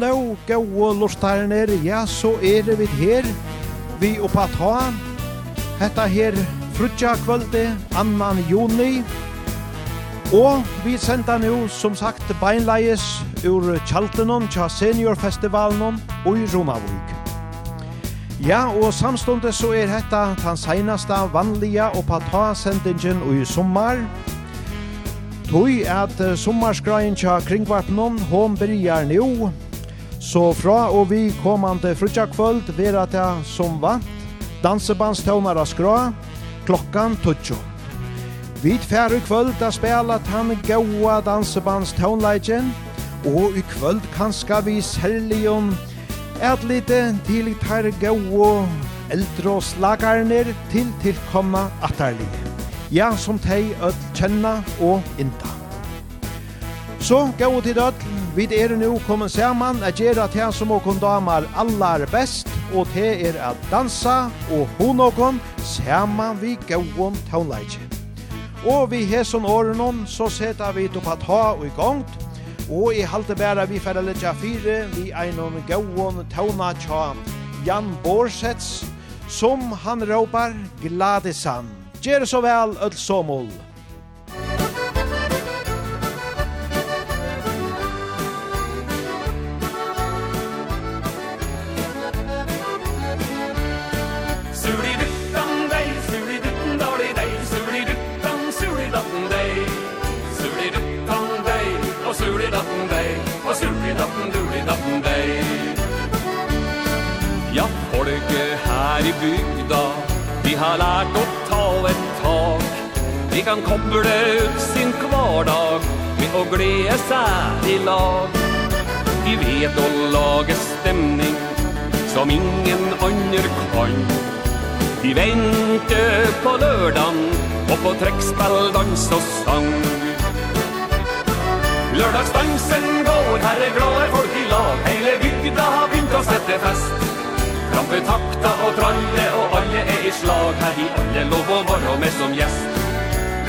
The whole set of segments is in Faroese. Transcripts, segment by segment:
Hallå, gode lortarner, ja, så er det vi her, vi oppa ta. Hetta her frutja kvöldi, annan juni. Og vi senda nu, som sagt, beinleies ur Kjaltenon, tja seniorfestivalen og i Romavuk. Ja, og samstundet så er hetta den seneste vanlige oppa ta-sendingen i sommar. Tui at uh, sommarskrajen tja kringvarpnum, hon byrjar nu, Så fra og vi kommande frutja kvöld vera til som vant, dansebandstånar av skra, klokkan tutsjo. Vi fær i kvöld a spela tan gaua dansebandstånleidjen, og i kvöld kanska vi seljon et lite til tar gaua eldre og slagarner til tilkomna atterlig. Ja, som tei öll kjenna og inta. Så gaua til öll, Vi er nå kommet sammen at gjøre det som åkken damer aller best, og det er at dansa og hun åkken sammen vi gåen townleitje. Og vi har sånn åren så setter vi til å ta og i gang, og i halte bæra vi for å lette fire, vi er noen gåen tåna tja Jan Borsets, som han råper Gladesan. Gjør så vel, Ødl Somol. Vi kan koble ut sin kvardag Med å glede seg i lag. Vi vet å lage stemning Som ingen andre kan. Vi venter på lørdagen Og på trekspill, dans og sang Lørdagsdansen går, her er glade folk i lag. Hele bygda har begynt å sette fest. Trampe takta og tralle og alle er i slag. Her i alle lov å være med som gjest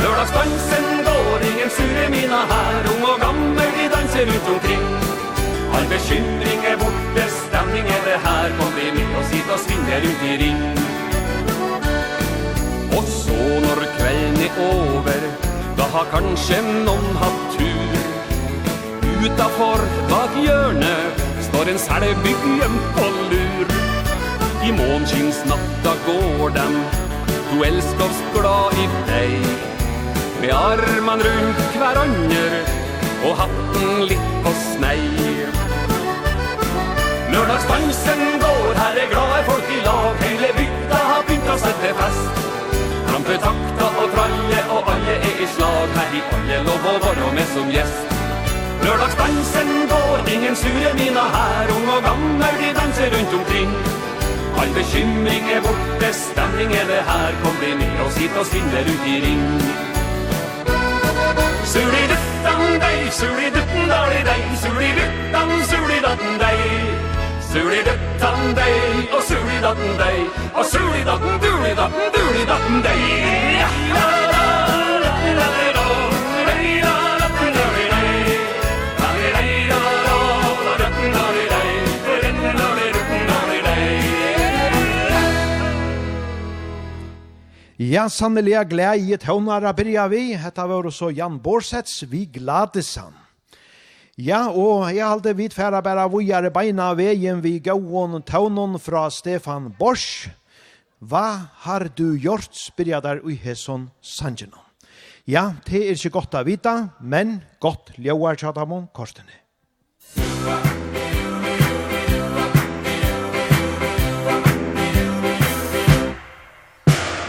Lørdagsdansen går ingen sure mina her Ung og gammel de danser ut omkring. All bekymring er borte, stemning er det her. Kom vi med oss hit og svinger ut i ring. Og så når kvelden er over Da har kanskje noen hatt tur. Utanfor bak hjørnet Står en selbygg gjemt på lur. I månskinsnatta går dem. Du elskavs glad i deg. Med arman rundt hverandre Og hatten litt på snei Lørdagsdansen går, her er glade folk i lag. Hele bygda har begynt å sette fest. Trampe takta og tralle og alle er i slag. Her i alle lov å være med som gjest. Lørdagsdansen går, ingen sure mina her. Ung og gammel, de danser rundt omkring. All bekymring er borte, stemning er det her. Kom det med og sitt og svinner ut i ring suri dit dang dai suri dit dai dai suri dit dang suri dat dai suri dit dang dai suri dat dai o suri dat duri dat duri dat dai Ja, sannelig er glede i et høvnar byrja vi. Hette var så Jan Borsets, vi glades han. Ja, og jeg halte vidt færa bæra vujare beina veien vi gauon tøvnån fra Stefan Bors. Hva har du gjort, spyrja der ui hesson sanjeno. Ja, det er ikke godt å vita, men godt ljauar tjata mon kortene.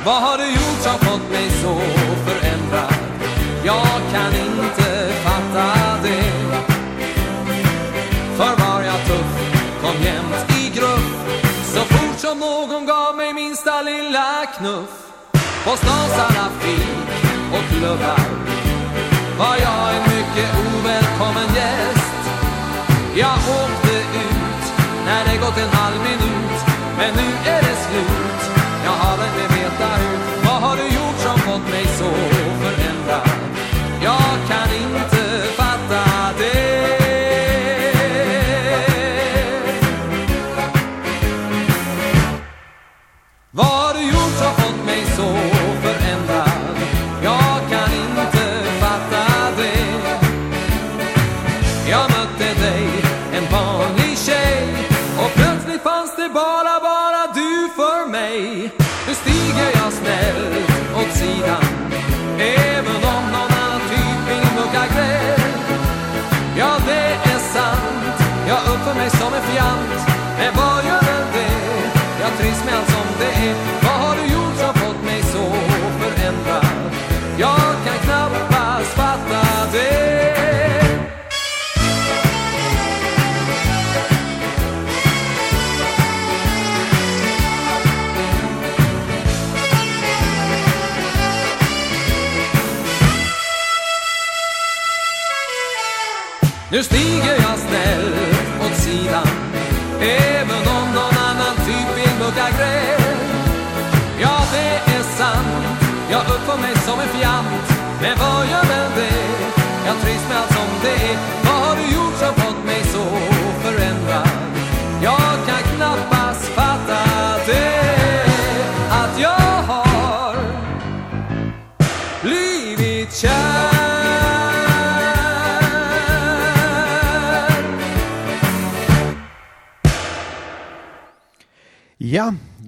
Vad har du gjort som fått mig så förändrad? Jag kan inte fatta det. För var jag tuff, kom jämt i grupp Så fort som någon gav mig minsta lilla knuff. På stans alla fik och klubbar. Var jag en mycket ovälkommen gäst. Jag åkte ut när det gått en halv minut.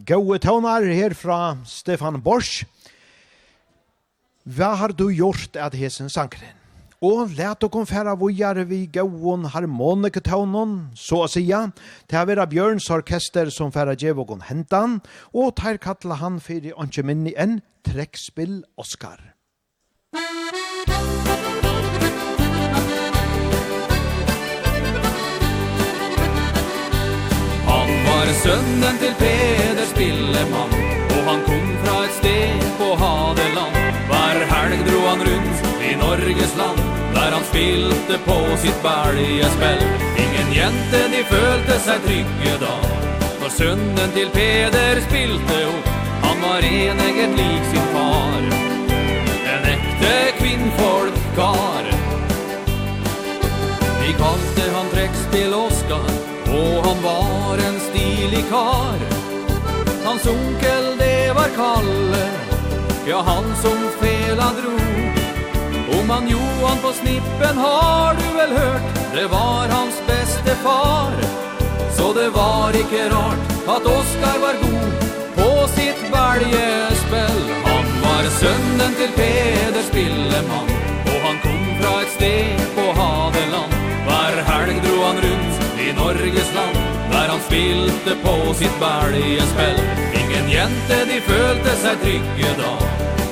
gode tøvnar her fra Stefan Borsch. Hva har du gjort at hesen sankren? Og let og konfera vujare vi gauon harmonike tøvnon, så å sija, til å være Bjørns orkester som færa djevågon hentan, og tar kattla han fyrir åndsjeminni enn trekkspill Oscar. Musikk Sønnen til Peder Spillemann Og han kom fra et sted på Hadeland. Hver helg dro han rundt i Norges land Der han spilte på sitt bæljespill Ingen jente de følte seg trygge da Når sønnen til Peder spilte opp Han var eneget lik sin far En ekte kvinnfolkkar De kalte han trekspill Oskar Og han var en stil deilig kar Hans onkel det var Kalle. Ja han som fela dro Om han Johan på snippen har du vel hørt Det var hans beste far. Så det var ikke rart at Oskar var god På sitt veljespill Han var sønnen til Peder Spillemann Og han kom fra et sted på Hadeland. Hver helg dro han rundt i Norges land. Der han spilte på sitt baljenspel Ingen jente de følte seg trygge da.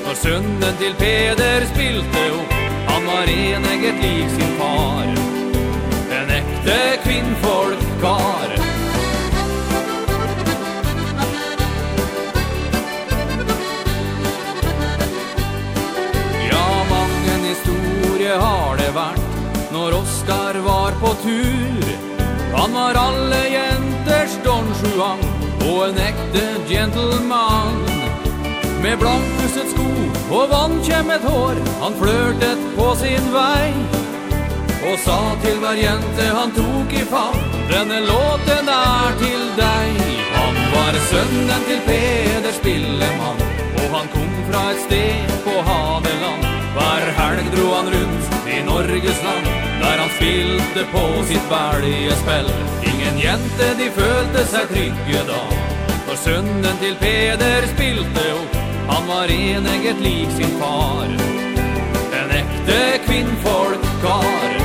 Når sønnen til Peder spilte opp Han var eneget lik sin far. En ekte kvinnfolkkar Ja, mange historie har det vært. Når Oskar var på tur Han var alle gjennom Don Juan og en ekte gentleman. Med blankpusset sko og vannkjemmet hår Han flørtet på sin vei. Og sa til hver jente han tok i fall Denne låten er til deg. Han var sønnen til Peder Spillemann Og han kom fra et sted på Hadeland. Hver helg dro han rundt i Norges land. Der han spilte på sitt varje spel. Ingen jente de følte seg trygge da. For sønnen til Peder spilte opp Han var eneget lik sin far. En ekte kvinnfolkkar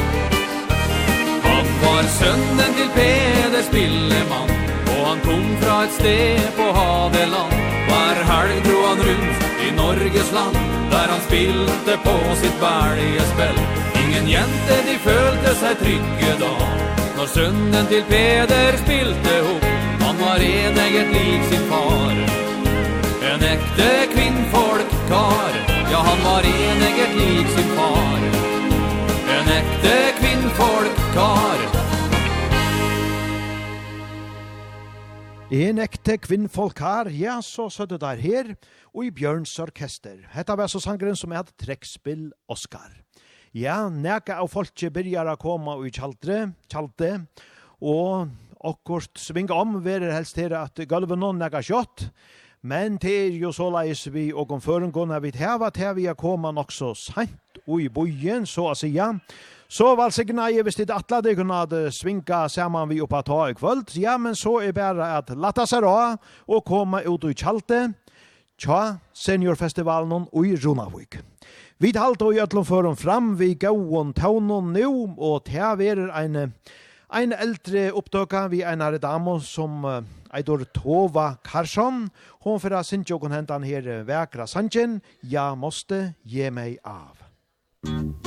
Han var sønnen til Peder spillemann Og han kom fra et sted på Hadeland. Hver helg dro han rundt i Norges land. Der han spilte på sitt varje spill Ingen jente de følte seg trygge da. Når sønnen til Peder spilte opp Han var en eget lik sin far. En ekte kvinnfolkkar Ja, han var en eget lik sin far. En ekte kvinnfolkkar En ekte kvinnfolk her, ja, så søtte der her, og i Bjørns orkester. Hetta var så sangren som er trekspill Oscar. Ja, neka av folket byrjar å komme i kjaldre, kjalde, og akkurat svinga om verer helst her at gulven noen neka kjøtt, men det er jo så leis vi og om førengående vi teva til vi er kommet nok så sent, og i bojen, så å si ja, Så valsigna nei, hvis det atla det kunne svinga saman vi oppa ta i kvöld. Ja, men så er bare at latta seg ra og komme ut i kjalte tja seniorfestivalen og i Runavik. Vi talte og gjøtlom førum fram vi gåon taunon nu og ta verer ein ein eldre opptøka vi ein damo som uh, Eidor Tova Karsson. Hon fyrir sinjokon hentan her vekra sanjen. Ja, måste ge meg av. Musik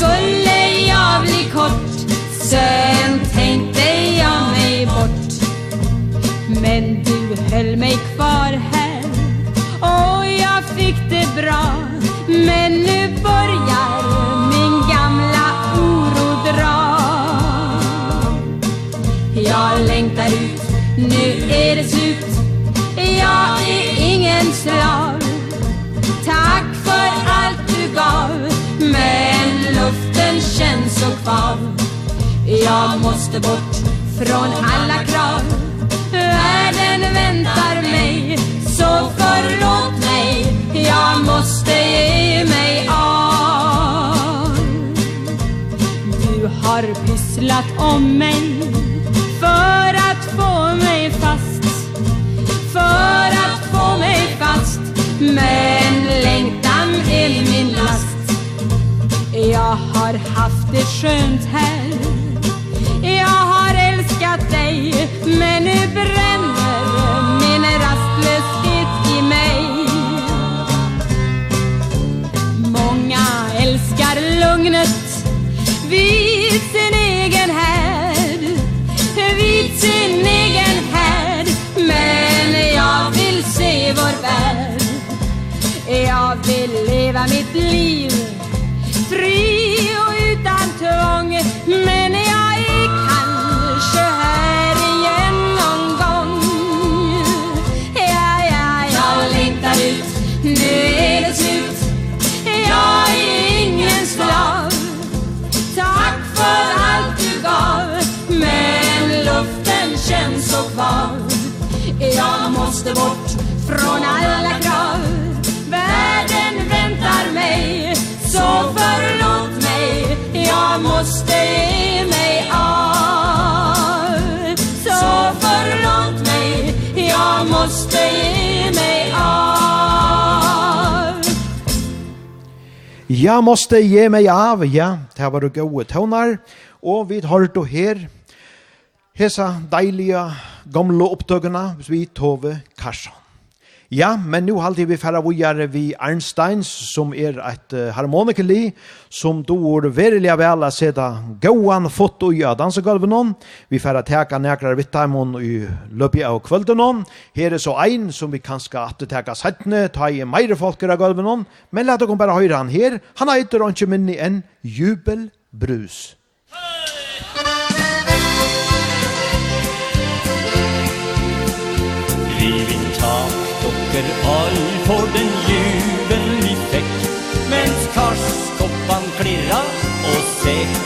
skulle jag bli kort Sen tänkte jag mig bort. Men du höll mig kvar här Och jag fick det bra. Men nu börjar min gamla oro dra. Jag längtar ut, nu är det slut. Jag är ingen slag så kvar. Jag måste bort från alla krav. Världen väntar mig Så förlåt mig. Jag måste ge mig av. Du har pysslat om mig För att få mig fast. För att få mig fast. Men längtan är min last. Jag har haft det skönt här. Jag har älskat dig Men nu bränner min rastlöshet i mig. Många älskar lugnet Vid sin egen härd. Vid sin egen härd Men jag vill se vår värld. Jag vill leva mitt liv fri och utan tvång Men jag är kanske här igen någon gång Ja, ja, jag längtar ut. Nu är det slut Jag är ingen slav Tack för allt du gav Men luften känns så kvar. Jag måste bort från alla krav. Världen väntar mig Så jag måste ge mig av Så förlåt mig, jag måste ge mig av Jag måste ge mig av, ja, det här var det gode tonar Og vi har då her Hesa deilige gamle opptøkene vi tove Karsson. Ja, men nu halde vi færa vujare vi Arnsteins, som er et uh, harmonikali, som dår verilega vel a seta gåan fot og ja dansegulven hon. Vi færa teka nekrar vittamon i løpje av kvölden hon. Her er så ein som vi kanska atte teka settne, ta i meire folker av gulven hon. Men leta kom bare høyre han her. Han heiter ikke minni en Jubelbrus. Hey!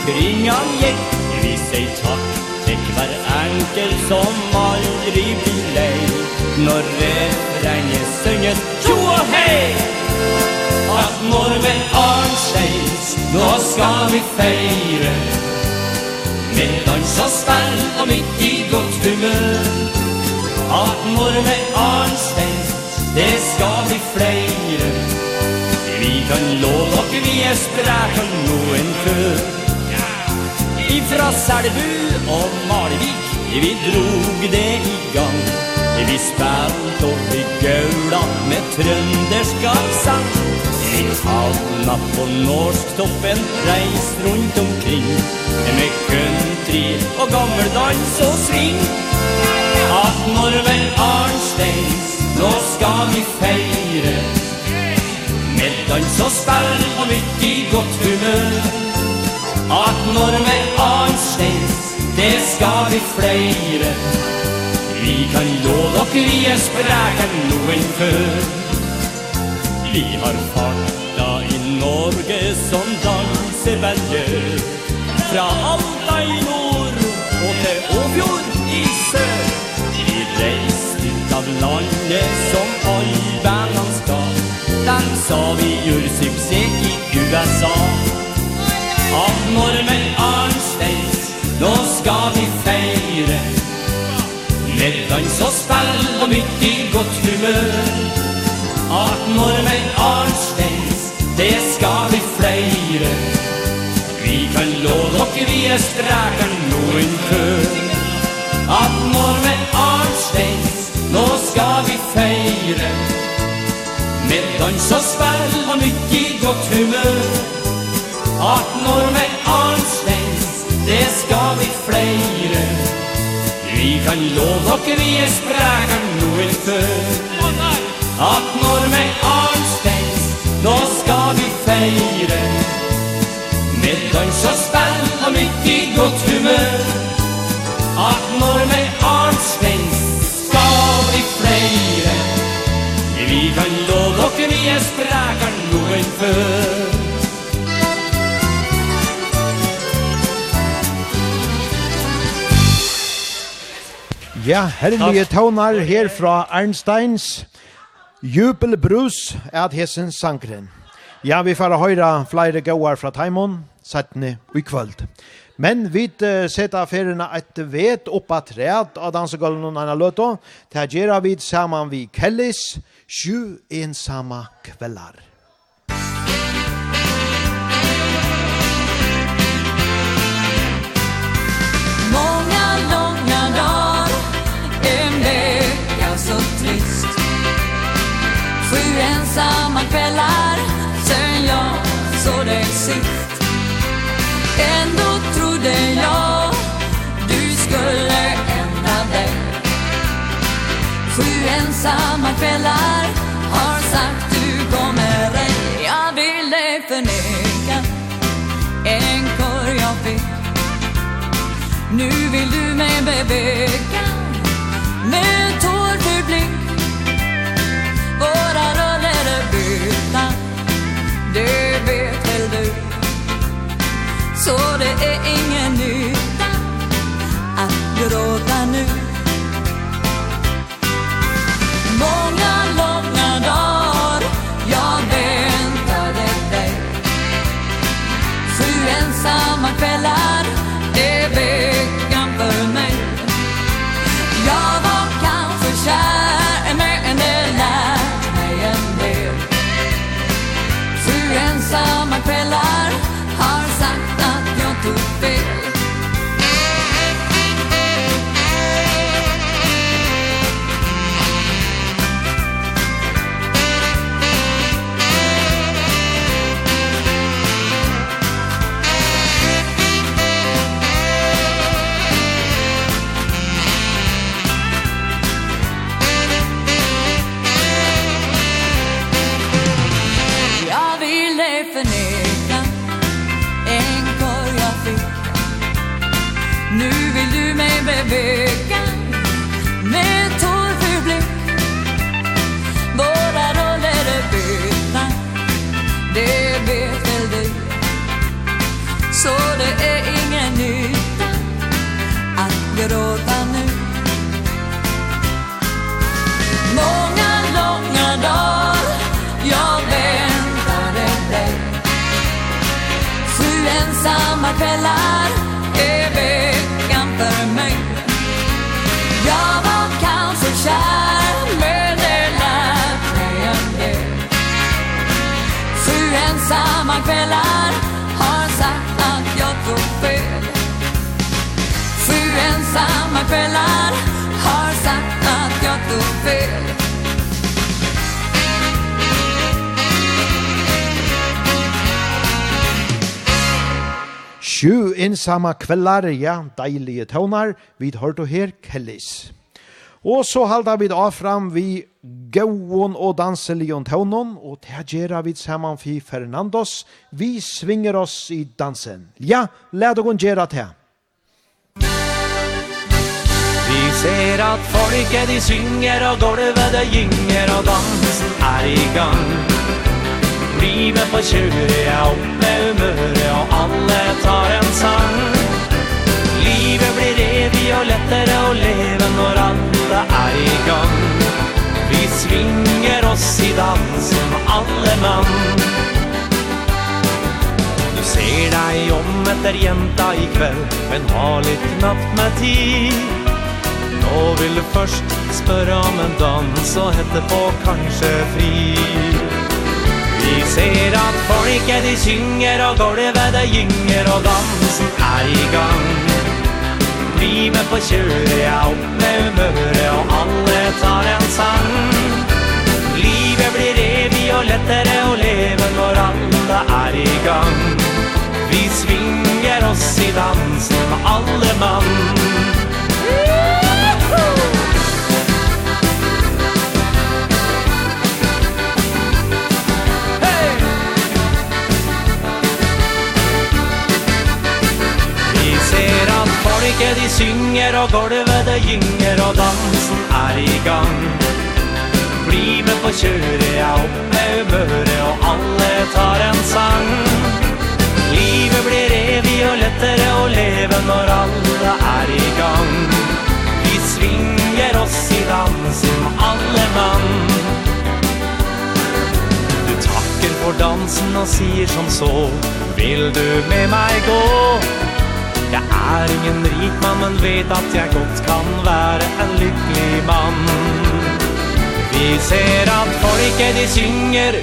omkring han gick Vi sier takk til hver enkel som aldri blir lei. Når refrängen sänges Tjo och hej Att morven Arnsteins Nå skal vi feire. Med dans og spell og mitt i godt humør. At morven Arnsteins Det skal vi flere Vi kan lov og vi er sprek og noen før ifra Selbu og Malvik Vi drog det i gang. Vi spelt og vi gaula med trønderskapsang Vi havna på norsktoppen, reist rundt omkring. Med country og gammeldans og sving. At Norvel Arnsteins, nå skal vi feire. Med dans og spell og mitt i godt humør. At når Norge anstens, det skal vi flere. Vi kan lov og vi er spreken noen før. Vi har farta i Norge som dansevenner Fra Alta i nord og til Åfjord i sør. Vi reist ut av landet som all vennene skal Den sa vi gjør suksess i USA. At normen Arnsteins Nå skal vi feire. Med dans og spill og mitt i godt humør. At normen Arnsteins Det skal vi feire. Vi kan lov og vi er streker noen før. At normen Arnsteins Nå skal vi feire. Med dans og spill og mitt i godt humør. At år med Arnstens, det skal vi flere Vi kan lov dere vi er spræker noen før. At år med Arnstens, nå skal vi feire. Med dans og spenn og mitt i godt humør. At år med Arnstens, skal vi flere Vi kan lov dere vi er spræker noen før. Ja, herlige tånar her fra Arnsteins jubelbrus at hessens sankren. Ja, vi får høyra flere gåar fra Taimon, settene og i kvöld. Men vi uh, seta ferina et vet oppa træt av dansegulven og anna løtå. Det gjør vi saman vi kellis, sju ensamma kvellar. ensamma kvällar. Sen jag såg dig sist. Ändå trodde jag du skulle ändra dig. Sju ensamma kvällar har sagt du kommer ej. Jag ville förneka en korg jag fick. Nu vill du mig beveka med tåg det vet väl du Så det är ingen nytta att gråta nu Många gråta nu. Många långa dagar jag väntade dig Sju ensamma kvällar. kvällar har sagt att jag tog fel Sju insamma kvellar, ja, deilige tøvnar, vid hørt og her kellis. Og så halda vi av fram vi gauon og danselion tøvnon, og det gjerra vi saman fi Fernandos, vi svinger oss i dansen. Ja, lad og gjerra til. Ser at folket de synger og gulvet det gynger og dansen er i gang. Bli med på kjøret, ja opp med humøret og alle tar en sang. Livet blir evig og lettere å leve når alle er i gang. Vi svinger oss i dansen, alle mann. Ser deg om etter jenta i kveld Men har litt natt med tid. Nå vil du først spørre om en dans Og etterpå kanskje fri. Vi ser at folket de synger Og gulvet det gynger Og dansen er i gang. Bli med på kjøret Ja, opp med humøret Og alle tar en sang. Livet blir evig og lettere å leve Når alle er i gang. Vi svinger oss i dansen Alle mann. synger og golvet det gynger og dansen er i gang. Bli med på kjøret, ja opp med humøret og alle tar en sang. Livet blir evig og lettere å leve når alle er i gang. Vi svinger oss i dansen, alle mann. Du takker for dansen og sier som så Vil du med meg gå? Jeg er ingen rik mann, men vet at jeg godt kan være en lykkelig mann. Vi ser at folket de synger.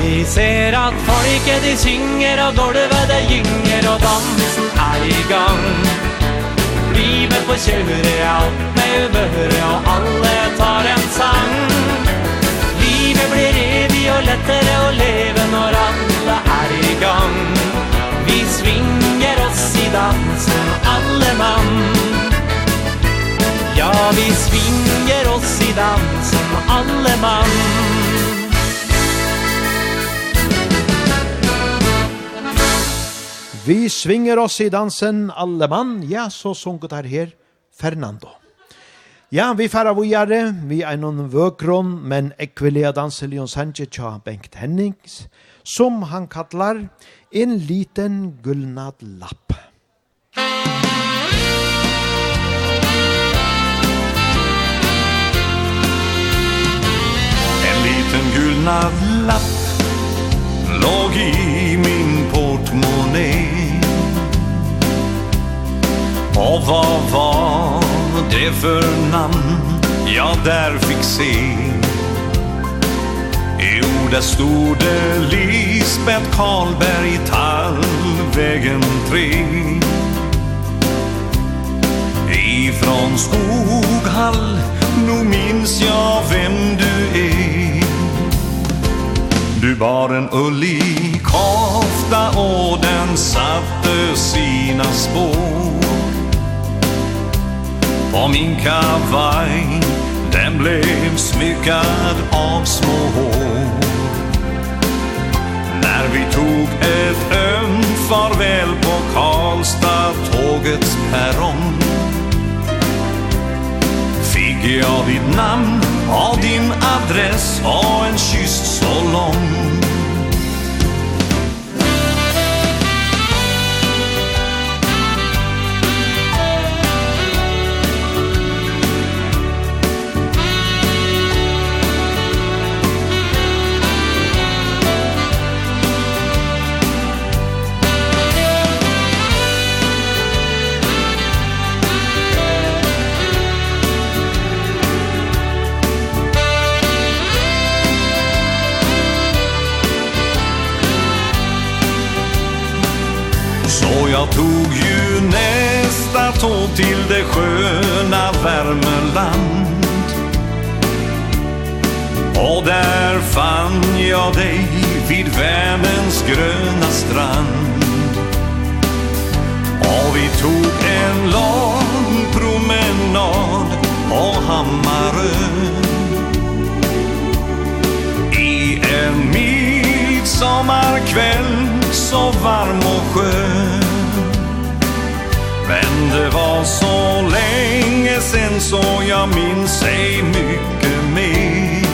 Vi ser at folket de synger Og gulvet det gynger Og dansen er i gang. Livet på kjøret er alt med humøret Og alle tar en sang. Livet blir evig og lettere å leve Når alle er i gang svinger oss i dansen alle mann Ja, vi svinger oss i dansen alle mann Vi svinger oss i dansen, alle mann. Ja, så sunket her her, Fernando. Ja, vi færa vujare, vi er noen vøkron, men ekvilea danselion Sanchez tja Bengt Hennings som han kallar en liten gullnad lapp. En liten gullnad lapp låg i min portmonnaie Och vad var det för namn jag där fick se? Jo, där stod det Lisbeth Karlberg Tallvägen 3 Ifrån Skoghall Nu minns jag vem du är. Du bar en ullig kofta Och den satte sina spår. På min kavaj Den blev smyckad av små hår. När vi tog ett ömt farväl på Karlstad tågets perrong. Fick jag ditt namn av din adress och en kyss så lång. Jag tog ju nästa tåg till det sköna Värmeland. Och där fann jag dig vid världens gröna strand. Och vi tog en lång promenad av Hammarö I en mild sommarkväll så varm och skön. Men det var så länge sen så jag minns ej mycket mer.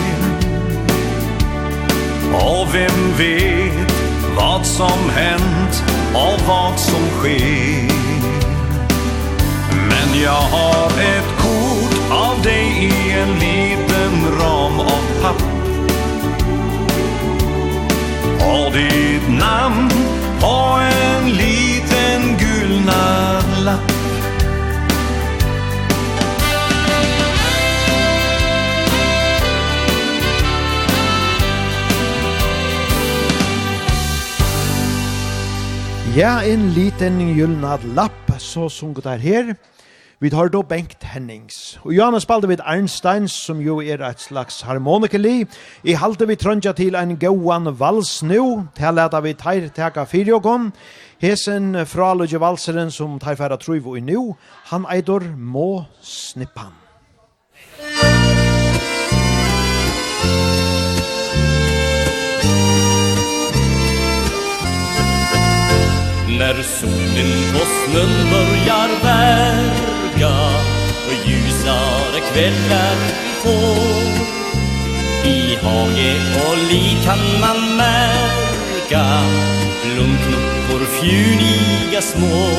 Och vem vet vad som hänt och vad som sker. Men jag har ett kort av dig i en liten ram av papp Och ditt namn på en liten gulnad Ja, en liten gyllnad lapp, så sunget der her. Vi tar då Bengt Hennings. Og Johannes spalte vid Arnstein, som jo er et slags harmonikali. I halte vi trøndja til en gåan vals nu. til at vi tar teka fyrjogon. Hesen fra Lodje Valseren, som tar færa truivo i nu, han eidor må snippan. Musik När solen på snön börjar verka Och ljusare kvällar vi får. I hage och li kan man märka Blomknoppor fjuniga små.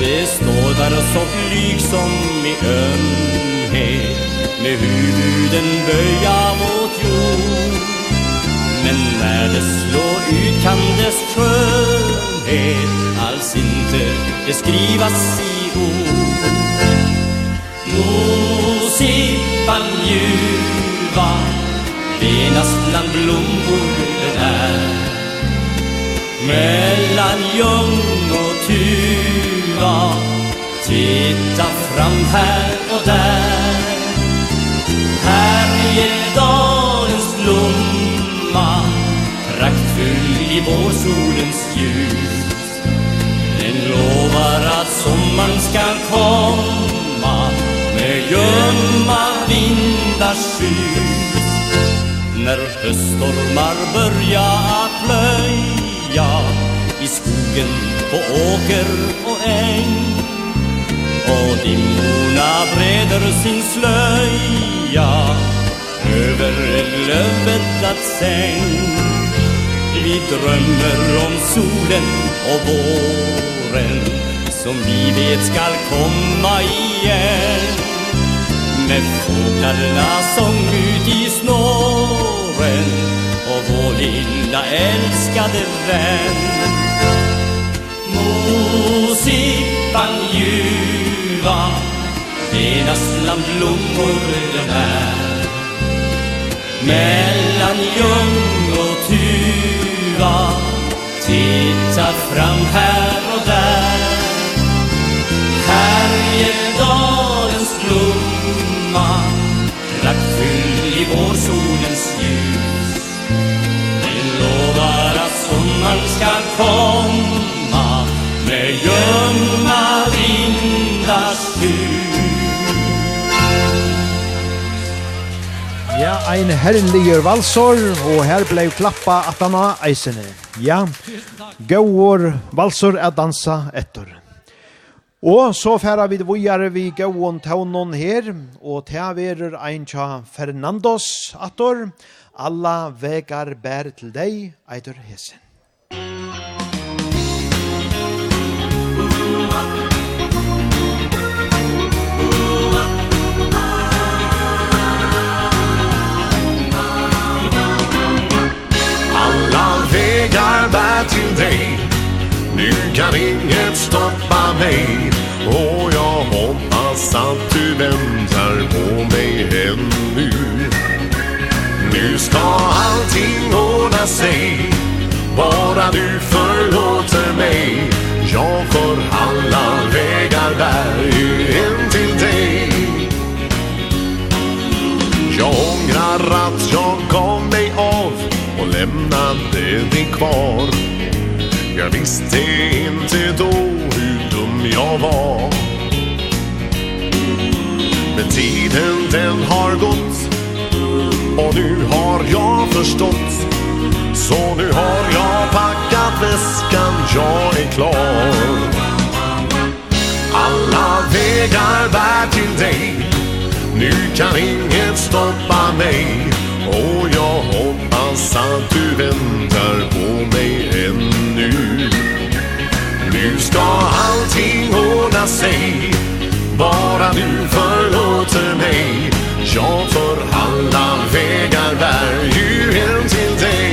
Det står där så blyg som i ömhet Med huvuden böja mot jord. Men när det slår ut kan dess skönhet Alls inte beskrivas i ord. Musipan ljuva Venas bland blommor där. Mellan ljung och tuva Titta fram här och där. Här i dalens blommor blomma praktfull i vårsolens ljus. Den lovar att sommaren ska komma med gömma vindars skys När höststormar börja plöja i skogen på åker och äng. Och dimmorna breder sin slöja Över lövet säng. Vi drömmer om solen och våren Som vi vet skall komma igen. Med fåglarna sång ut i snåren Och vår lilla älskade vän. Mosippan ljuva Deras bland blommor bär Mellan ljung och tuva Tittar fram här och där. Härjedalens blomma Praktfull i vårsolens ljus. Vi lovar att sommaren ska komma. Ja, ein herligur valsor, og her blei klappa at han har eisene. Ja, gauor valsor er dansa etter. Og så færa vi vujare vi gauon taunon her, og ta verur ein tja Fernandos attor, alla vegar bær til deg, eitur hesen. jag garvar till dig. Nu kan inget stoppa mig. Och jag hoppas att du väntar på mig ännu. Nu ska allting ordna sig. Bara du förlåter mig. Jag för alla vägar bär ju hem till dig. Jag ångrar att jag gav mig hade dig kvar. Jag visste inte då hur dum jag var. Men tiden den har gått. Och nu har jag förstått. Så nu har jag packat väskan, jag är klar. Alla vägar bär till dig. Nu kan inget stoppa mig. Och jag hoppas att du väntar på mig ännu. Nu ska allting ordna sig. Bara du förlåter mig. Jag för alla vägar bär ju hem till dig.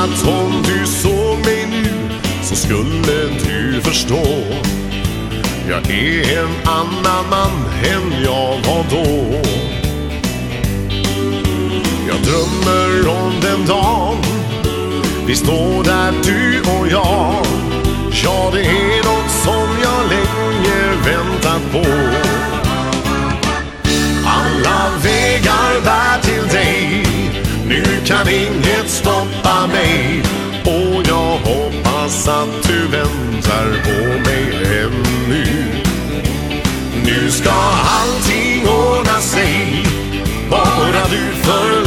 att om du såg mig nu så skulle du förstå. Jag är en annan man än jag var då. Jag drömmer om den dagen Vi står där du och jag. Ja, det är något som jag länge väntat på. Alla vägar bär kan inget stoppa mig. Och jag hoppas att du väntar på mig ännu. Nu ska allting ordna sig. Bara du för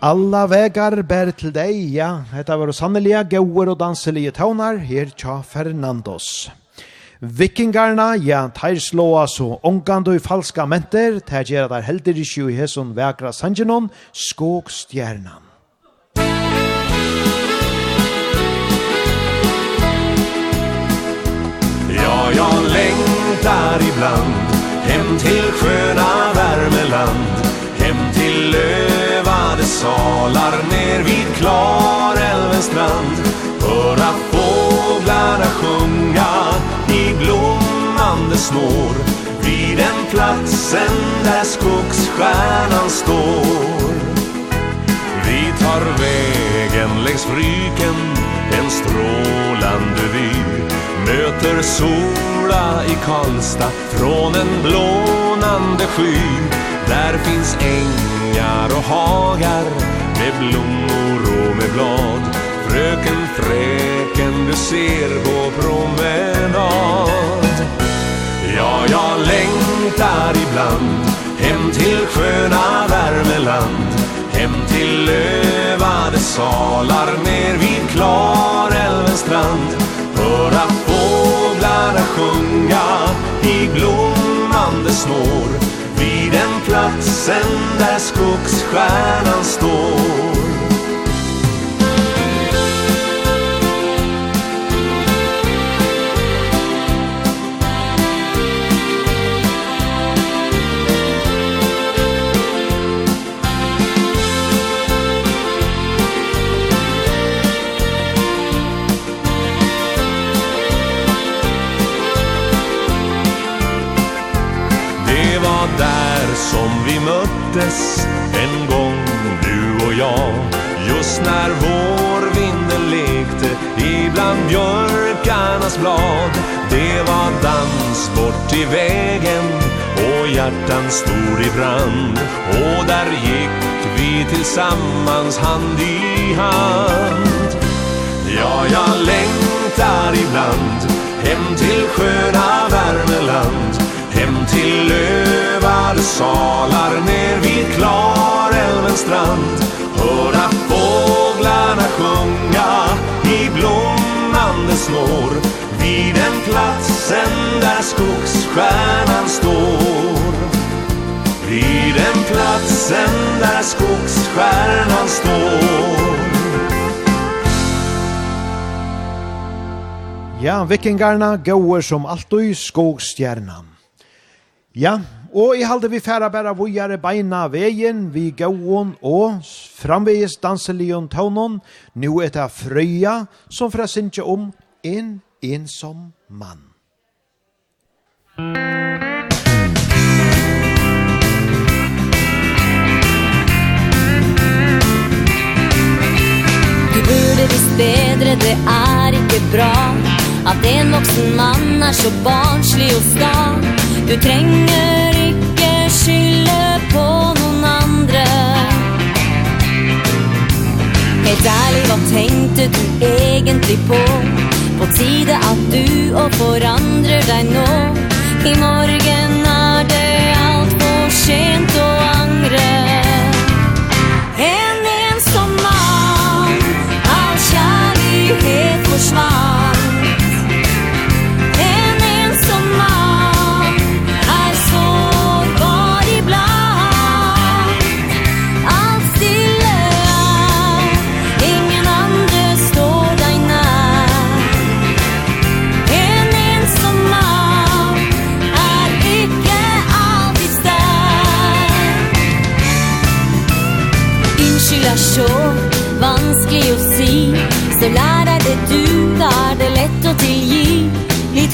Alla vegar ber til deg, ja. Hetta var sannelige gauer og danselige tånar, her tja Fernandos. Vikingarna, ja, teir slåa så ongando i falska menter, teir gjerra der helder i sju i hesson vegra sangenon, skogstjernan. Ja, jag längtar ibland Hem till sköna värmeland salar ner vid Klarälvens strand Höra fåglarna sjunga i blommande snår Vid den platsen där skogsstjärnan står. Vi tar vägen längs ryken, en strålande vy Möter sola i Karlstad från en blånande sky. Där finns ängar och hagar Med blommor och med blad. Fröken, fräken, du ser på promenad. Ja, jag längtar ibland Hem till sköna Värmeland. Hem till lövade salar Ner vid Klarälvens strand. Höra fåglarna sjunga I blommande snår platsen där skogsstjärnan står. möttes en gång du och jag. Just när vårvinden lekte ibland björkarnas blad. Det var dans bort i vägen och hjärtan stod i brand. Och där gick vi tillsammans hand i hand. Ja, jag längtar ibland Hem till sköna Värmeland Hem till Lövland rövade salar ner vid Klarälvens strand. Höra fåglarna sjunga i blommande snår. Vid den platsen där skogsstjärnan står. Vid den platsen där skogsstjärnan står. Ja, vikingarna gåer som alltid skogstjärnan. Ja, Og i halde vi færa bæra vujare beina vegin, vi gauon og framvegis danselion taunon, nu eta frøya som fra sinja om en ensom mann. Du burde visst bedre, det er ikke bra At en voksen mann er så barnslig og skal Du trenger på noen andre. Helt ærlig, hva tenkte du egentlig på? På tide at du og forandrer deg nå. I morgen er det alt for sent å angre. En ensom mann All kjærlighet forsvann.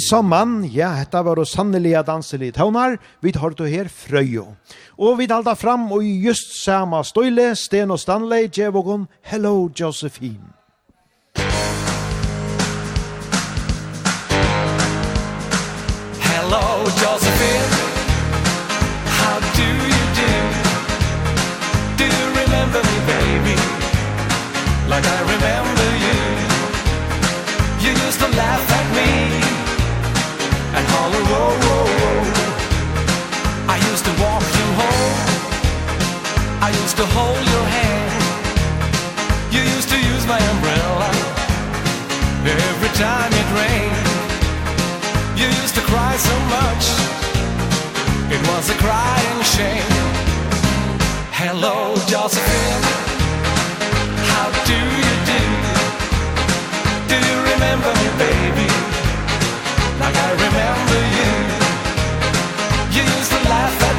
som mann, ja, dette var jo sannelige danselige tøvnar, vi tar du her frøyo. Og vi halda fram og just sama støyle, Sten og Stanley, djevogon, hello Josephine. Hello Josephine, how do you do? Do you remember me baby, like I remember I used to walk you home. I used to hold your hand. You used to use my umbrella. Every time it rained You used to cry so much. It was a crying shame. Hello Josephine. How do you do? Do you remember me baby? Like I remember you laugh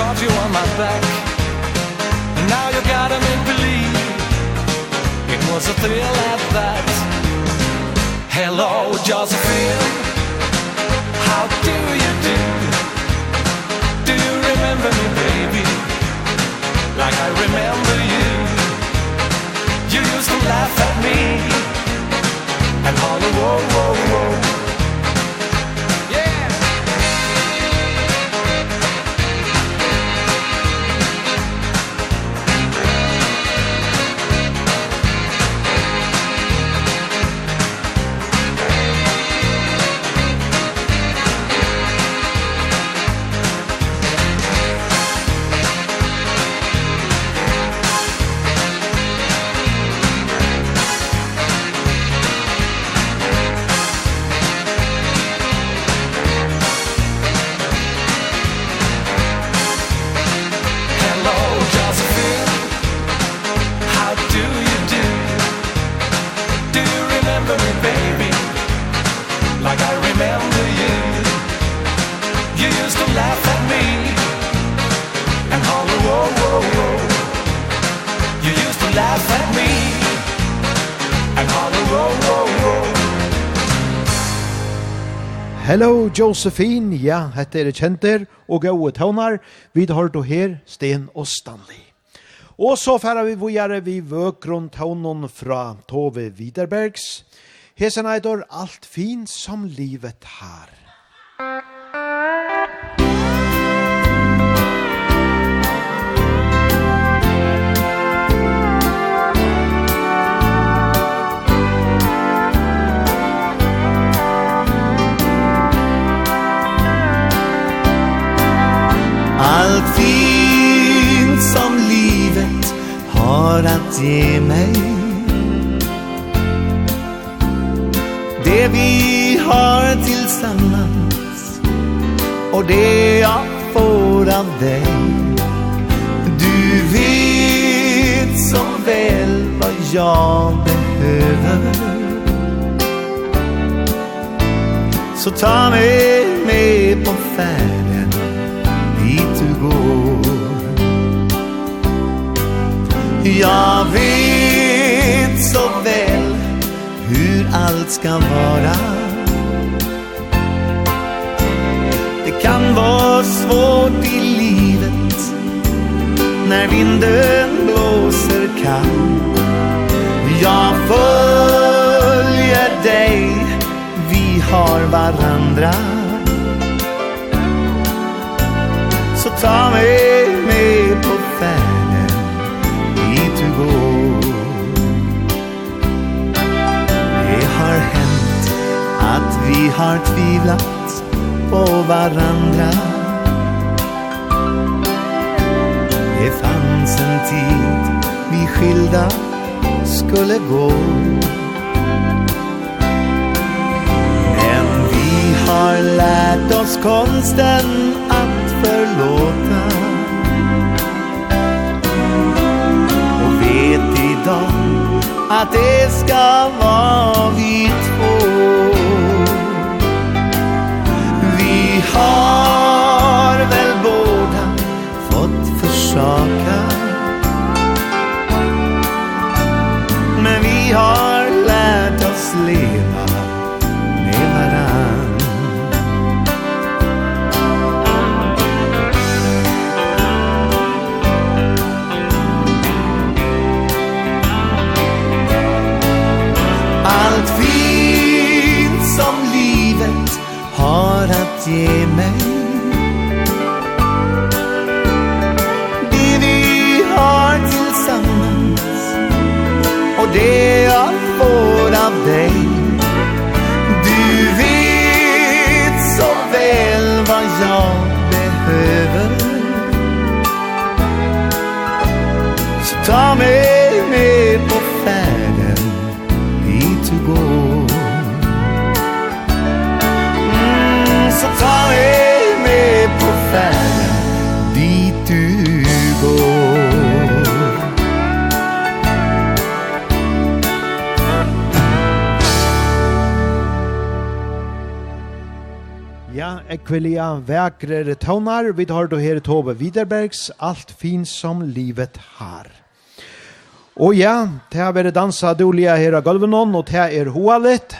taught you on my back. And now you gotta make believe. It was a thrill at that. Hello, Josephine. How do you do? Do you remember me, baby? Like I remember you. You used to laugh at me. And holler, whoa, whoa, whoa. Josephine, ja, hette er kjenter og gode tøvnar. Vi har då her Sten og Stanley. Og så færer vi vågjere vi vøkron tøvnon fra Tove Widerbergs. Hesen eitor alt fint som livet har. Musikk varat ge mig Det vi har tillsammans Och det jag får av dig Du vet så väl vad jag behöver Så ta mig med på färd Jag vet så väl hur allt ska vara. Det kan vara svårt i livet När vinden blåser kall Jag följer dig Vi har varandra. Så ta mig Att vi har tvivlat på varandra. Det fanns en tid vi skilda skulle gå. Men vi har lärt oss konsten att förlåta. Och vet idag att det ska vara vi två. har väl båda fått försaka. Men vi har Ta mig med på färden dit du går. Mm, Så ta mig med på färden dit du går. Ja, ekvelia vekre tonar, vi tar då her Tove Widerbergs, alt fin som livet har. Og ja, det har vært dansa dolia her av gulvenon, og det er hoa litt.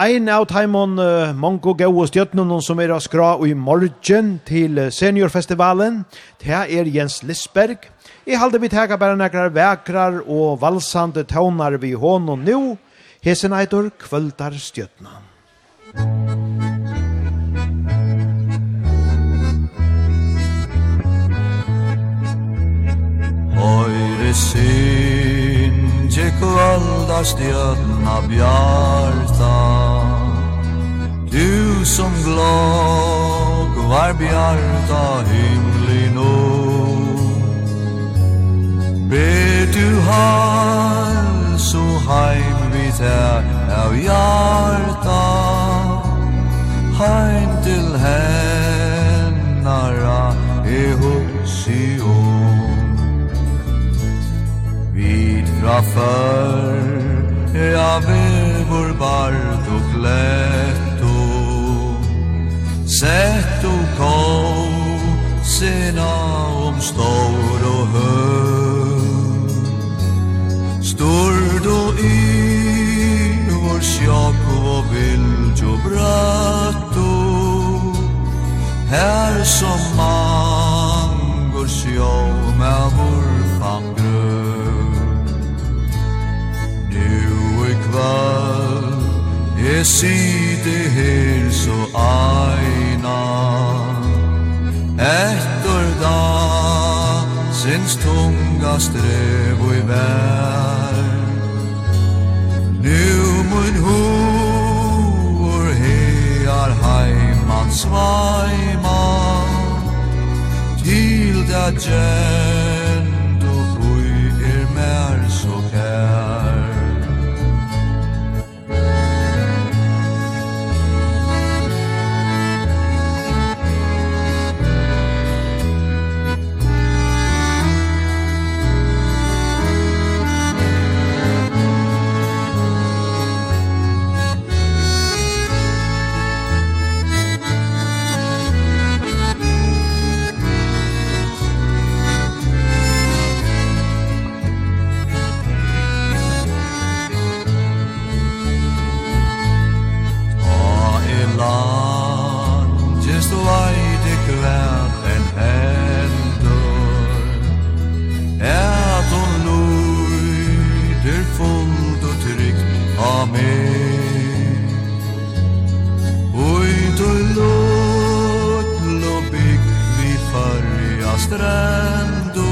Ein av taimon uh, mongo gau og stjøtnen som er av skra i morgen til seniorfestivalen, det er Jens Lisberg. I halde vi teka bare nekrar vekrar og valsande taunar vi hånden nu. Hesen eitor kvöldar stjøtnen. Høyre syn til kvalda stjøtna bjarta. Du som glog var bjarta himli nå Ber du hal så heim vi tær av hjarta. Heim til heim fra før Ja, vevor bart og kletto Sett og kå Sina om stor og høy Stord og y Vår sjokk og vild og bratto Her som mangor sjå Med vår fang Nu i kväll Jeg ser her så aina. Efter da Sinns tunga strev og i vær Nu mun hår Hear heiman svajman Til da gär strendur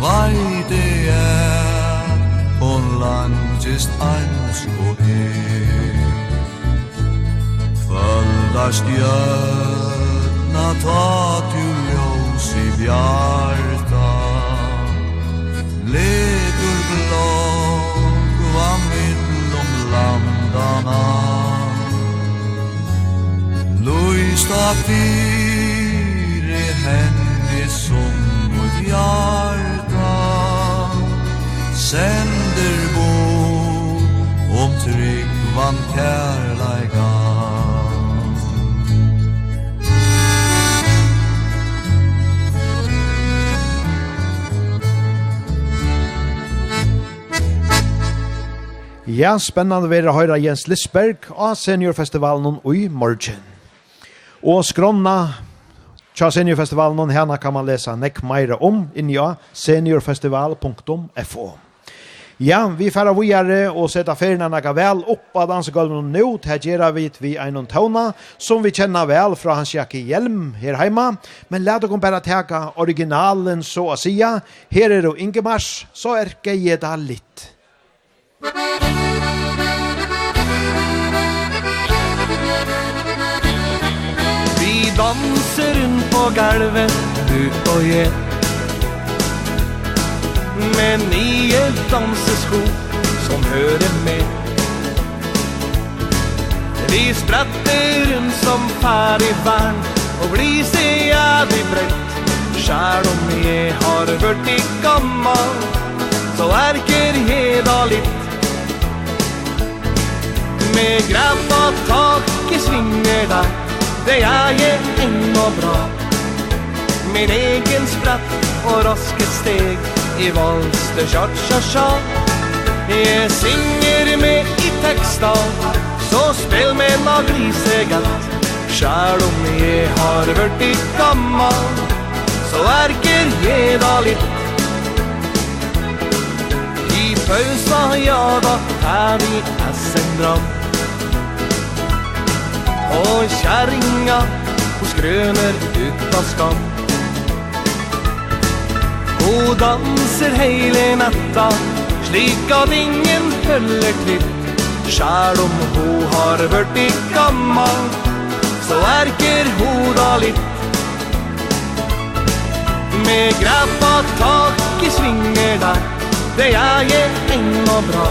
Vai det är Hon landgist eins och er. Kvölda stjörna Ta til ljós i bjarta Letur blåk Va millom landana Luista fyr henne som mot hjarta Sender bo om trygg vann kärlegan Ja, spennande vera høyra Jens Lisberg av Seniorfestivalen og i morgen. Og skronna Tja seniorfestivalen och kan man läsa nekk meira om in ja seniorfestival.fo. Ja, vi færa vujare og seta ferina naga vel opp av dansegolven nu, her gjerra vi vi einon tauna, som vi kjenner vel fra hans jakke hjelm her heima, men let dere bare teka originalen så å sia, her er jo Ingemars, så er jeg da litt. Vi danser rundt på garvet, du og jeg. Men i en dansesko som hører med. Vi spratter rundt som far i barn Og blir sida vi brøtt Sjæl om jeg har vært i gammal Så erker heda litt. Med grabba tak i svinger der Det er jeg ennå bra min egen spratt og raske steg i valste tja-tja-tja Jeg synger med i teksta, så spill med meg grisegatt Sjæl om jeg har vært i gammal så erker jeg da litt. I pausa, ja da, her i Essendram Og kjæringa, hos grøner utan skam. Och danser hele natta Slik at ingen følger klipp Sjæl om ho har vært i gammal Så erker hoda litt. Med grabba tak i svinger der Det er jeg eng og bra.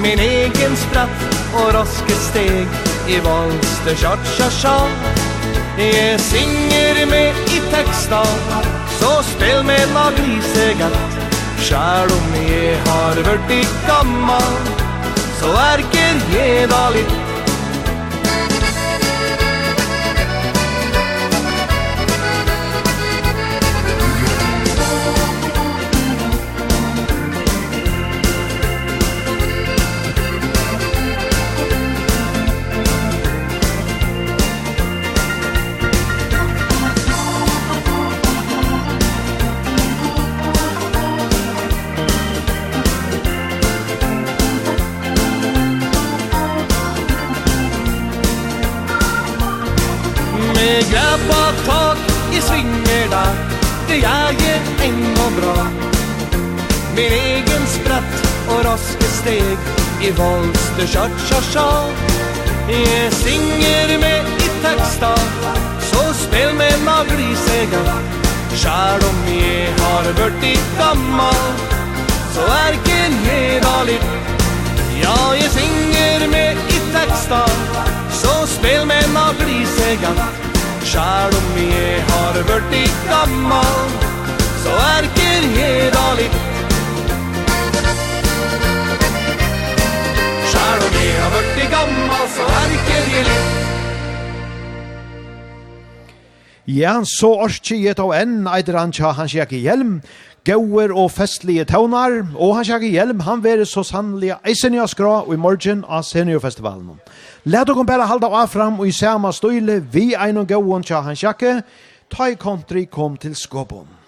Min egen spratt og raske steg I valste tja tja tja Jeg synger med i teksta Så spill med la grisegatt Sjæl om jeg har vært i gammal Så er ikke jeg da litt. bra. Min egen spratt og raske steg i volster tja tja tja Jeg synger med i teksta Så spel med meg brisega Sjæl om jeg har vært i gammal Så er ikke nedalig Ja, jeg synger med i teksta Så spel med meg brisega Sjæl om jeg har vært i gammal Så verkar hedaligt Chardonnay har vært i gammal Så verkar hedaligt Ja, så orski et av enn eitir han tja hans jakke hjelm, gauer og festlige taunar, og hans jakke hjelm han veri så sannlig eisen i skra og i morgen av seniorfestivalen. Let okon bare halda av fram og i sama støyle vi ein og gauon tja hans jakke, ta i country kom til skåpån.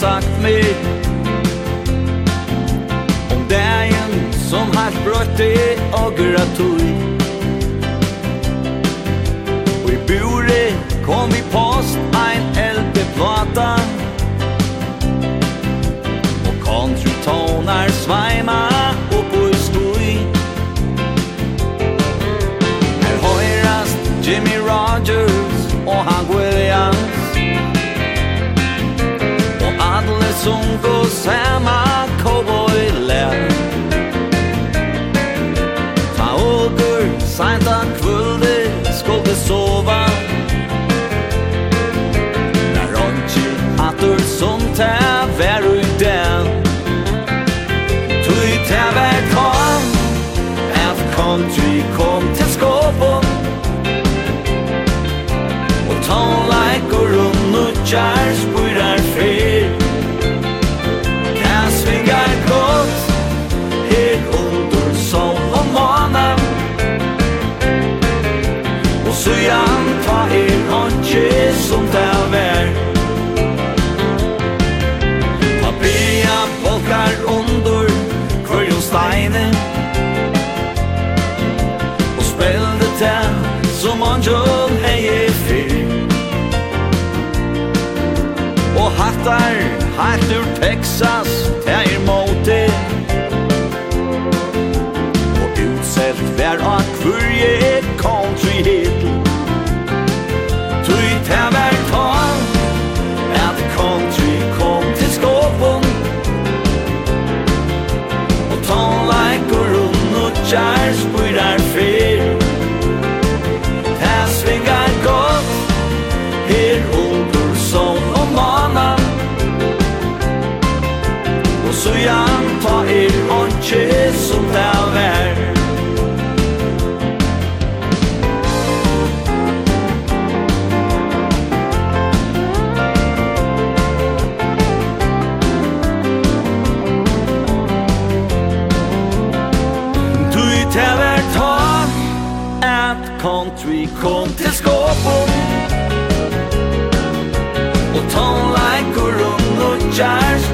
sagt mig Om dagen som har brøtt det og tog Og i bure kom vi post ein eldre plata. Og country tonar svaimar som sama samma cowboy lær Ta åker, sent han kvulde, skulle sova. När ronchi atur som ta var ur den Tui ta var kom, att country kom til skåpon Og tån like og room, og kjærs hattar Helt ur Texas. Det er charge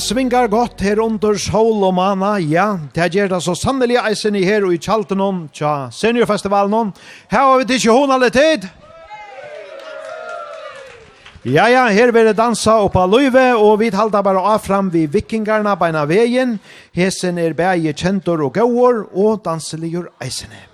Svingar godt her under sol og mana, ja, det gjør det så sannelig eisen i her og i Kjaltenon, tja, seniorfestivalen. Her har vi det ikke hun alle tid. Ja, ja, her vil det dansa oppa løyve, og vi halda bare av fram vi vikingarna beina veien. Hesen er bæge kjentor og gauor, og danseligjur eisene.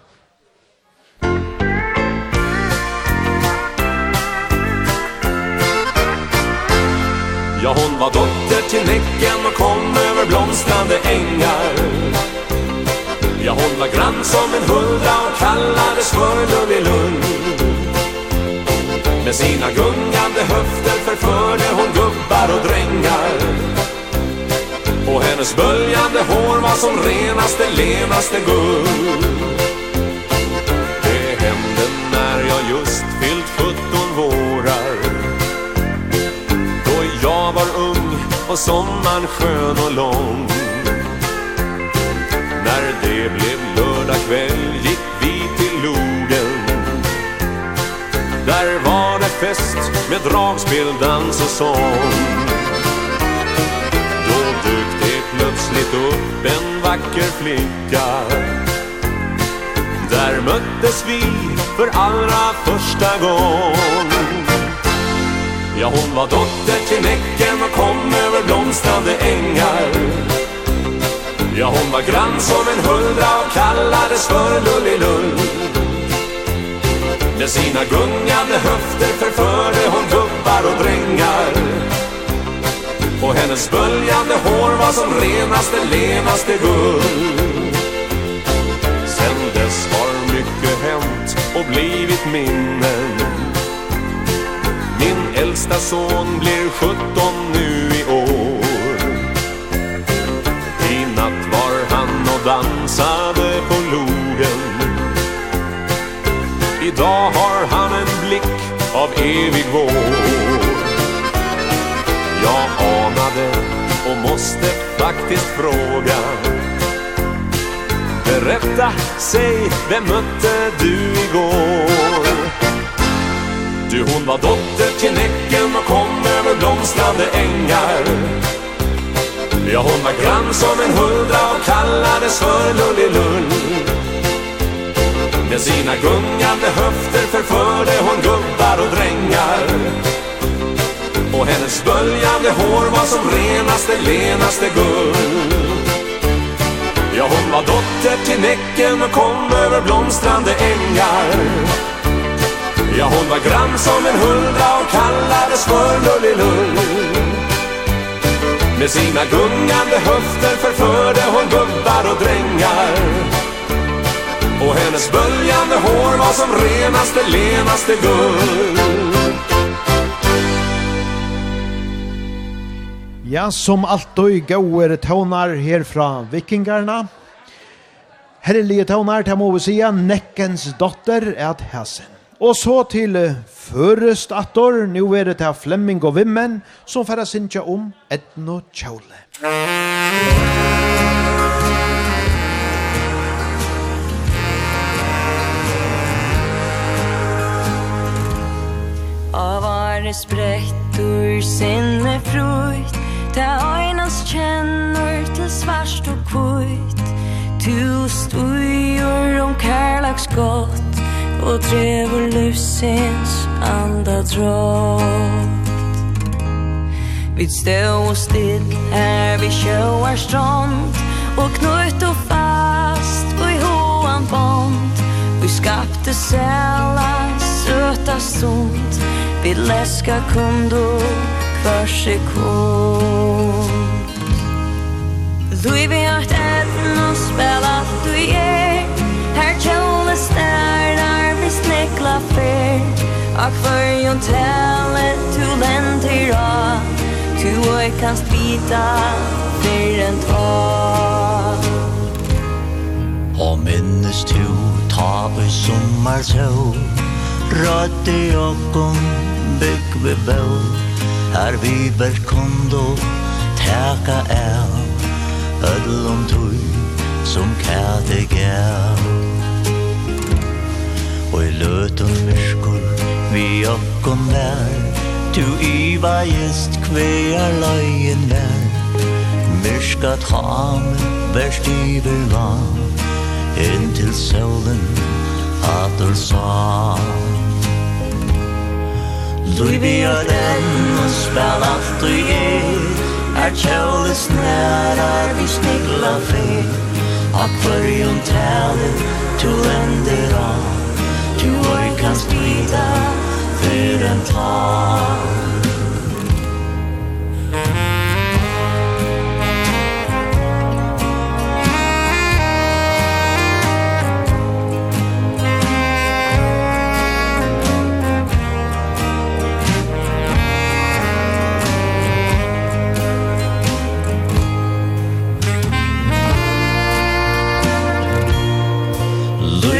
Ja, hon var dotter till Näcken och kom över blomstrande ängar. Jag hon var grann som en huldra och kallades för Lund. Med sina gungande höfter förförde hon gubbar och drängar. Och hennes böljande hår var som renaste, lenaste guld. Det hände när jag just fyllde och sommaren skön och lång. När det blev lördag kväll gick vi till Logen Där var det fest med dragspel, dans och sång. Då dök det plötsligt upp en vacker flicka. Där möttes vi för allra första gång. Ja, hon var dotter till Näcken och kom över blomstrande ängar. Ja, hon var grann som en huldra och kallades för Lullilull. Med sina gungande höfter förförde hon gubbar och drängar. Och hennes böljande hår var som renaste, lenaste guld Sen dess har mycket hänt och blivit mer äldsta son blir 17 nu i år. I natt var han och dansade på logen. Idag har han en blick av evig vår. Jag anade och måste faktiskt fråga. Berätta, säg, vem mötte du igår? Du hon var dotter till näcken och kom över blomstrande ängar. Ja, hon var grann som en huldra och kallades för Lullilull Med sina gungande höfter förförde hon gubbar och drängar. Och hennes böljande hår var som renaste, lenaste guld. Ja, hon var dotter till näcken och kom över blomstrande ängar. Ja, hon var grann som en hundra och kallades för Lullilull Med sina gungande höfter förförde hon gubbar och drängar Och hennes böljande hår var som renaste, lenaste guld Ja, som allt och gåer tonar här från vikingarna. Herrelige tonar, det må vi säga, Neckens dotter är att hæsen. Og så til førest attor, nu er det til Flemming og Vimmen, som færre sinja om Edno Kjole. Av are sprettur sinne frukt, ta øynans kjennur til svarst og kvitt, tu stuiur om kærlags gott og drevor livsens anda drag Vi stå og still her vi sjöar strand og knutt og fast og i hoan bond. Vi skapte sæla søta stund Vi läska kundo kvar sekund. Lui Du vet att og spela du är Här kjolestan fer Ak fyrjon tället tu lentira Tu oi kan spita fyr en ta Og minnes tu Ta i sommar så Rötte okkom Bygg vi bøl Her vi ber kondo teka el. Ödlom tui Som kæte gæl Og i løtun myrskur vi okkon vær Tu iva jest kvear løyen vær Myrskat hamet verst iver vann Inntil søvlen atur sa Lui vi er den og spel alt og jeg Er kjøles nærar vi snigla fyr Akvarium tæler tu lender av Tjur kan sprida Fyr en tal.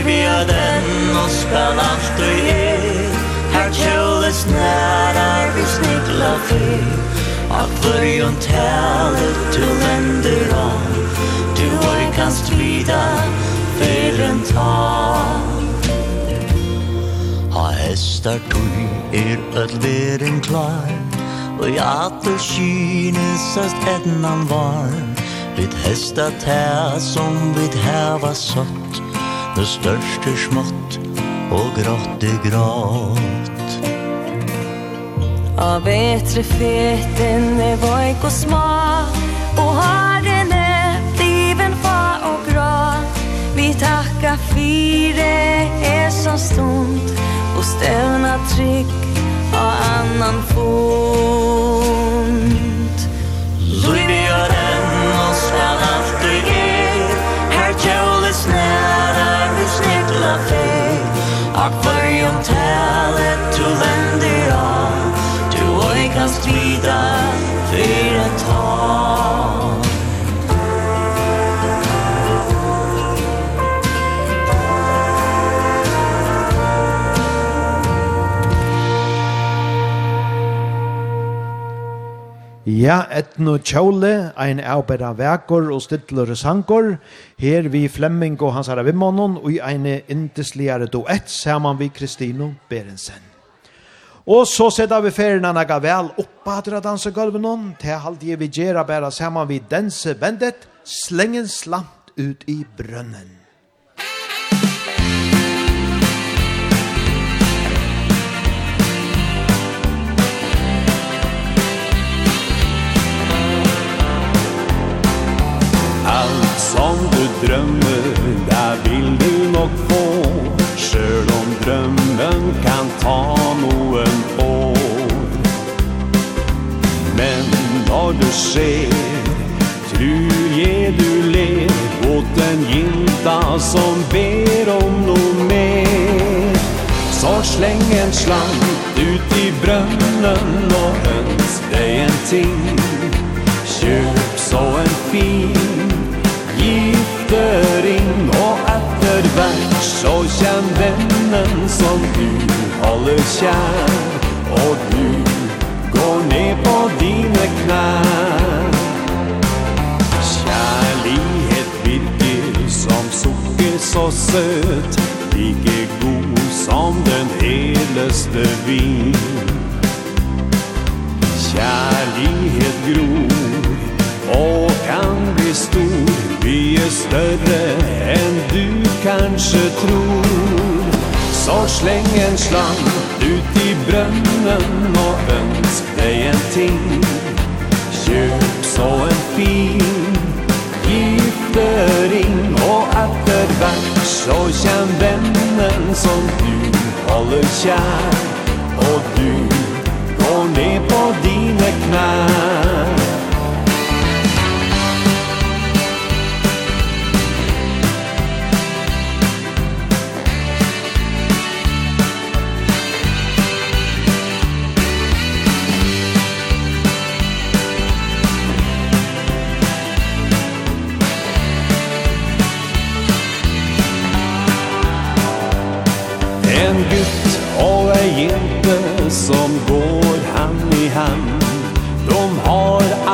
Olivia then og alt aftur jeg Her kjøles nærar vi snigla fyr Av början talet du vender om. Du orkast vida fyrren tal. Ha hestar tui er öll verin klar. Og i atur kynesast etnan var. Vid hesta tæ som vid heva sott. Det største smått og grått er grått. Av betre feten er voik og sma Og har en bliven fa og grå Vi takka fire er som stund Og støvna trygg av annan fond Luivi er enn og skal alt du gir Her kjøles nær er vi snigla fyr Takk for omtale, du vender an Du orkast vida, fyr Ja, etno tjåle, ein arbeida vekor og stidtlore sankor, her vi Flemming og hans herre vimmanon, og i eine indesligare duett saman vi Kristino Berensen. Og så sedda vi ferien han aga vel oppadra dansegulvenon, til halde vi gjerra bæra saman vi danse vendet, slengen slant ut i brønnen. som du drömmer Där vill du nog få. Själv om drömmen kan ta noen år. Men når du ser Truje du ler Åt den gilda som ber om noe mer. Så släng en slant ut i brønnen Og ønsk deg en ting. Kjøp så en fin etter inn og etter hvert Så kjenn vennen som du holder kjær Og du går ned på dine knær Kjærlighet virker som sukker så søt Like god som den heleste vin. Kjærlighet gror Og kan bli stor Vi er større enn du kanskje tror. Så sleng en slang ut i brønnen Og ønsk deg en ting. Kjøp så en fin giftering Og etter hvert så känn vennen som du holder kjær. Og du går ned på dine knær.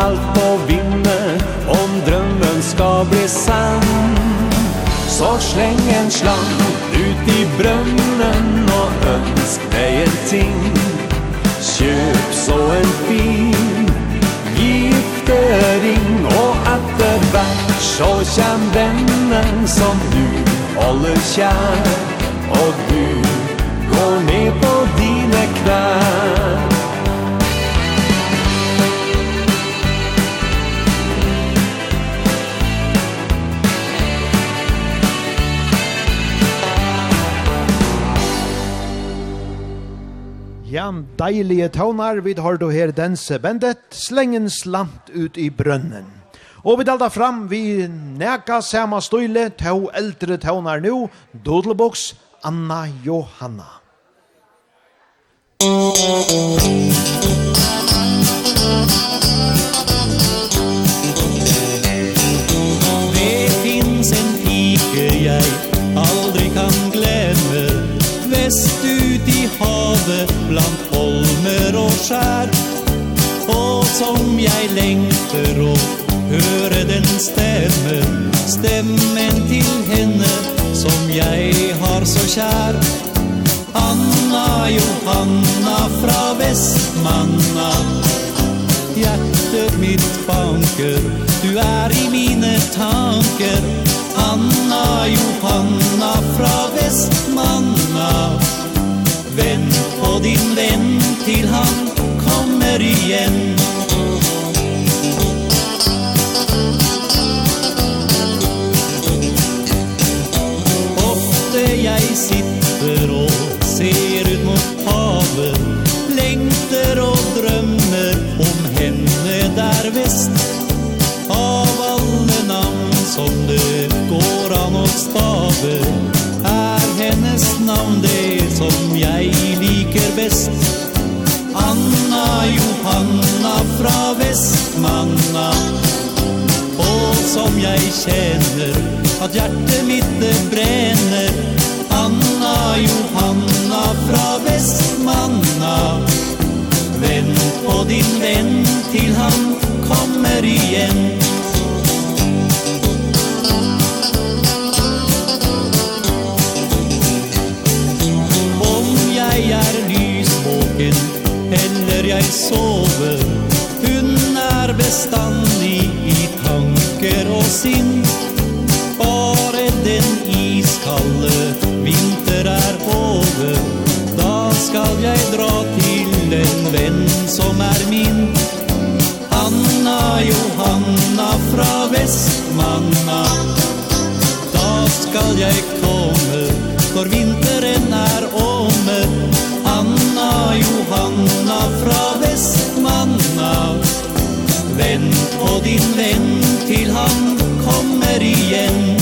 allt på vinne Om drömmen ska bli sann. Så släng en slang ut i brönnen Och önsk dig en ting. Köp så en fin giftering Och att det vart så känn vännen Som du håller kär. Och du går ner på dina knär deilige tånar, vi har då her dense bendet, slengen slant ut i brønnen. Og vi delta fram, vi neka sama støyle, tå eldre tånar nu, Dodelboks, Anna Johanna. Det finns en pike jeg aldri kan glemme, vest ut i havet blant skjær Og som jeg lengter å høre den stemme Stemmen til henne som jeg har så kjær. Anna Johanna fra Vestmanna Hjertet mitt banker, du er i mine tanker. Anna Johanna fra Vestmanna Vent på din venn til han kommer igen Ofte jeg sitter og manna. Og som jeg kjenner At hjertet mitt det brenner Anna Johanna fra Vestmanna. Vent på din venn Til han kommer igjen. Om jeg er lysvåken Eller jeg sover bestandig i tanker og sinn. Bare den iskalle vinter er over Da skal jeg dra til en venn som er min. Anna Johanna fra Vestmanna Da skal jeg komme for vind igjen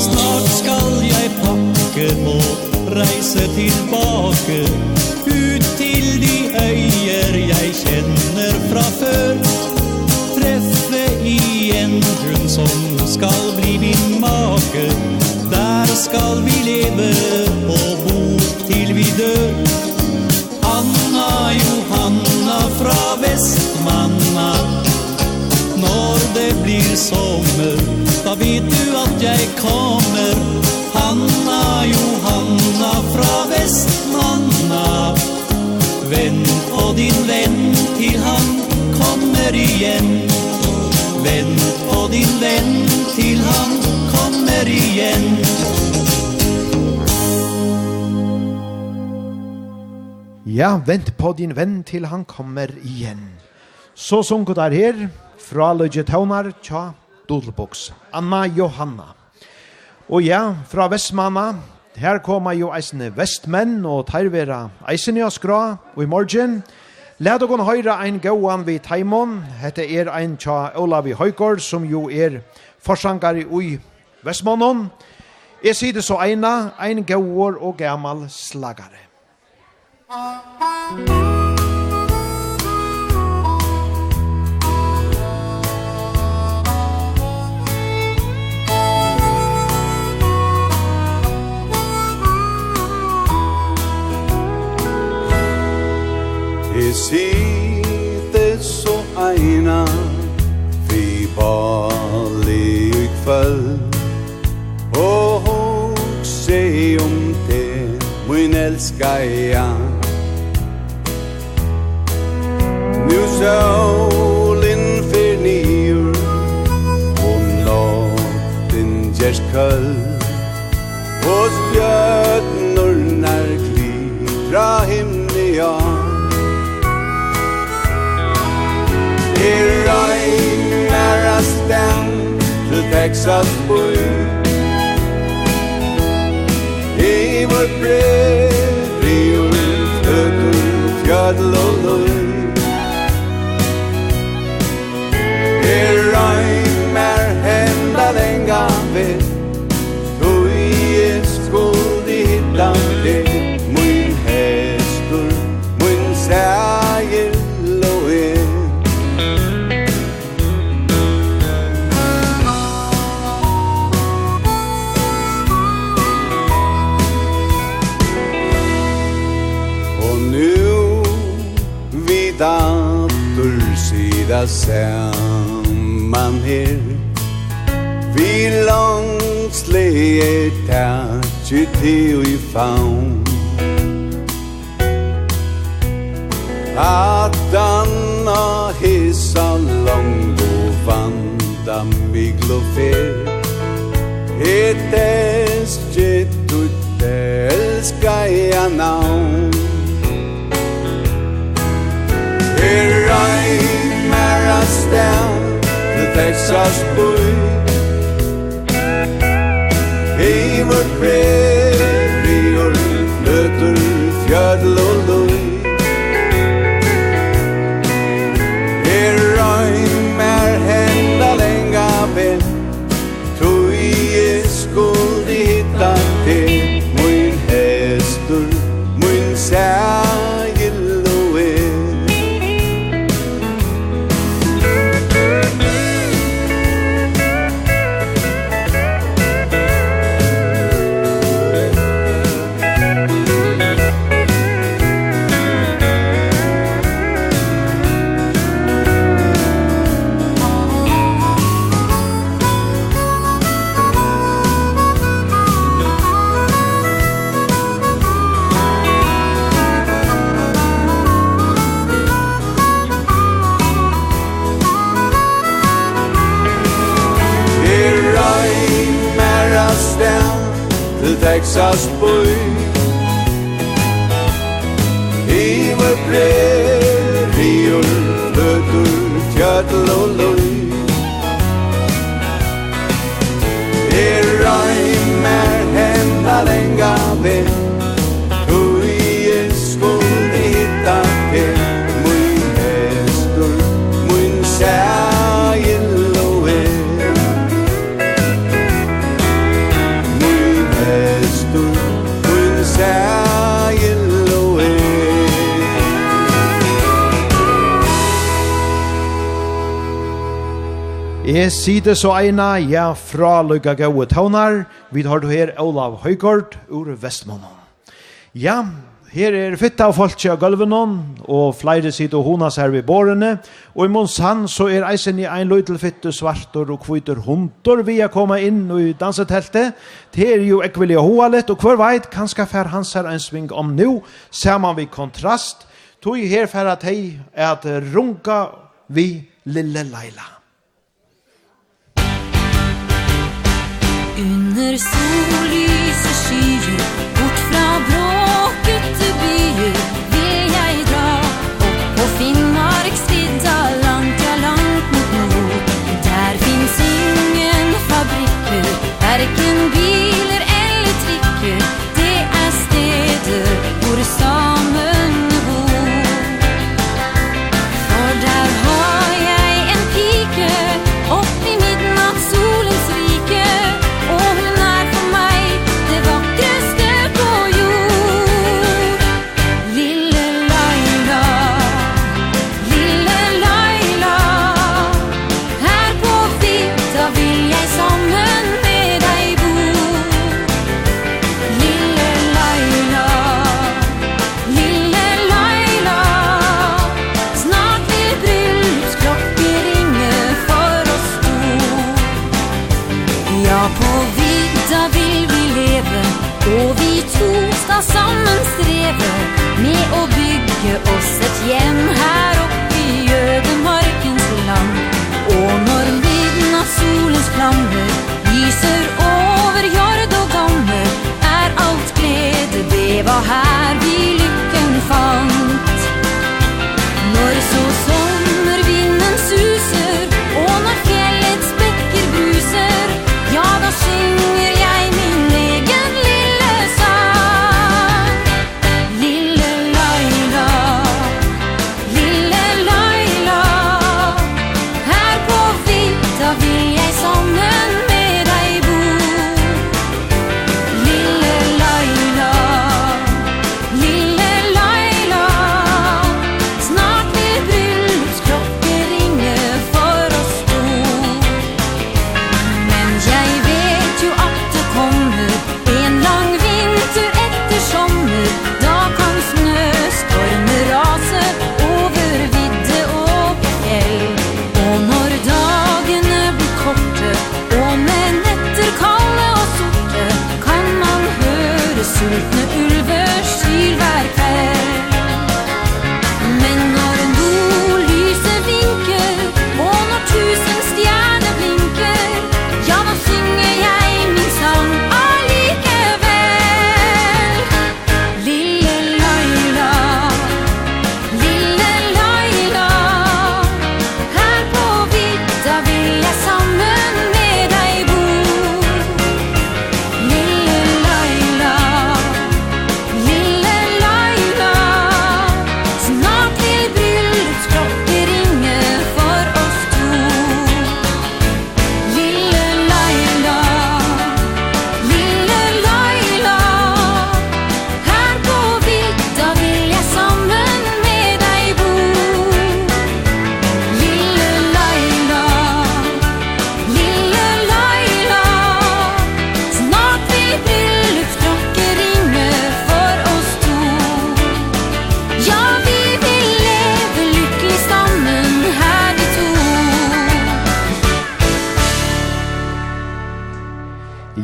Snart skal jeg pakke og reise tilbake Ut til de øyer jeg kjenner fra før. Treffe igjen hun som skal bli min make. Der skal vi leve og bo til vi dør. bäst mamma Når det blir sommer Da vet du att jag kommer. Hanna, Johanna Fra Vestmanna Vän på din venn til han kommer igen. Vän på din venn Ja, vent på din venn til han kommer igjen. Så sunket der her, fra Løgje Tøvnar, tja, Dodelboks, Anna Johanna. Og ja, fra Vestmanna, her kommer jo eisene vestmenn, og tervera eisene av skra, og i morgen, Lad okon høyra ein gåan vi Taimon, hette er ein tja Olavi Høygård, som jo er forsankar i ui Vestmannen. Jeg sier det så eina, ein gåor og gammal slagare. Jeg sitter så eina Vi bali i kvöld Og hokse om det Min elska ja solen fer nýr Om natten gjerst kall Og spjøtnornar klidra himni ja Er regnar stem til Texas bøy I vår brev saman her. Vi er, tætje til i faun At danna hissa langt og vanda migl og fer. Et estje tutte elska i anaun Er reis stær The Texas boy Heimur preri og løtur fjall Sida så eina, ja, fra lukka gau taunar, vi har du her Olav Høygård, ur Vestmånen. Ja, her er fitta av folk av gulvenon, og flere sider honas her ved bårene, og i Monsan så er eisen i ein løytel fitte svartor og kviter hundur vi er kommet inn i danseteltet. Det er jo ekvelig hoa litt, og hver veit, kanskje fer hans her en sving om nu, man vi kontrast, tog her fer at hei at runka vi lille Leila. När sollyset skyer Bort fra bråket til byer Vil jeg dra Opp på Finnmarks vidda Langt, ja langt mot nord. Der finns ingen fabrikker Verken biler eller trikker Det er steder hvor staden oss ett hjem her oppe i ødemarkens land. Og Och av solens flammer lyser over jord og gammer Er alt glede, det var her vi lykken fant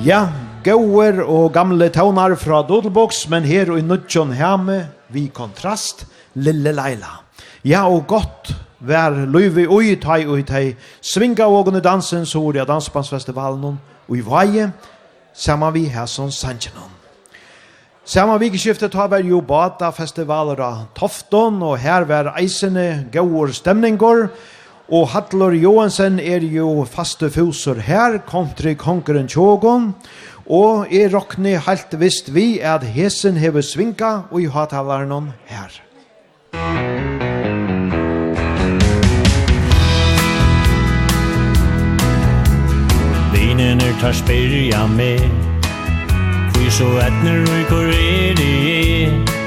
Ja, gauer og gamle taunar fra Dodelbox, men her og i Nudjon Hjame, vi kontrast, Lille Leila. Ja, og godt vær løyvi ui tai ui tai, svinga og under dansen, så ordet dansbandsfestivalen, og i vaje, saman vi her hæsson sanjenon. vi vikskiftet har vært jo bata festivaler av Tofton, og her var eisene gauer stemninger, og Og Hallor Johansen er jo faste fuser her, kontri konkeren tjågon, og er rockne helt visst vi at hesen hever svinka og i hatalaren her. Vinen er tar spyrja med, hvor så etner og hvor er det er,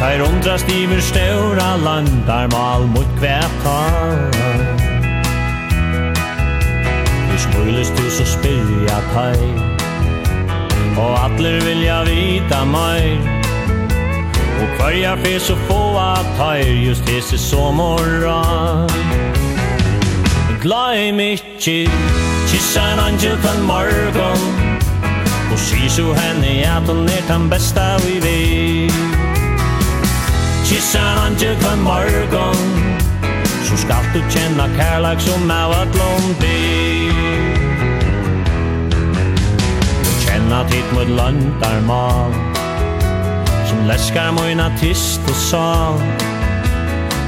Teir undrast iver stóra landar mal mot kvætar Vi smulest du så spyrja teir Og atler vilja vita meir. Og kvarja fyr så få at teir just hese somorra Gleim ikkje Kissa en angel den morgon Og sys jo henne at hun er den besta vi vet Kyssar han til hver morgon Så skal du kjenne kærlek som er et londi Du kjenner tid mot landarmal Som leskar møyna tist og sal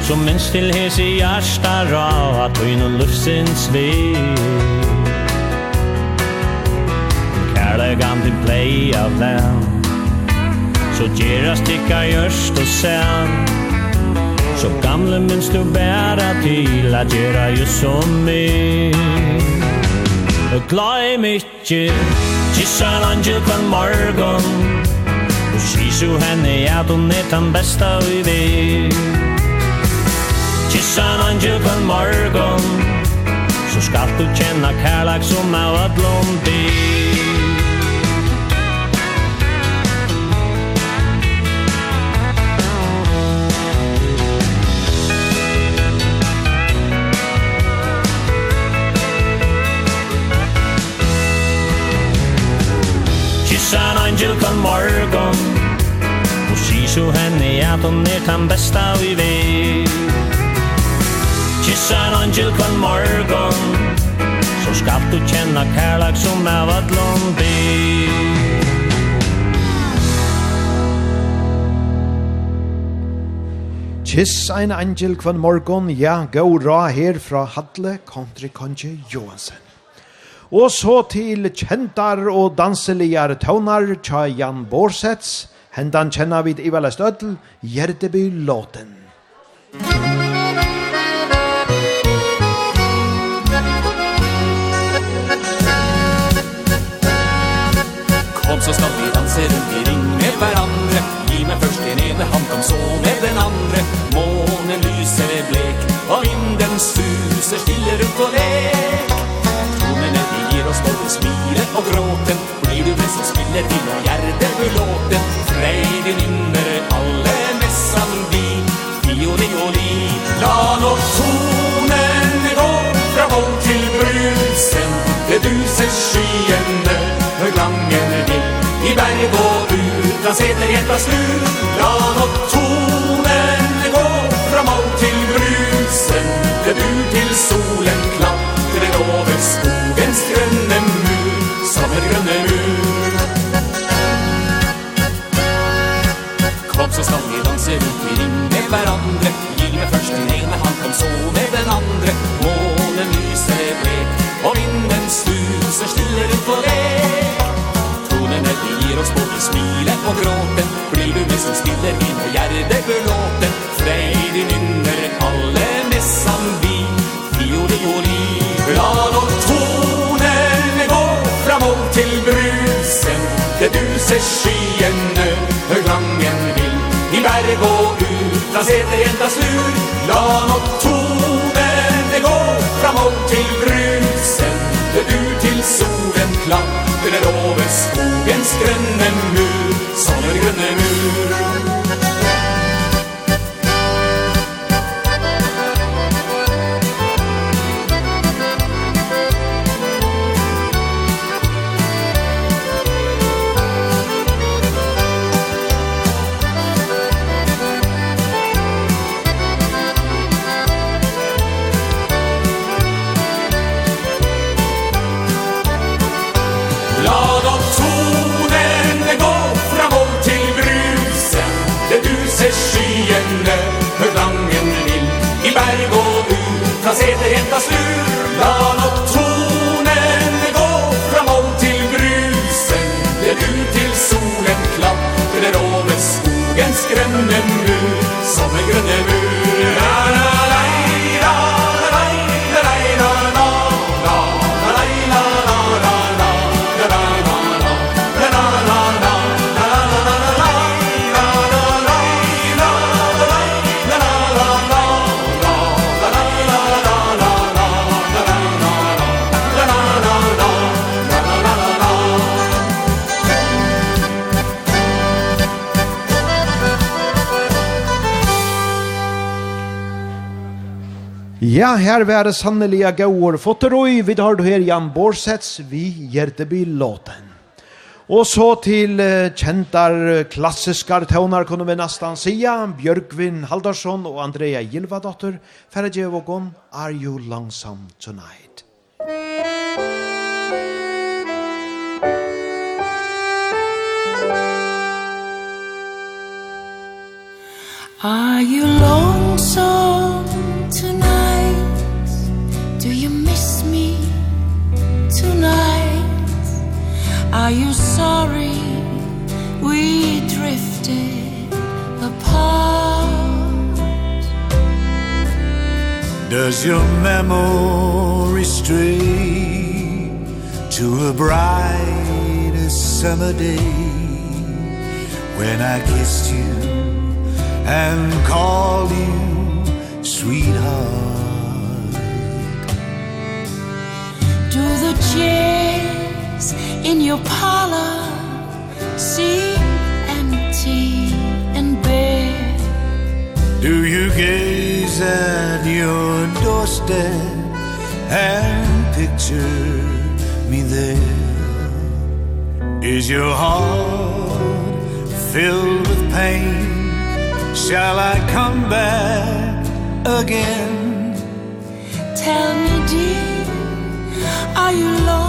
Som minst til hes i hjärsta ra At høyna lufsins vi Kærlag an til play av land Så sticka tikka öst och sen Så gamle minst du bära till Att göra ju som mig Og glad i Kissa en angel kvann morgon. Og sisu henne at hun er den besta vi vet. Kissa en angel kvann morgon Så skal du kjenna kærlag som av at blom dyr en angel kan morgon Og si så henne at hon er den besta vi vet Tusan angel kan morgon Så skal du känna kärlek som är vad lån be Kiss ein angel kvann morgon, ja, gå ra her fra Hadle, country country Johansen. Og så til kjentar og danseligar tøvnar tja Jan Borsets. Hendan kjenna vid Ivala velest ødel, Gjerdeby låten. Kom så skal vi danse rundt i ring med hverandre Gi meg først den ene, han kom så med den andre Månen lyser blek, og vinden suser stille rundt og lek oss både smilet og gråten. Blir du med som spiller din og hjerte belåten Freyden nynner alle messan vi Fioli og li La nå tonen gå fra vold til brusen Det duser skyene Hør klangen vil i berg og ur Fra seter helt av slu La nå tonen gå fra vold til brusen Det du til solen klapp over skogens grønn med grønne mur Kom så skal vi danse rundt i ring med hverandre. Gi meg først den ene hand, kom så med den andre. Månen lyser blek, og vinden stuser stille rundt på lek. Tonene de gir oss både smilet og gråten Blir du med som spiller inn og gjerde belåten Freidig nynner alle med samvittighet Jäntas heter Jäntas lur Jan och tonen Det går framåt till brusen Det du till solen klapp Det är over skogens grønne mur. Som en grønne mur. från säter hämtas ur Bland och tonen går framåt till brusen Det du till solen klapp Det är skogen skrämmer nu. Som en grönne mur Ja, her var det sannelige gauer fotterøy. Vi har du her Jan Borsets vi Gjerteby låten. Og så til uh, kjentar klassiskar tøvnar kunne vi nesten sia, Bjørgvin Haldarsson og Andrea Gilvadotter, Ferregjevågon, Are You Longsome Tonight? Are you lonesome tonight? tonight. Are you sorry we drifted apart? Does your memory stray To a bright summer day When I kissed you and called you sweetheart? chairs in your parlor seem empty and bare Do you gaze at your doorstep and picture me there? Is your heart filled with pain? Shall I come back again? are you lonely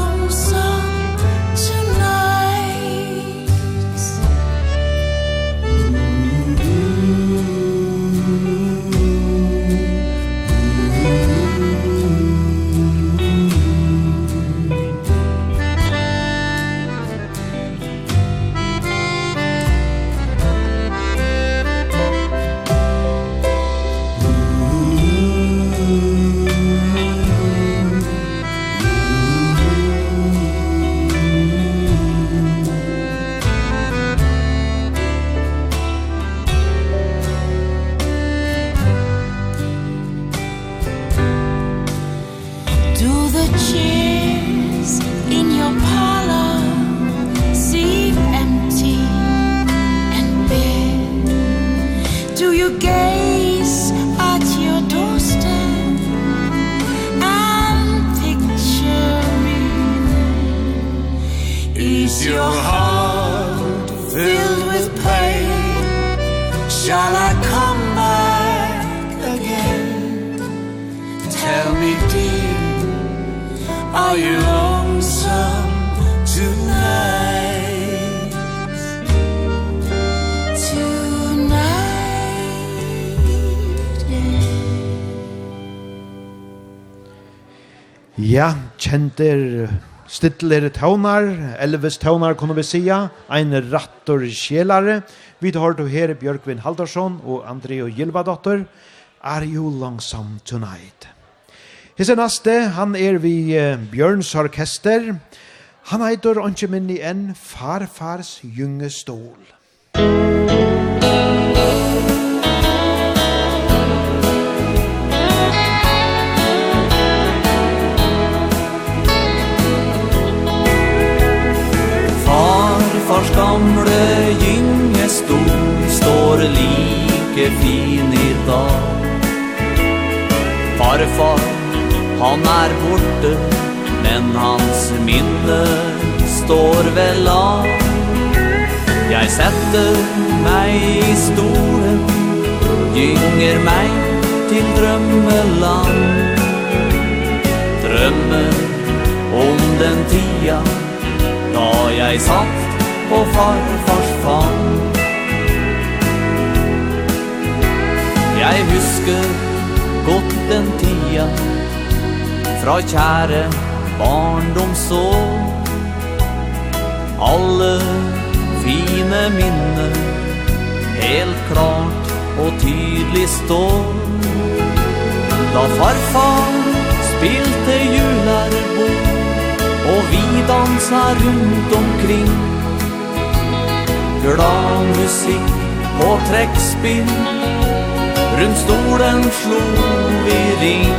kjenter stidler tøvnar, Elvis tøvnar kunne vi sia, ein rattor kjelare. Vi tar til her Bjørkvin Haldarsson og Andreo Gilvadotter. Are you longsome tonight? Hisse naste, han er vi Bjørns orkester. Han heitor ontsje minni enn Farfars gyngestol. stol. Fars gamle gyngestol står like fin i dag. Farfar, han er borte, men hans minne står vel av Jeg setter meg i stolen, gynger meg til drømmeland. Drømmer om den tida, da jeg satt på farfars fang. Jeg husker godt den tida Fra kjære barndomsår Alle fine minner Helt klart og tydelig står. Da farfar spilte jularbord Og vi dansa rundt omkring Glad musikk på trekkspinn. Rundt stolen slo vi ring.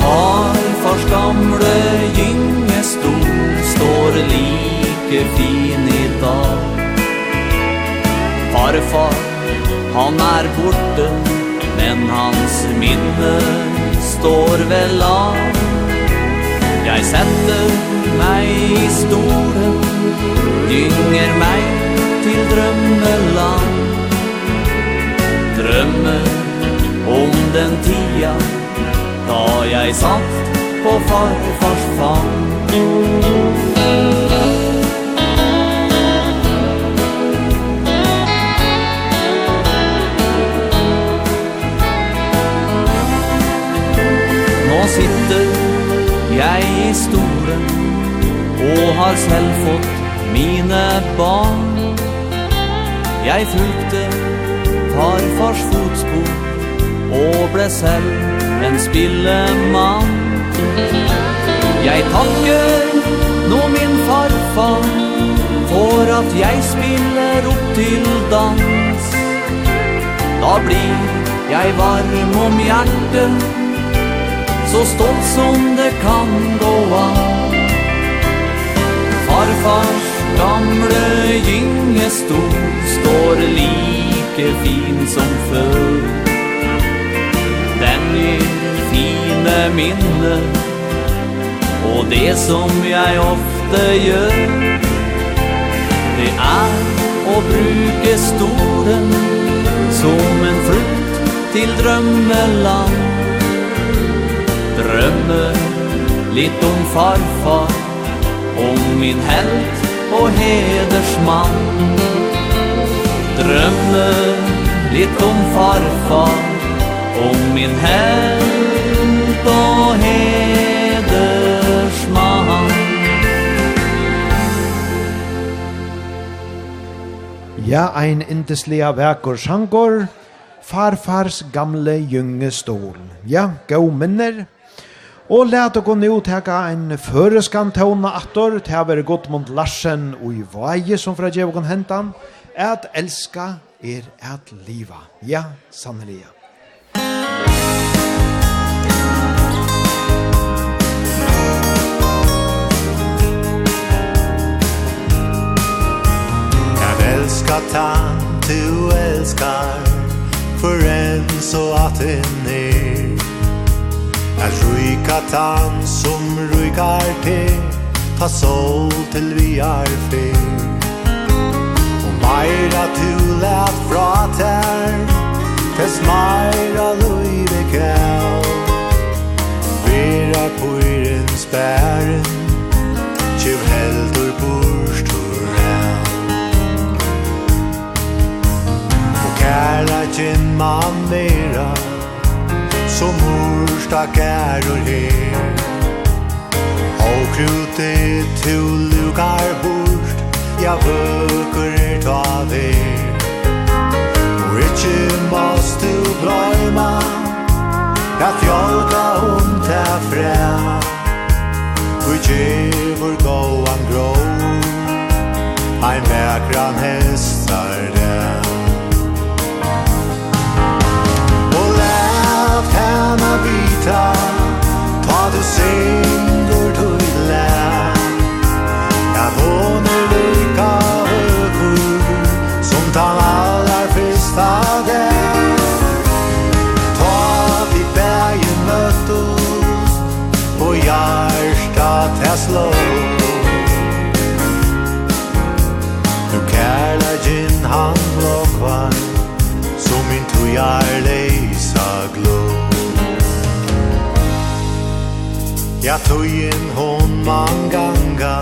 Farfars gamle gyngestol Står like fin i dag. Farfar, han er borte Men hans minne står vel av Jeg setter meg i stolen gynger meg til drømmeland. Drømme om den tida Da jeg satt på farfars fang. Sitter jeg i stolen Og har selv fått mine barn. Jeg fulgte farfars fotspor Og ble selv en spillemann. Jeg takker nå min farfar For at jeg spiller opp til dans. Da blir jeg varm om hjertet Så stolt som det kan gå an. Farfars Gamle gyngestol står like fin som før. Den gir fine minner Og det som jeg ofte gjør Det er å bruke stolen Som en frukt til drømmeland. Drømmer litt om farfar Om min helt og hedersmann. Drømme litt om farfar Om min helt og hedersmann. Ja, ein inteslega verkur sjangur Farfars gamle gyngestol. Ja, gau minner Og let dere nå teka en føreskan tåna attor, til å være godt mot Larsen og i veie som fra djevåken hentan, at elska er at liva. Ja, sannelig. Jeg elska ta, du elskar, for en så at en er, Er ruika tan som ruikar te Ta sol til vi er fe Og meira tu let fra ter Tess meira luive kjell Vera puiren spæren Tjuv heldur burstur el Og kæra kjinn man meira som morsdag er her. Og krute til lukar bort Ja vøkur er ta ver Og ikkje måst du gløyma Ja fjolka om ta fræ Og djevor gåan grå Ein mekran hestar den gärna vita Ta du synder du lär Jag vånar lika högur Som tar allar fyrsta där Ta vi bergen möttes Och hjärtat jag slår. Nu kärla gin han blåkvar Som min tuja Ja tøyen hon man ganga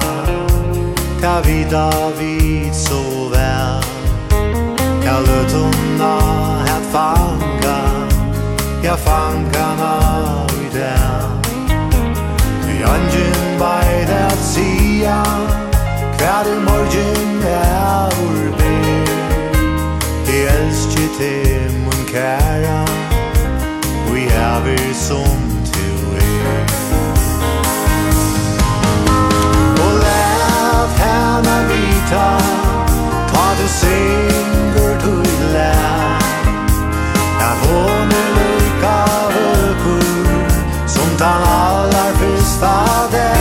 Ta vida vid så väl. Ja løt hon a het fanga Ja fanga na ui Du angen bei der Sia Hver i morgen er urbe Jeg elsker til mun kæra Vi jeg vi som att härna vita Ta du synger till Ja, hon vånar lika högur Som den allar fyrsta där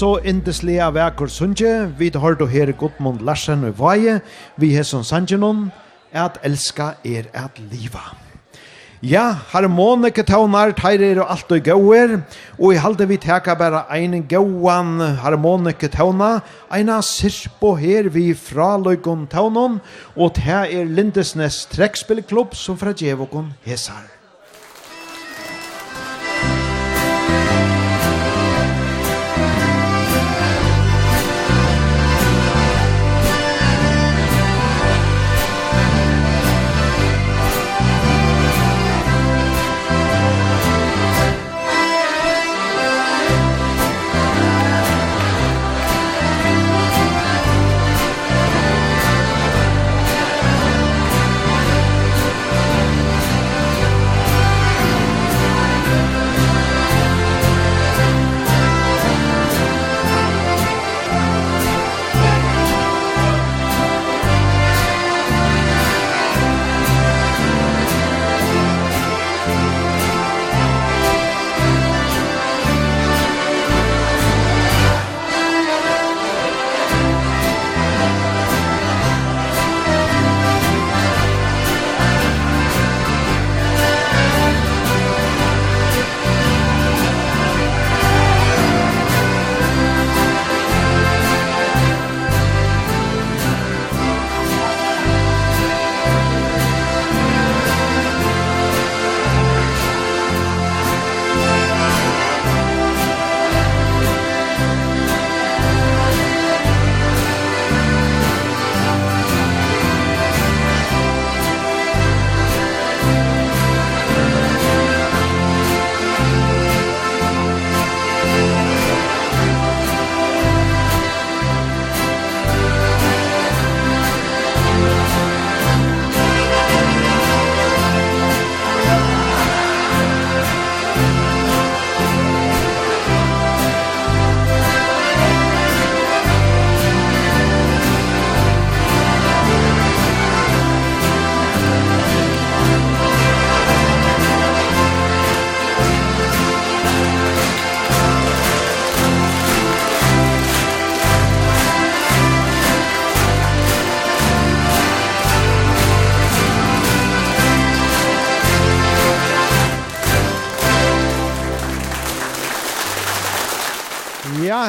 så indeslega vekur sunje, vi har her Gudmund Larsen og Vaje, vi har som sanjenon, at elska er at liva. Ja, harmonike tånar, teir er alt og gauer, og i halde vi teka bara ein gauan harmonike tåna, eina sirpo her vi fra løykon tånon, og te er Lindesnes trekspillklubb som fra djevokon hesar.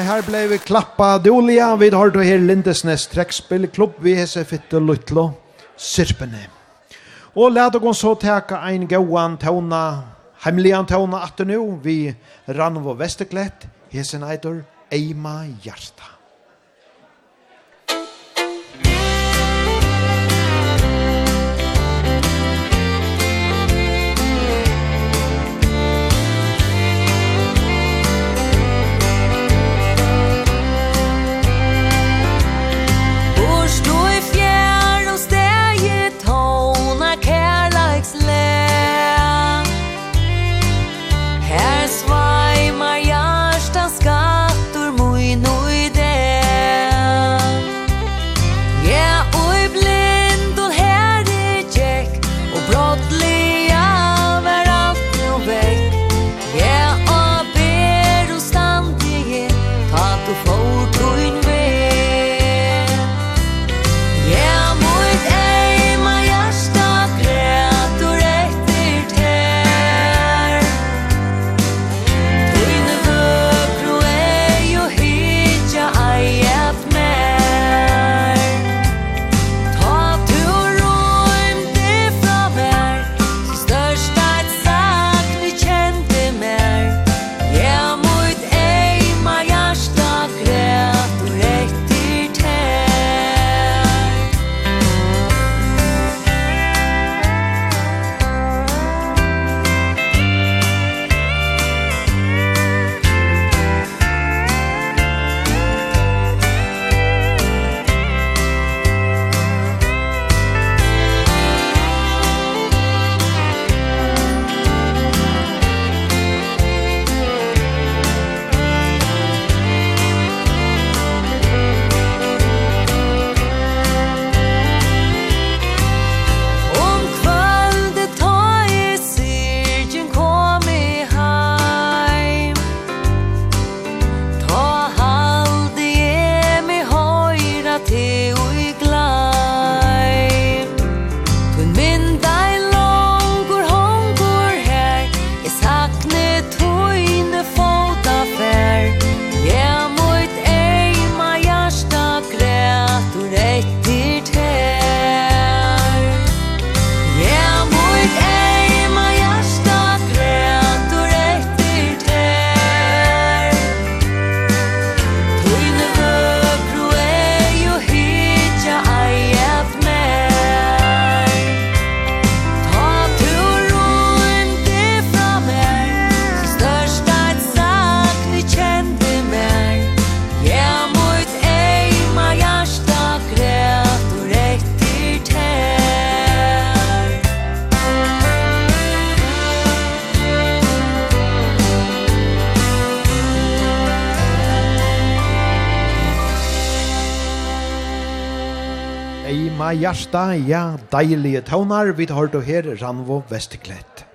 her blei vi klappa dolia, vi har då her Lindesnes trekspillklubb, vi hese fitte luttlo, sirpene. Og lad oss så teka ein gauan tauna, heimlian tauna atter nu, vi rann vår vesteklett, hese neitor, eima hjarta. hjarta, ja, deilige tånar, vi tar du her Ranvo Vesteklett.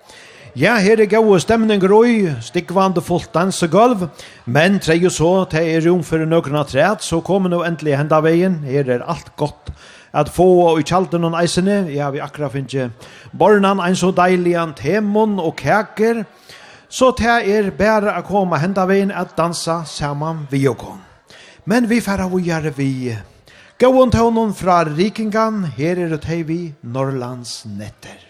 Ja, her er gode stemninger oi, stikkvande fullt dans og gulv, men tre jo så, te er rom for nøkron av træt, så kommer nå endelig henda veien, her er alt godt at få og i kjalten og eisene, ja, vi akkurat finner bornan, en så deilig an temon og kaker, så det er bare å komme henda veien at dansa saman vi og Men vi færre vi gjør vi Gåon tånen fra Rikingan, her er det vi Norrlands netter.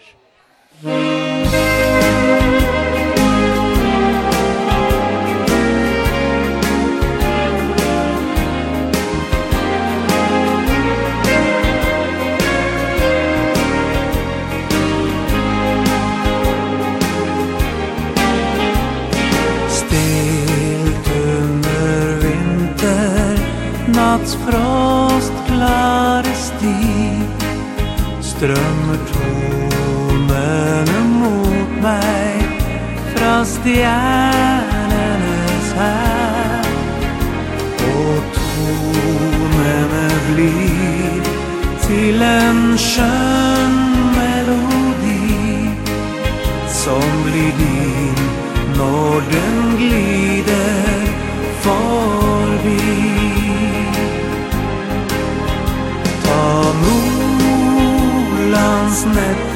Stilt under vinter, Natts stjärnornas här Och tonerna blir till en skön melodi Som blir din når den glider forbi. Ta Norrlands nätt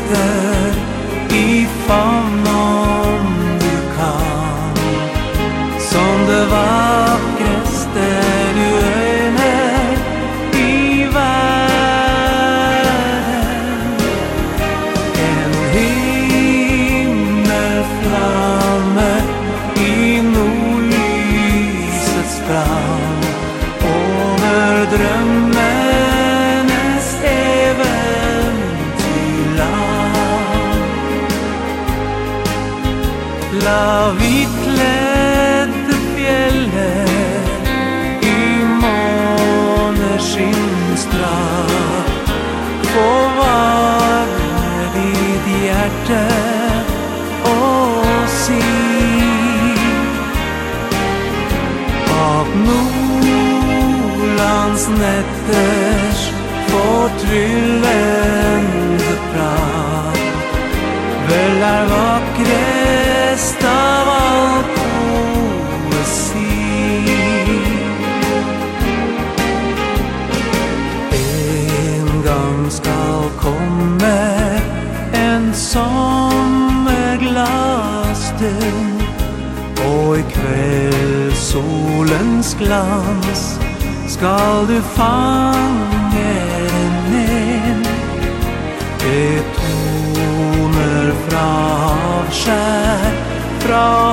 skal du fange min Det toner fra avskjær fra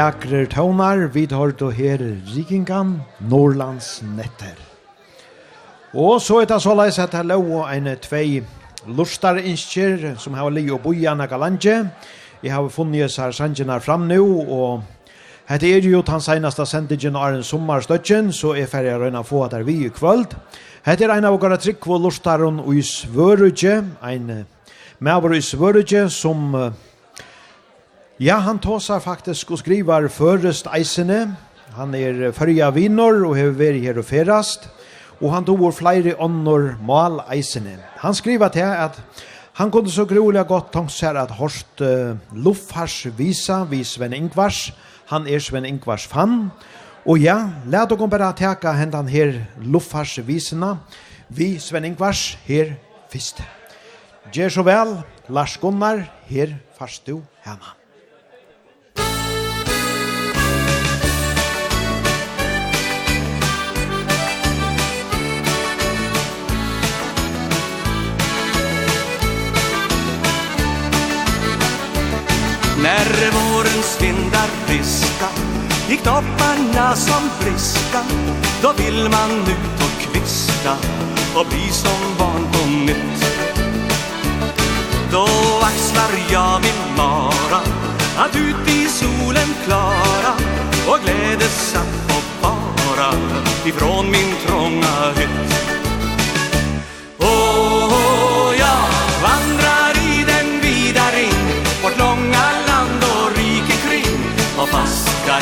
Vækrer tøvnar, vi tar og her Rikingan, Norlands netter. Og så er det så leis at det lå en tvei lustarinskjer som har li og boja nakka landje. Jeg har funnet oss her fram nå, og Hette er jo den seneste sendingen av en sommerstøtjen, så er ferdig å røyne få at det er vi i kvöld. Hette er en av våre trikk og lortaren i Svørudje, en maver i Svørudje som uh, Ja, han tåsar faktisk og skrivar førest eisene. Han er førja vinnor og hever veri her og ferast. Og han tog flere ånder mal eisene. Han skriver til at han kunne så groliga godt tanke her at Horst uh, Luffars visa vi Sven Ingvars. Han er Sven Ingvars fan. Og ja, la dere bare teka hendan her Luffars visena Vi Sven Ingvars her fyrst. Gjør så vel, Lars Gunnar, her fast du henne. När vårens vindar friska Gick topparna som friska. Då vill man ut och kvista Och bli som barn på nytt. Då axlar jag min mara Att ut i solen klara Och glädes att få bara Ifrån min trånga hytt.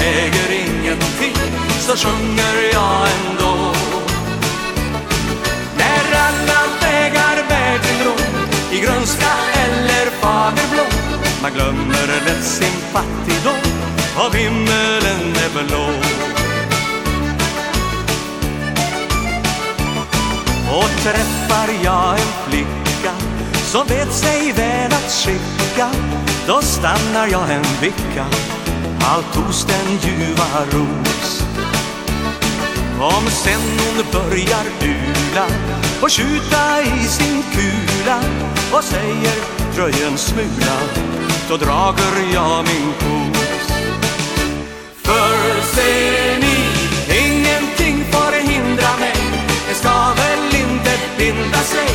äger ingenting så sjunger jag ändå. När alla vägar bär till ro i grönska eller fagerblå man glömmer lätt sin fattigdom Och himmelen är blå. Och träffar jag en flicka som vet sig väl att skicka då stannar jag en vecka allt hos den ljuva ros. Om sen hon börjar ula och skjuta i sin kula och säger tröjen smula då drager jag min kos. För ser ni ingenting får hindra mig. Det ska väl inte binda sig.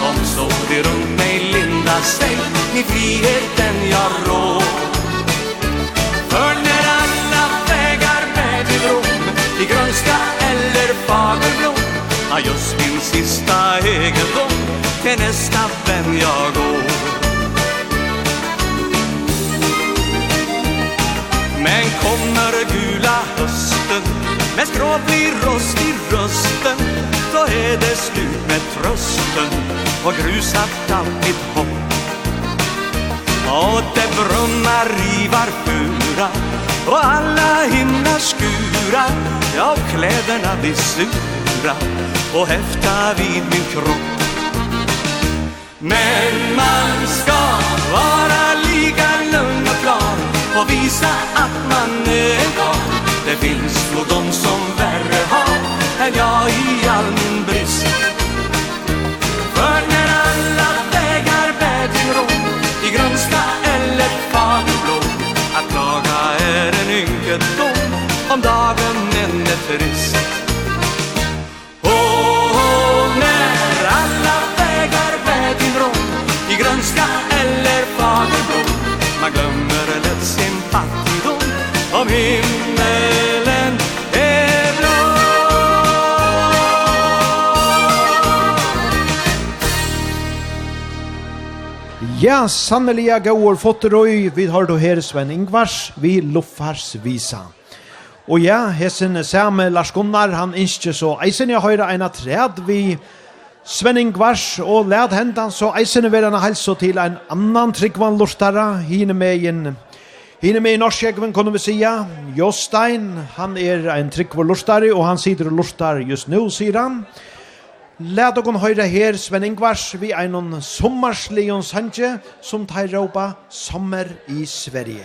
Om så det runt mig linda sig ni friheten jag råd I grönska eller fagerblom. Har just min sista egendom Till nästa vän jag går. Men kommer gula hösten Med skråplig rost i rösten Då är det slut med trösten Och grusat allt mitt hopp. Och det brunnar rivar fura Och alla hinna skura Ja, kläderna blir sura. Och häfta vid min kropp. Men man ska vara lika lugn och klar Och visa att man är en kar Det finns nog de som värre har Än jag i all min brist. lyckedom Om dagen än är trist. Och när alla vägar vägen rom I grönska eller fagerblom Man glömmer Ja, sanneliga gåor fotterøy, vi har du her Sven Ingvars, vi luffars visa. Og ja, hesen samme Lars Gunnar, han innskje så eisen jeg høyre en træd vi Sven Ingvars, og led hendan så eisen vi denne helso til en annan tryggvann lortara, hine med en Hine med i Norskjegven, kunne vi sija, Jostein, han er en tryggvann lortare, og han sitter og lortar just nu, sier han. Lad okon høyre her Sven Ingvars vi er noen sommersleon sanje som tar råpa sommer i Sverige.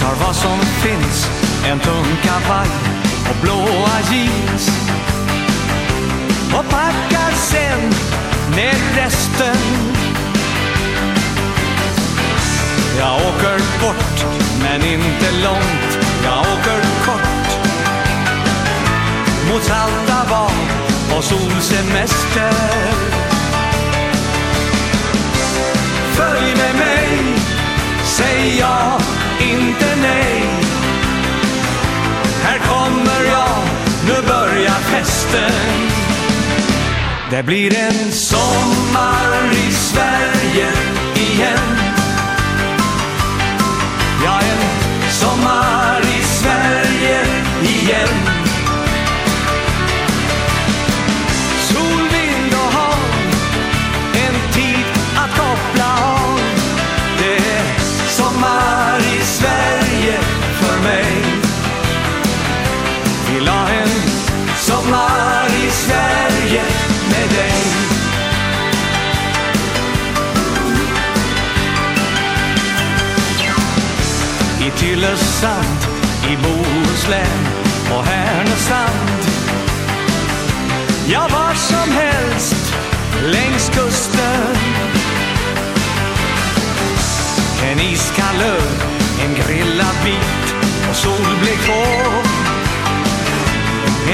Tar vad som finns En tung kavaj och blåa jeans Och packar sen med resten Jag åker bort men inte långt. Jag åker kort. Mot salta bad och solsemester. Följ med mig Säg ja, inte nej. Här kommer jag, nu börjar festen. Det blir en sommar i Sverige igen. till Össand i Bohuslän och Härnösand. Ja, var som helst längs kusten. En iskall öl, en grillad bit och solblick hår.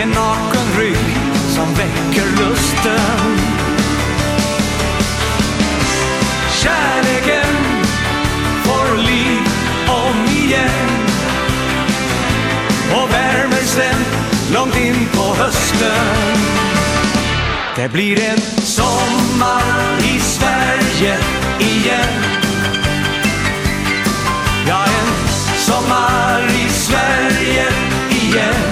En naken rygg som väcker lusten. Kärleken igen Och värmer sen långt in på hösten Det blir en sommar i Sverige igen Ja, en sommar i Sverige igen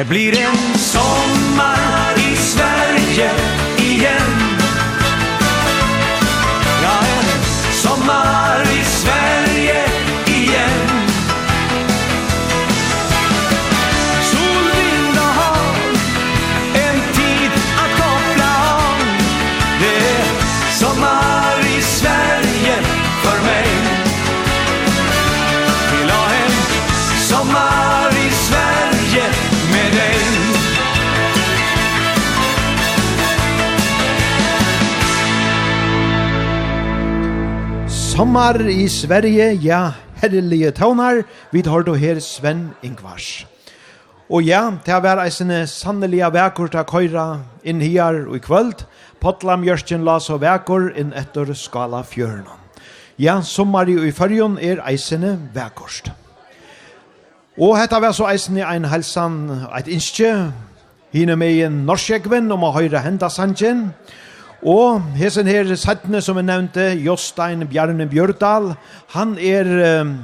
Det blir en sång sommar i Sverige, ja, herrelige tånar, vi tar då her Sven Ingvars. Og ja, det har vært eisene sannelige til å køyra inn her og i kvöld. Potla mjørsten la så vekkor inn etter skala fjørna. Ja, sommar i og fyrjon er eisene vekkorst. Og hetta var så eisene ein helsan, eit innskje, hine med en norskjegven om å høyre henda og Og hesen her Sætne som vi nevnte, Jostein Bjarne Bjørdal, han er um,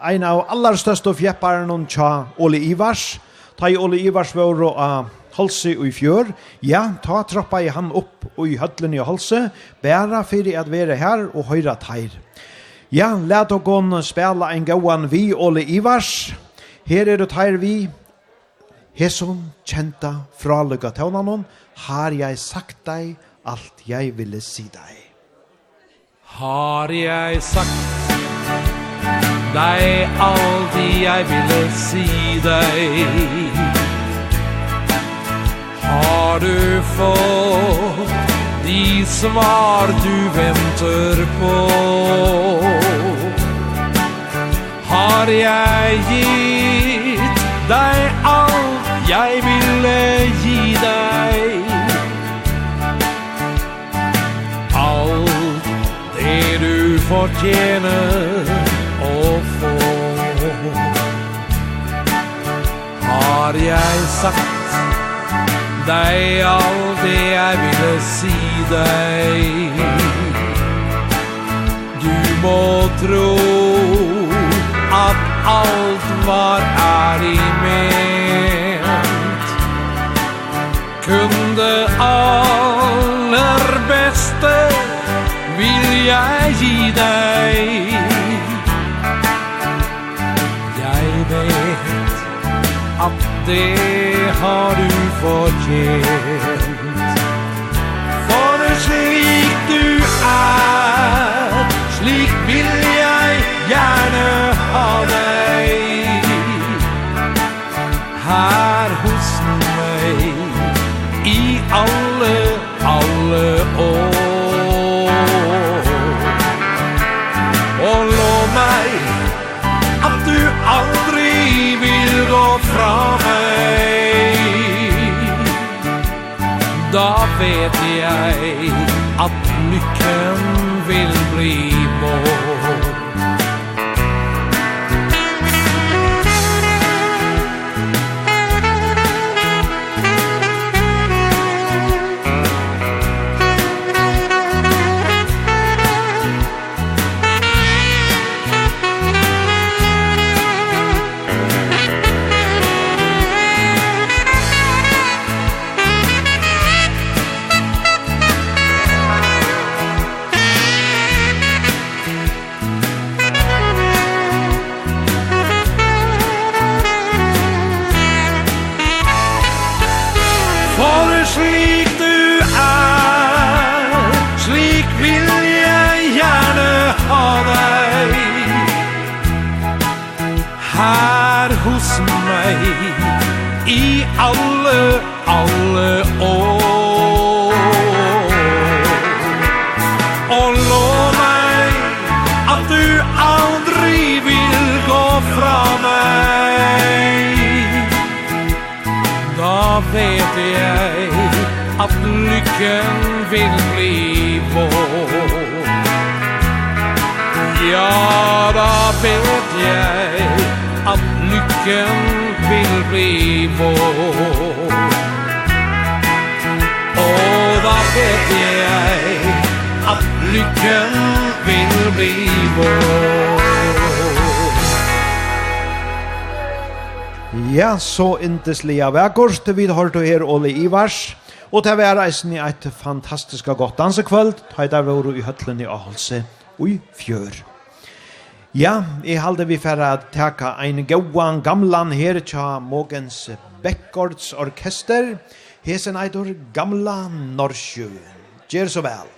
ein av allar største fjepparen om tja Ole Ivars. Ta i Ole Ivars var og uh, Halse og i fjør. Ja, ta trappa i han opp og i høtlen i Halse, bæra fyrir at være her og høyra teir. Ja, let okon spela en gåan vi Ole Ivars. Her er det teir vi, Hesson kjenta fra tøvnanon, har jeg sagt deg, alt jeg ville si deg. Har jeg sagt deg alt jeg ville si deg? Har du fått de svar du venter på? Har jeg gitt deg alt jeg ville gi deg? fortjener å få. Har jeg sagt deg all det jeg ville si deg? Du må tro at alt var i ment. Kunde aller beste vil jeg gi deg. Jeg vet at det har du fortjent. For slik du er, Slik vil jeg gjerne ha deg. Her hos meg, I alle, alle år. lyckan vill bli. dagen vil bli vår. Og da vet jeg at lykken vil bli vår? Ja, så inteslige vekkort, vi har til her Ole Ivars, og til å være eisen i et fantastisk godt dansekvöld, det var i høtlen i Ahalse og i fjør. Ja, jeg halde vi for å teka ein gauan gamlan her tja Mogens Beckgards orkester. Hesen eitur gamla Norsjø. Gjer så vel.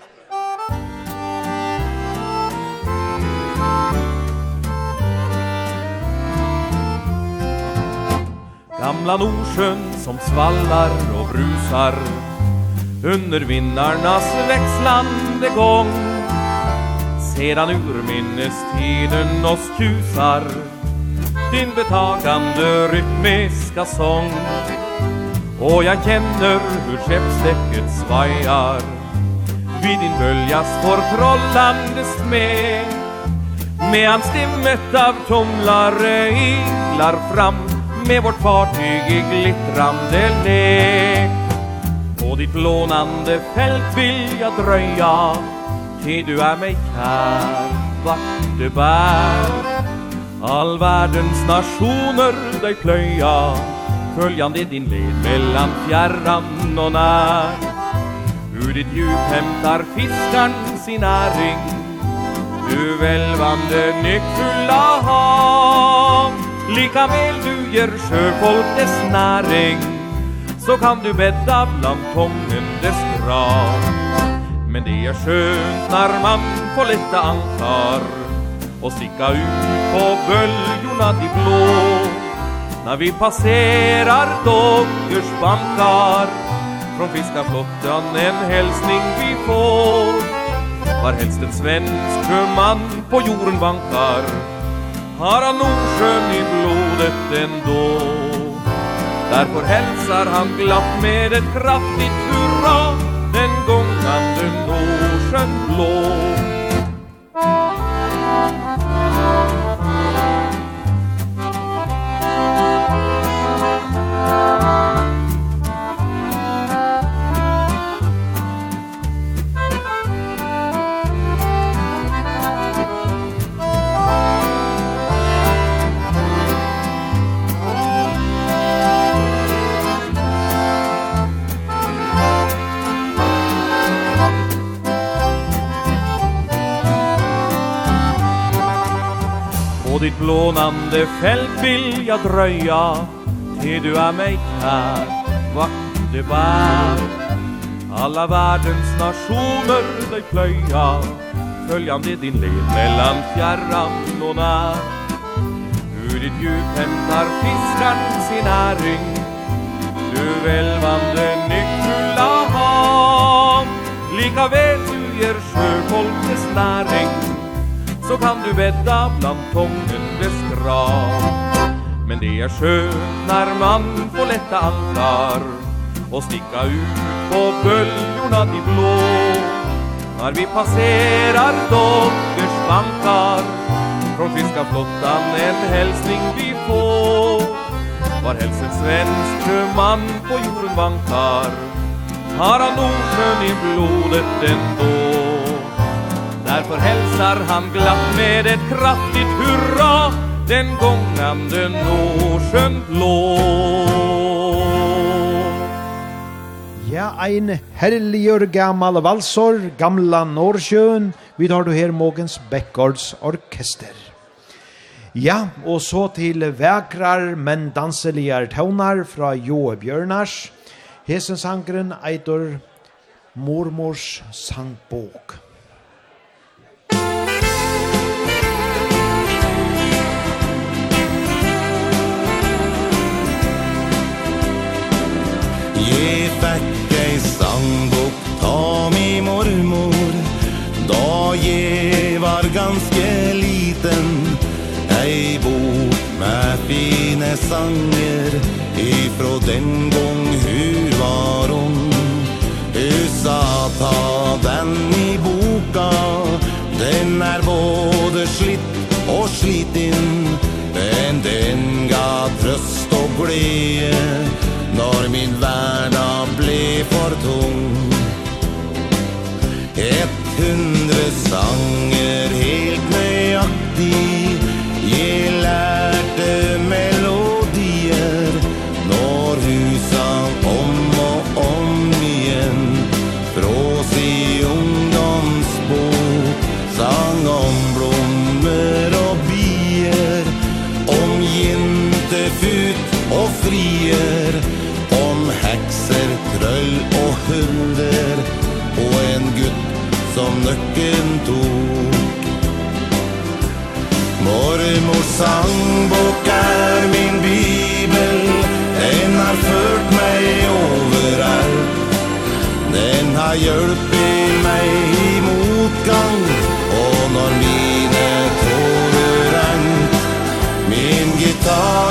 Gamla Norsjön som svallar och brusar Under vinnarnas växlande gång Sedan urminnestiden oss tjusar Din betagande rytmiska sång. Och jag känner hur skeppsdäcket svajar Vid din böljas förtrollande med. Medan stimmet av tomlare iglar fram Med vårt fartyg i glittrande lek. På ditt lånande fält vill jag dröja Til du er meg kær, vart du bær. All verdens nasjoner Dei pløya Føljan i din led mellan fjärran og nær. Ur ditt djup hämtar fiskaren sin näring Du välvande nyckfulla hav. Lika väl du ger sjöfolk dess näring Så kan du bädda bland tången dess grav. Men det är skönt när man får lätta ankar Och sticka ut på böljorna de blå. När vi passerar dockers bankar Från fiskarflottan en hälsning vi får. Var helst en svensk sjöman på jorden vankar Har han Nordsjön i blodet ändå Därför hälsar han glatt med ett kraftigt hurra Den gång Vander Nordsjön blå. ditt blånande fält vill jag dröja Till du är mig kär Vart det bär. Alla världens nationer dig plöja. Följande din led mellan fjärran och när. Ur ditt djup hämtar fiskaren sin näring. Du välvande nyckfulla hav. Lika väl du ger sjöfolkets näring. Så kan du bädda bland tångendes grav. Men det är skönt när man får lätta altar Och sticka ut på böljorna i blå. När vi passerar dockers bankar Från fiskaflottan en hälsning vi får. Var helst en svensk sjöman på jorden vankar Har han Nordsjön i blodet ändå. Därför hälsar han glatt med ett kraftigt hurra Den gångande Norsen blå Ja, ein herligur gammal valsor, gamla Norsjøen, vi tar du her Mogens Beckards orkester. Ja, og så til vekrar, men danseligar tøvnar fra Joe Bjørnars. Hesen sangren eitor Mormors sangbok. Jeg fikk ei sangbok ta mi mormor Da jeg var ganske liten. Ei bok med fine sanger Ifrå den gong hun var ung. Hun sa ta den i boka Den er både slitt og slit inn Men den ga trøst og glede. Når min hverdag ble for tung. Et hundre sanger helt nøyaktig. Jeg lærte melodier Når hun sang om og om igjen. Frås i ungdomsbok Sang om blommer og bier. Om jintefut og frier øl og hunder Og en gutt som nøkken tok. Mormors sangbok er min bibel Den har ført meg overalt. Den har hjulpet meg i motgang Og når mine tårer rent Min gitar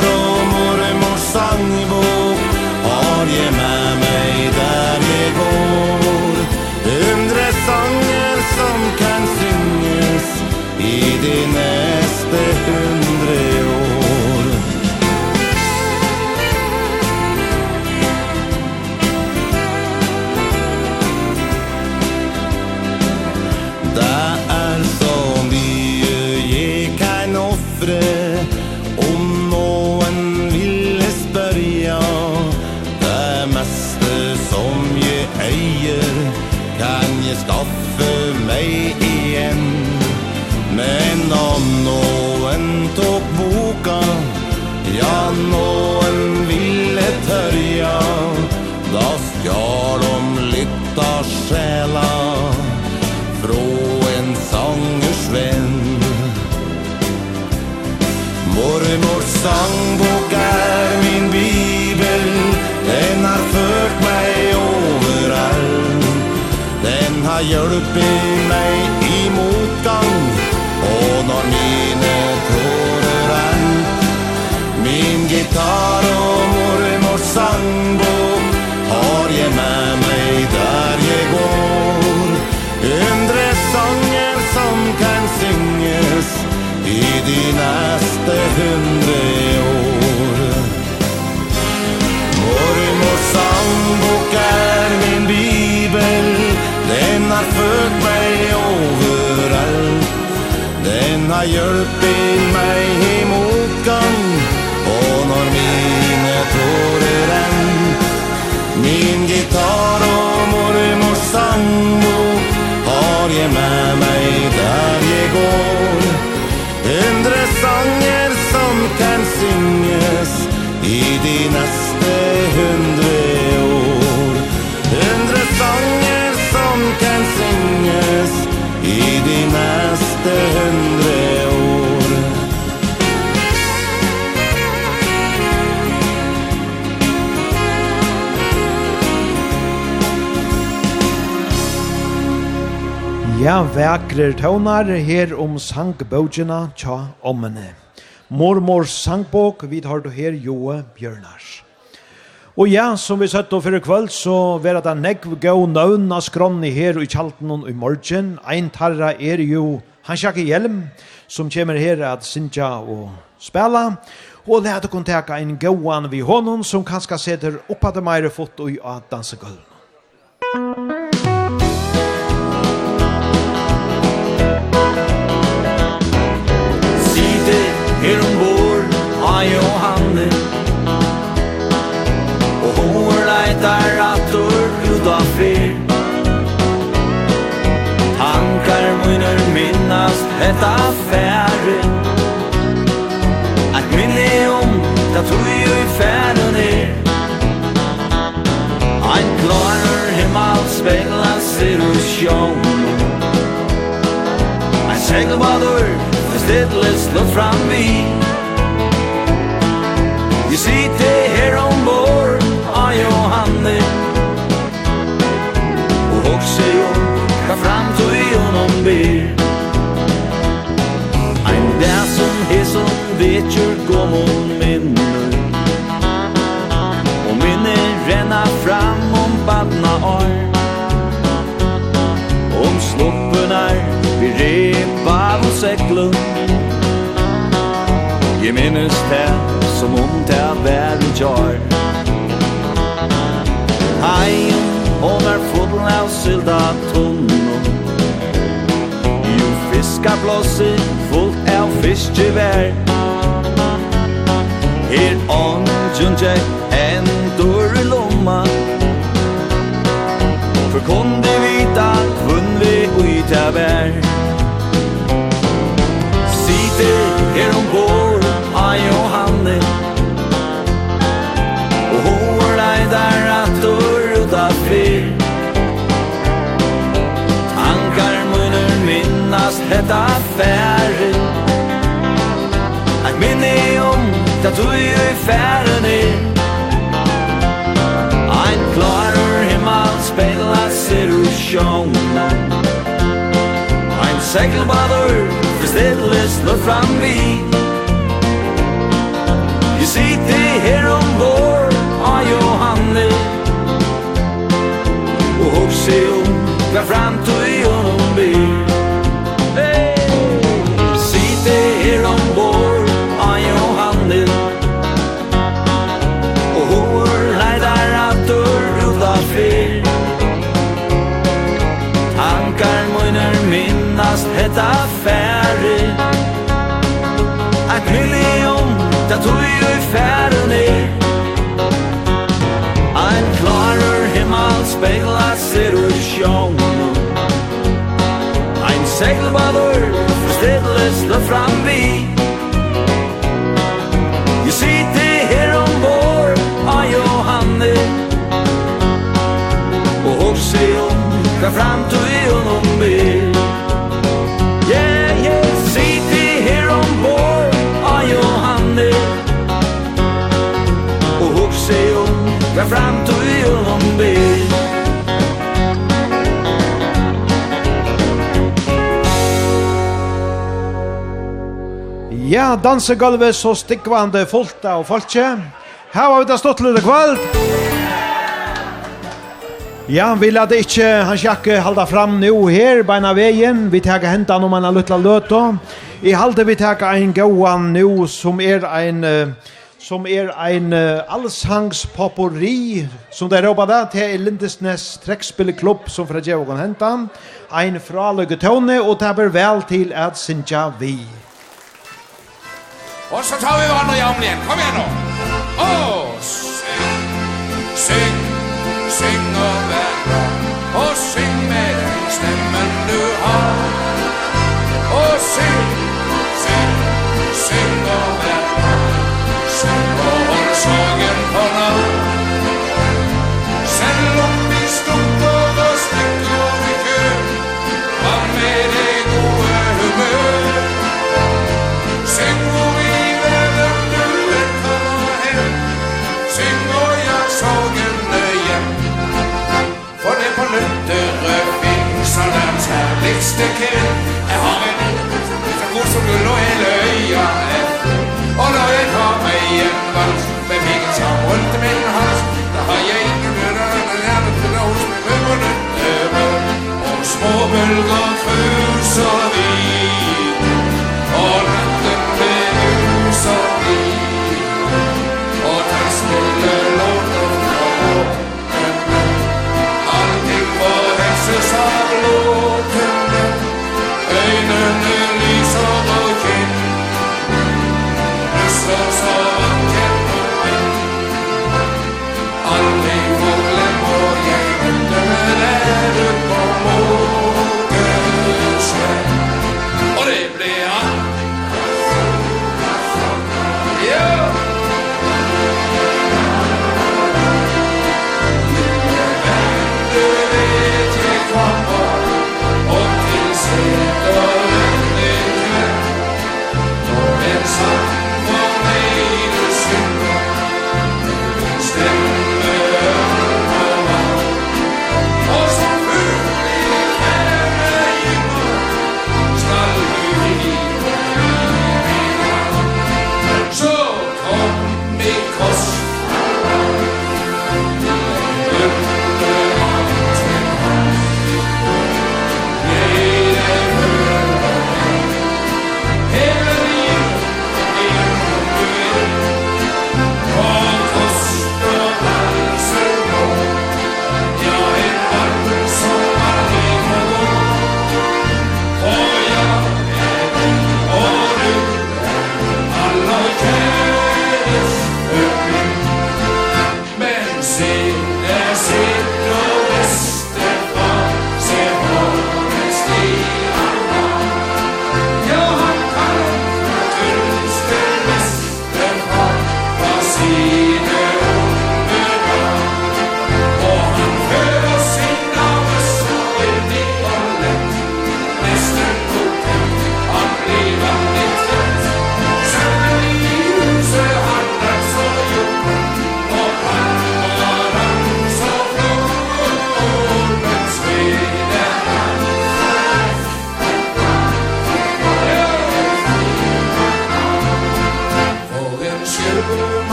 far och mormors sambo. Har jeg med meg der jeg går? Undre sanger som kan synges I de neste hundre år. Mormors sambok er min bibel. Den har fört meg overalt Den har hjulpet meg hemma je med meg der jeg går. Undre sanger som kan synges i de neste Ja, vekrer tøvnar her om sangbøgjena tja ommene. Mormors sangbok, vi tar du her Joe Bjørnars. Og ja, som vi sett og fyrir kvöld, så vera det negv gau nøvn av skronni her i kjalten i morgen. Ein tarra er jo Hansjakke Hjelm, som kommer her at sinja og spela. Og det er at kontakka ein gauan vi honom, som kanska setter oppa det meire fot og i at dansegulv. Musik Her ombord av Johanne Og hår leitar atur ut av fyr. Tankar munner minnast hetta fære At minne om da tog jo i fære ner. Ein klarer himmel Spegla speglas i rusjong Ein segelbadur det lyssnar fram vi Vi sitter här ombord av Johanne Och också jag fram framtog i honom ber. Ein der som är som vet ju går mot minne Och minne ränna fram om badna år. Om sloppenar vi repa av säcklar Jeg minnes det som om det var i jar Heim, og når foten er sylda tunnen Jo fiskar blåser fullt av fiskevær Her ånden jeg en dør i lomma. For kun de vita kvunn vi ut av vær hetta færi Ein minni om da du i færen er Ein klarer himmel spela ser u sjón Ein segelbadur for stille slår fram vi Jeg sitter her ombord av Johanne Og hokse om hver framtøy og noen byr at du i færen er Ein klarer himmel speila ser ur sjón Ein seglbadur for stedles lø fram vi Ja, dansegulvet så stikkvande fullt av folket. Her var vi da stått lille kveld. Ja, vi lade ikke hans jakke halda fram nu her, beina veien. Vi tega henta om han har luttla løto. I halde vi tega ein gåan nu som er ein... Som er ein uh, allsangspopori, som det er råpa det, til er Lindesnes trekspilleklubb som fra Djevågon hentan, ein fraløyge tåne, og det er vel til at Sintja vi. Og så tar vi varandra i armen igjen. Kom igjen nå. Och syng, syng, syng og vær vända. Og syng med den stemmen du har. Og syng, syng, syng og vær vända. Syng små bølga fusa vi Og retten med husa vi Og takk snille lort og fra Allting var hekses av låtene Øynene Yeah.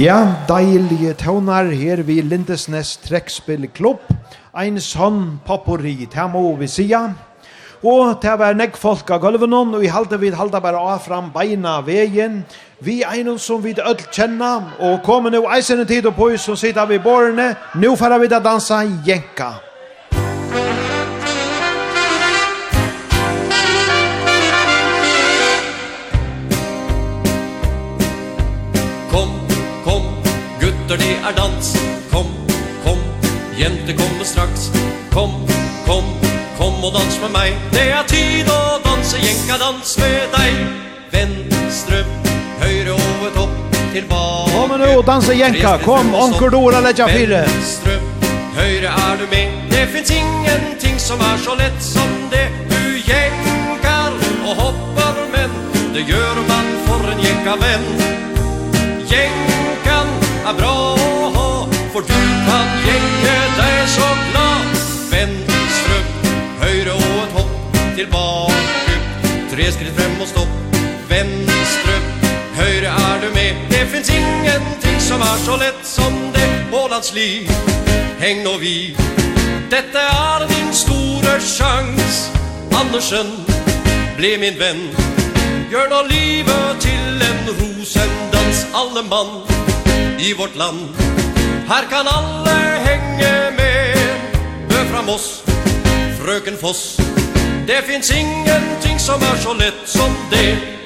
Ja, deilige tøvnar her vi Lindesnes trekspillklubb. Ein sånn papori, det må vi sija. Og det var nekk folk av gulven, og vi halte vi halda bare av fram beina vegen. Vi einon som vi ødel kjenna, og kommer nå eisende tid og på som sitter vi i bårene. Nå fara vi da dansa jenka. er dans. Kom, kom, jente kommer straks. Kom, kom, kom og dans med meg. Det er tid å danse jenkadans med deg. Venstre, høyre over topp Tilbake. Kom nå, danse jenka. Kom, onker dora letja fire. Venstre, høyre er du med? Det finnes ingenting som er så lett som det Du jenkar og hopper Men det gjør man for en jenka venn. Jenkan er bra det er så glad Venstre, høyre og et hopp. Tilbake, tre skritt frem og stopp. Venstre, høyre er du med. Det finnes ingenting som er så lett som det Ålandsliv, heng nå vi Dette er din store sjans. Andersen, bli min venn. Gjør nå livet til en rosendans Alle mann i vårt land. Her kan alle henge med. Hör fram oss, frøken Foss. Det finns ingenting som er så lett som det.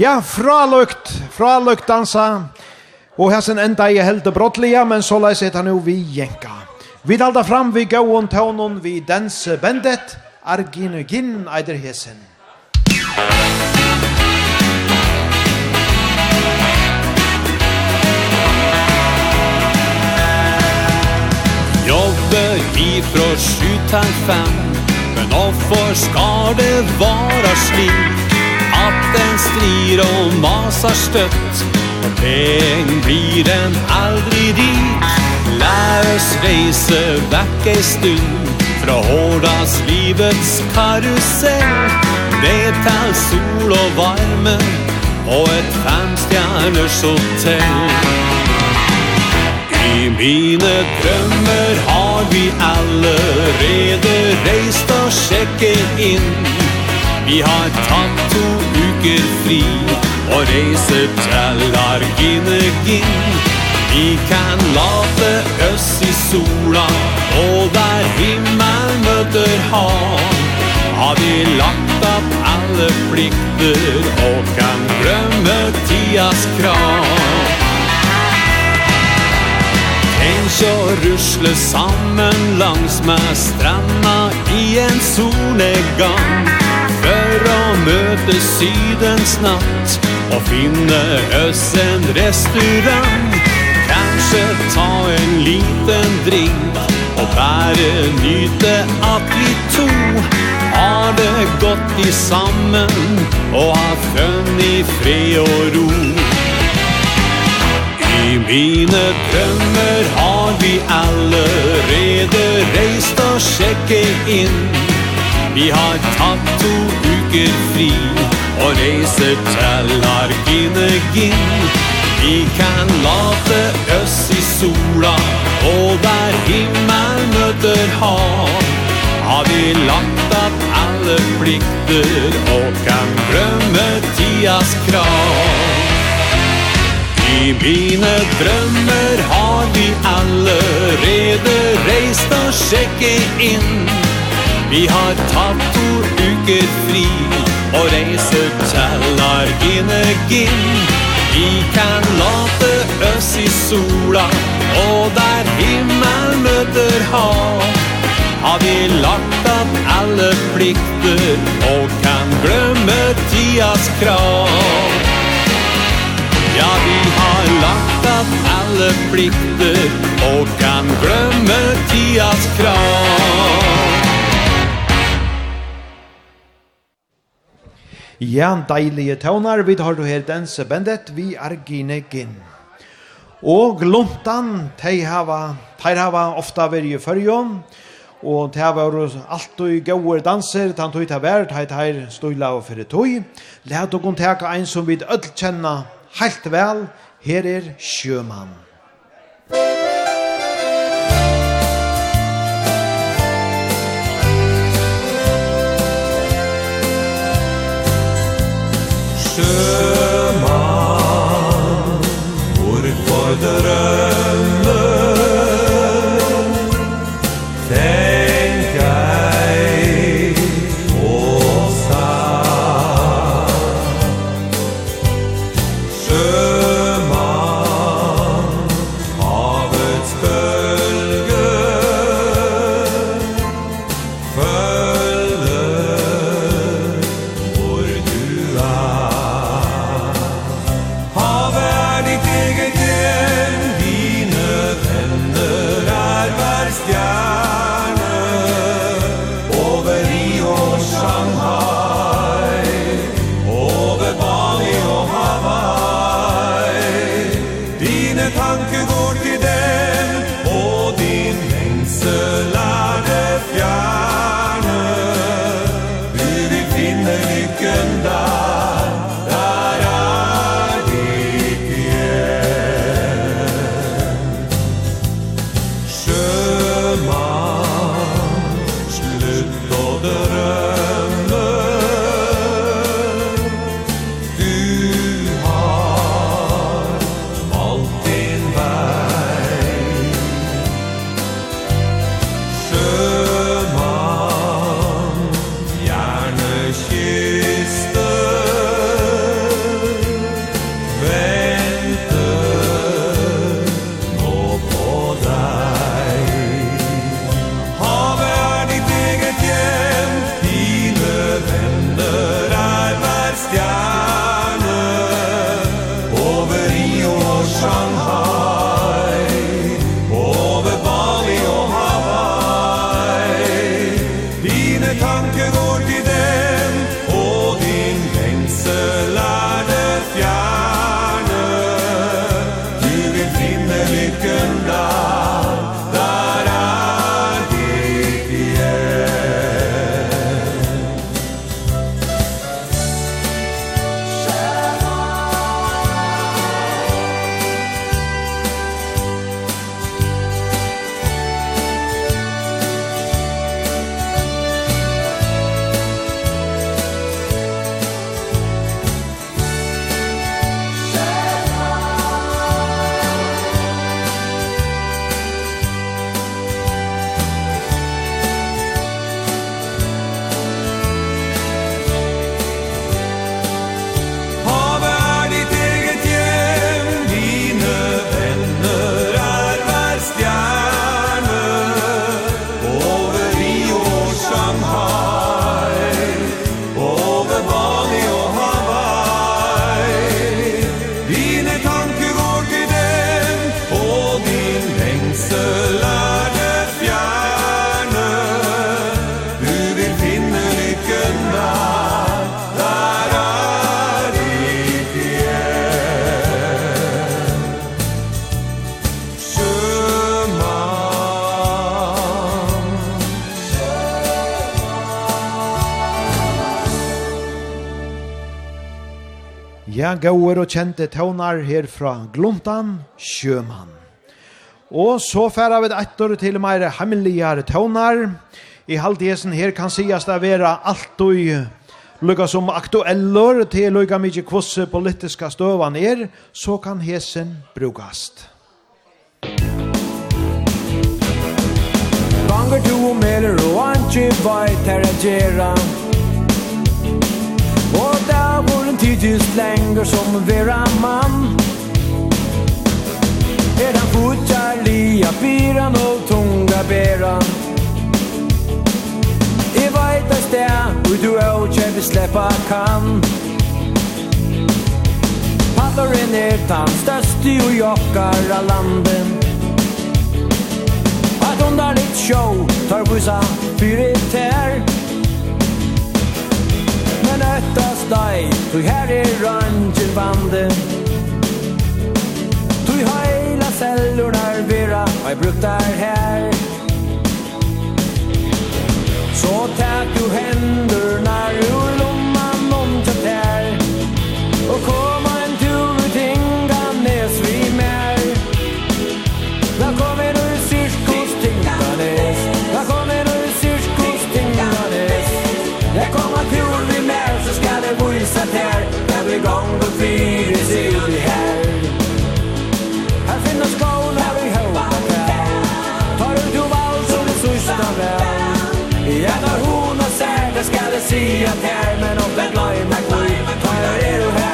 Ja, fralukt, fralukt dansa. Og hessen enda i held brottliga, men så leis et nu vi jenka. Vi dalda fram vi gåon tånon vi danse bendet, Arginugin eider hessen. Jobbe ifrån sju til fem Men offer skal det vara slik At den strir og masar støtt Og peng blir den aldri rik Læres reise vekk ei stund Fra hårdas livets karusell. Det tar sol og varme Og et femstjerners hotell I mine drømmer har vi allerede reist og sjekket inn. Vi har tatt to uker fri Og reiser til Arginegin Vi kan late oss i sola Og der himmel møter hav. Har vi lagt opp alle plikter Og kan glemme tidas krav? Tenk å rusle sammen langs med stranda i en solnedgang förra mötesidens natt Och finner oss en restaurang. Kanske ta en liten drink Och bäre nyte att vi to Har det gått tillsammans Och har fönn i fred och ro. I mine drømmer har vi allerede reist og sjekket inn Vi har tatt to uker fri Og reiser til Arginegin Vi kan late oss i sola Og der himmel møter hav. Har vi lagt at alle plikter Og kan glemme tidas krav? I mine drømmer har vi allerede reist og sjekket inn. Vi har tatt to uker fri Og reiser til Argenegin Vi kan late oss i sola Og der himmel møter hav. Har vi lagt av alle plikter Og kan glemme tidas krav? Ja, vi har lagt av alle plikter Og kan glemme tidas krav. Ja, deilige tøvnar, vi tar du her danse bendet vi argine ginn. Og gluntan, tei hava, tei hava ofta veri i fyrjon, og tei hava alt og gauur danser, tan tui ta vær, tei tei støyla og fyrir tui. Læt og teka ein som vi öll kjenna heilt vel, her er Sjømann. Sjømann. sø Ja, gauer og kjente tøvnar her fra Gluntan, Sjømann. Og så færa vi etter til meire hemmeligare tøvnar. I halvdesen her kan sies det være alt og lukka som aktueller til lukka mykje kvosse politiska støvan er, så kan hesen brukast. Ganger to og meler og antje vei teragera samtidigt slänger som vera man. Eran futjar lia fyran og tunga bera I vajta sted, ui du au tjej vi släppa kan. Paddaren er tan størsti og jokkar av landen. Att undar ditt show, tar busa fyrit her nøttast deg Du her er rangen bande Du heila cellur der vera Hei brukt der her Så tak du hendur Når ur lomman om tjatt her Og kom gång på fyra syl i helg. Här finnas skål här i hållakväll Tar ut och vall som det sista väl I hjärtar hon och sär, det ska det si att här Men om det blöj mig? Kvui Tar jag er här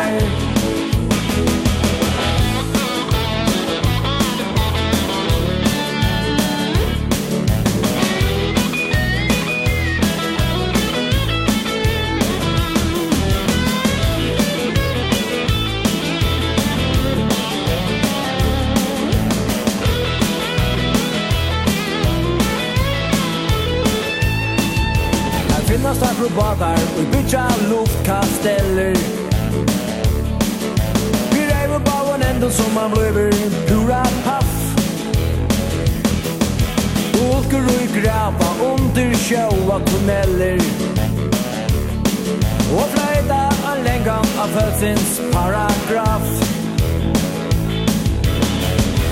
akrobatar og bytja luftkasteller Vi reiver bauen enda som man bløver pura paff. Åker og grava under sjåa tunneller Og fløyta en lengan av fødsins paragraf.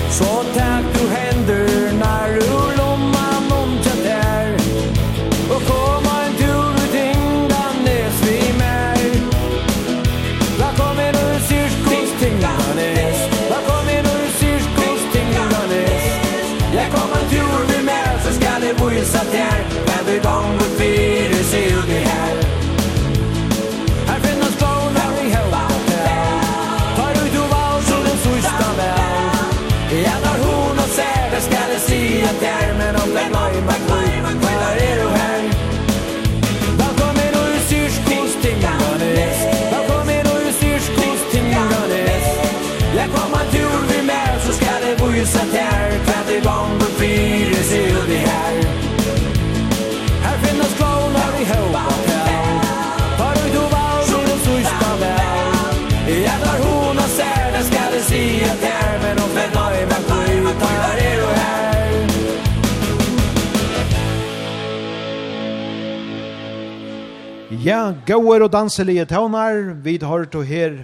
Så takk du hender når du Ja, gauer og danselige tøvnar, vi har to her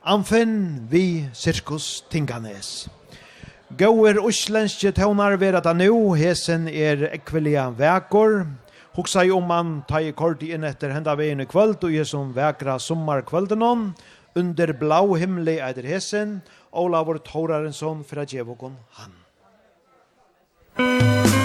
anfinn vi Sirkus Tinganes. Gauer uslenske tøvnar vera ta nu, hesen er ekvelia vekor. Hugsa jo om man ta i kort inn etter henda vegin i kvöld, og jesum vekra sommarkvölden om, under blau himmelig eider hesen, Olavur Taurarensson fra Djevokon han. Musik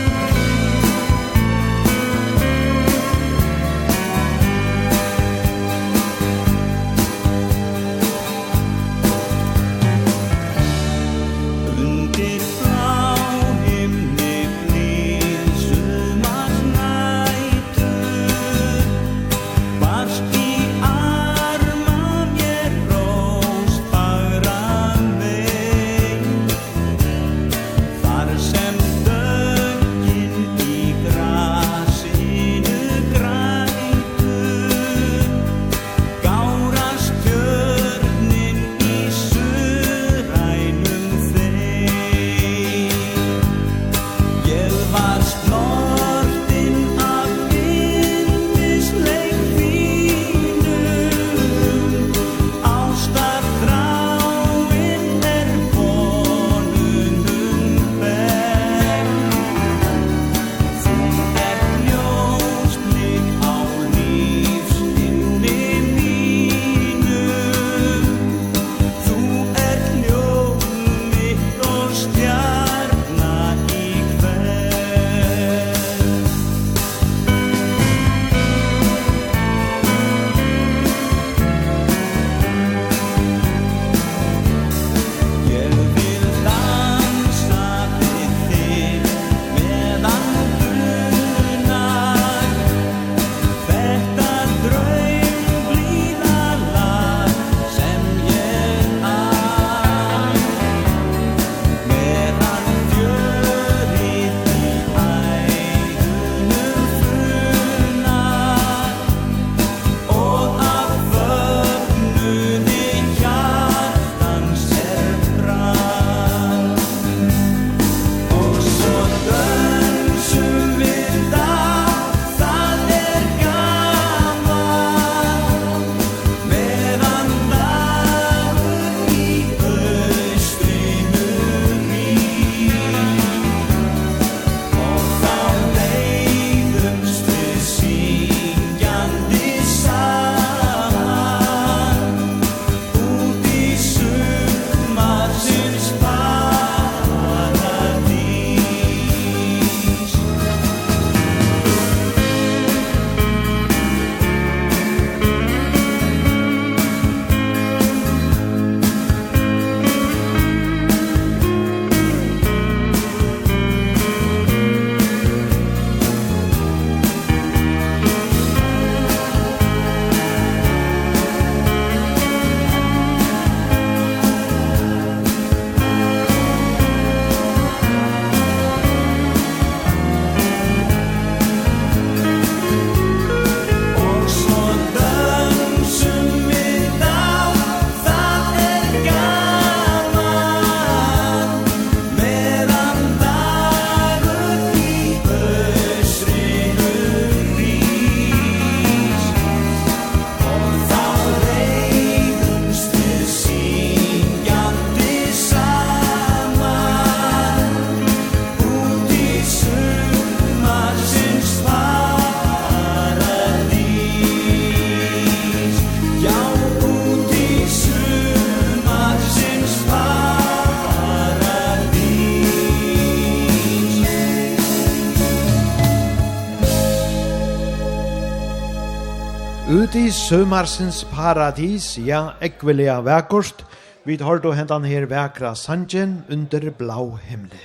ut i sømarsens paradis, ja, ekvelia vekkost, vi tar då hentan her vekra sanjen under blau himmel.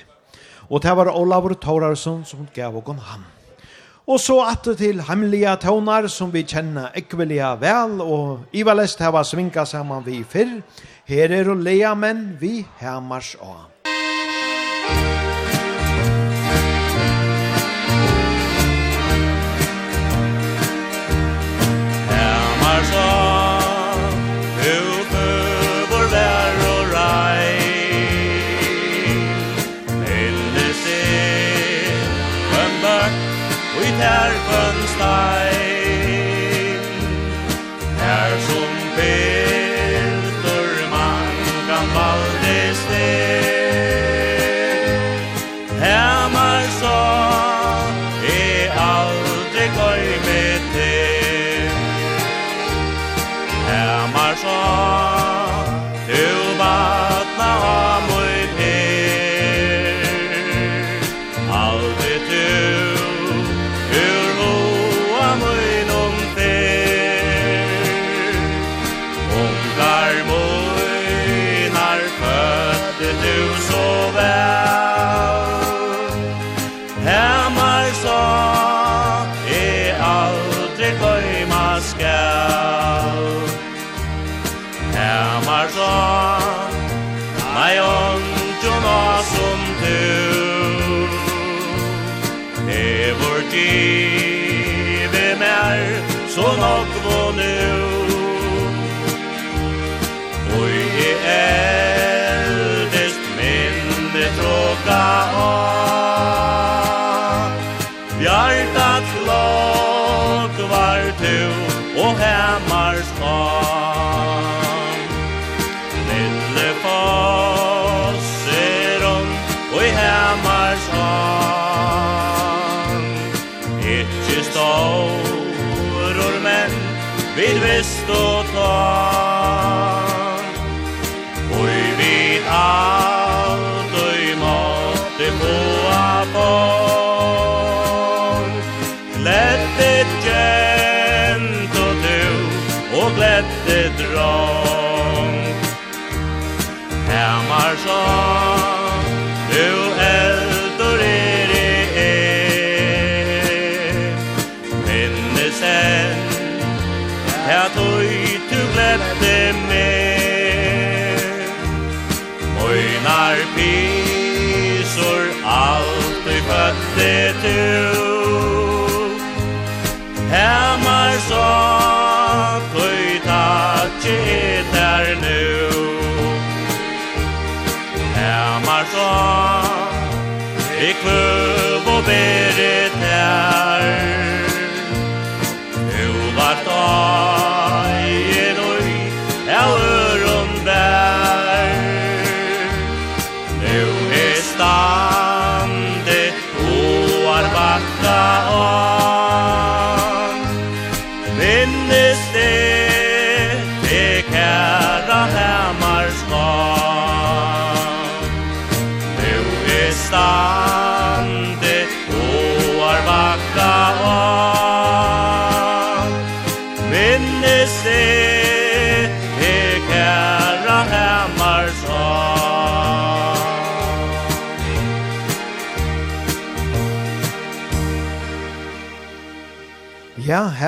Og det var Olavur Taurarsson som gav okon ham. Og så at til hemmelige tøvnar som vi kjenner ekvelia vel, og Ivalest hava svinka saman vi fyrr, her er og lea menn vi hemmars av. när sjön det du. Her mig så Kryta tjetar nu. Her mig så Ikvøv og beret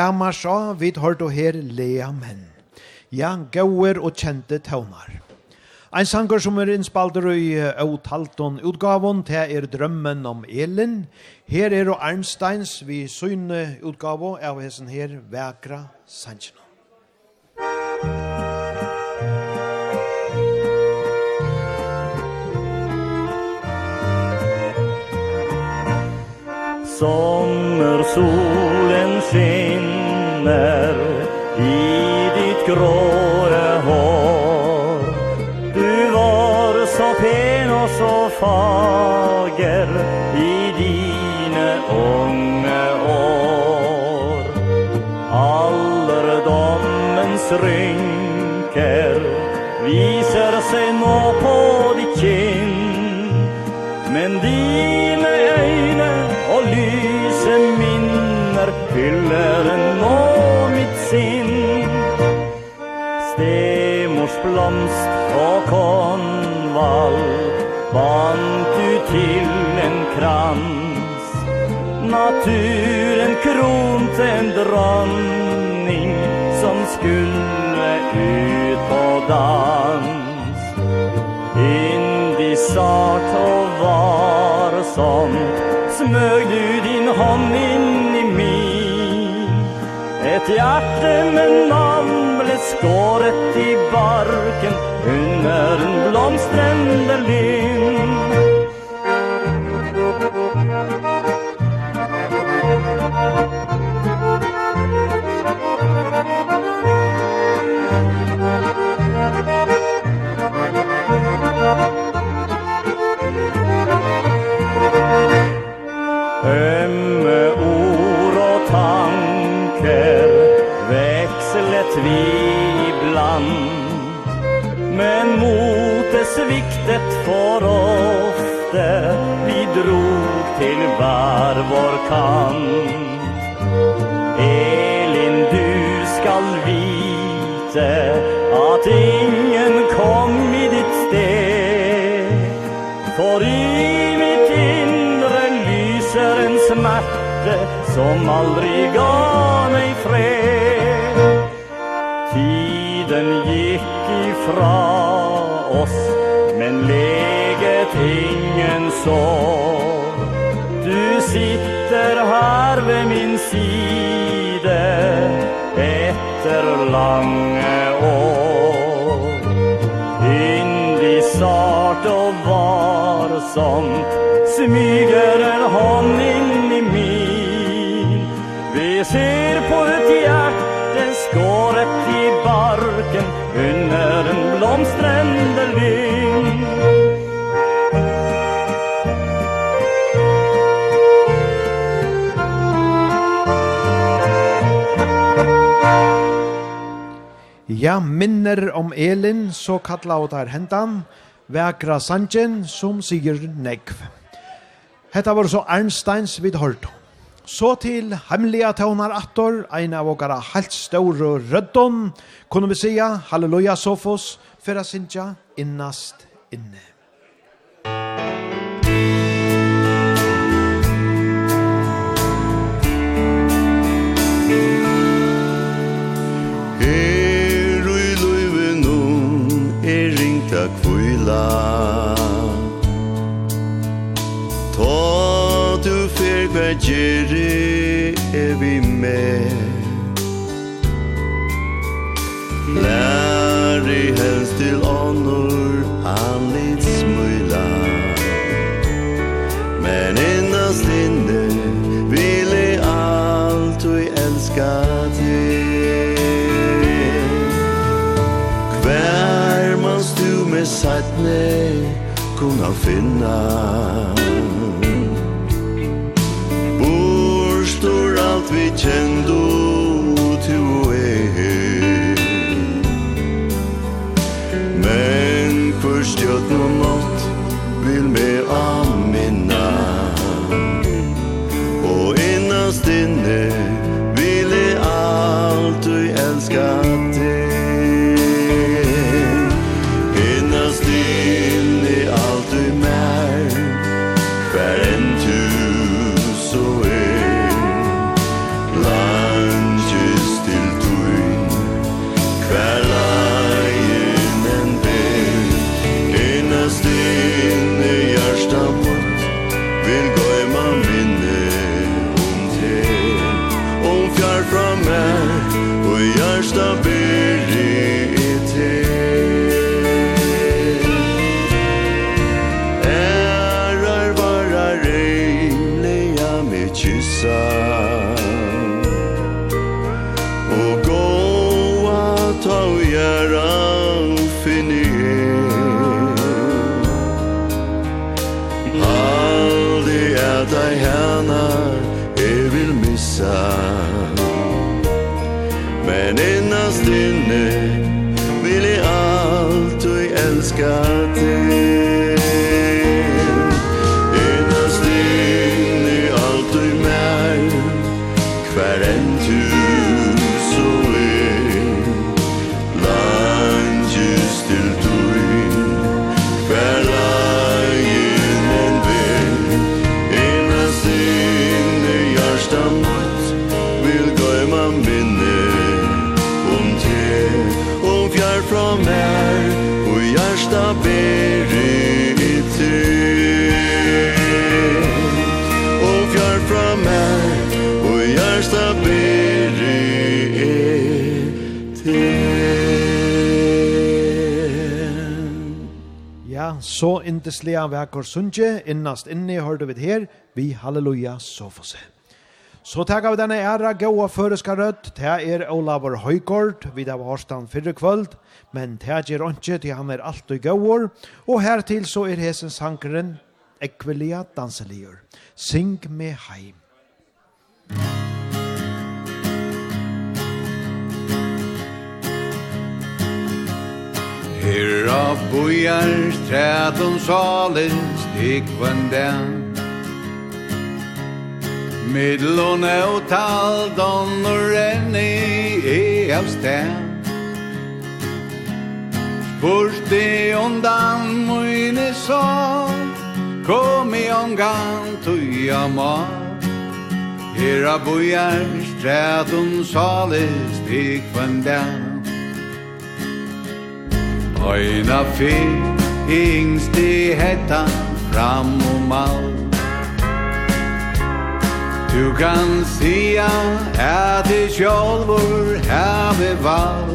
Samar sa, vi hørte og her lea menn. Ja, gauer og kjente tøvnar. Ein sanger som er innspalder i Autalton utgavon, det er Drømmen om Elin. Her er og Arnsteins vi syne utgavon av hessen her, Vækra Sanchino. Sommersolen skinner i ditt gråe hår. Du var så pen og så fager i dine unge år. Alderdommens rynker viser seg nå på ditt kinn Men dine øyne fyller nå mitt sinn. Stemors blomst og konvall Bant du til en krans. Naturen kront en dronning Som skulle ut på dans. Indi sart og varsom Smøg du din hånd inn Mitt hjerte med navn ble skåret i barken Under en blomstrende lyn. Elin, så kallar og tar hentan, Vækra Sanchen, som sier Negv. Hetta var så Arnsteins vid Horto. Så til hemliga tånar attor, ein av åkara helt ståre røddon, kunne vi sija, halleluja Sofos, for a sinja innast inne. stilla Ta du fyr hver gjerri er vi kunnar finna. Så indeslega vekkor sunnje, innast inni hørte vi her, vi halleluja så få se. Så tackar vi denne æra, gåa føreska rødt, det er Olavur Høygård, vi da var hårstan fyrre kvöld, men det er ikke til han er alltid gåor, og hertil så er hesen sankeren, ekvelia danselier, sing me heim. Er av bojar trætum salins ikvan den. Midlon og tal donnor enni i av sten Borti undan moine sal Kom i ongan tuja ma Era bojar strætum salins ikvan den. Høyna fi Ingst yngst i hetta fram og mal. Du kan sia at i sjolvor have val.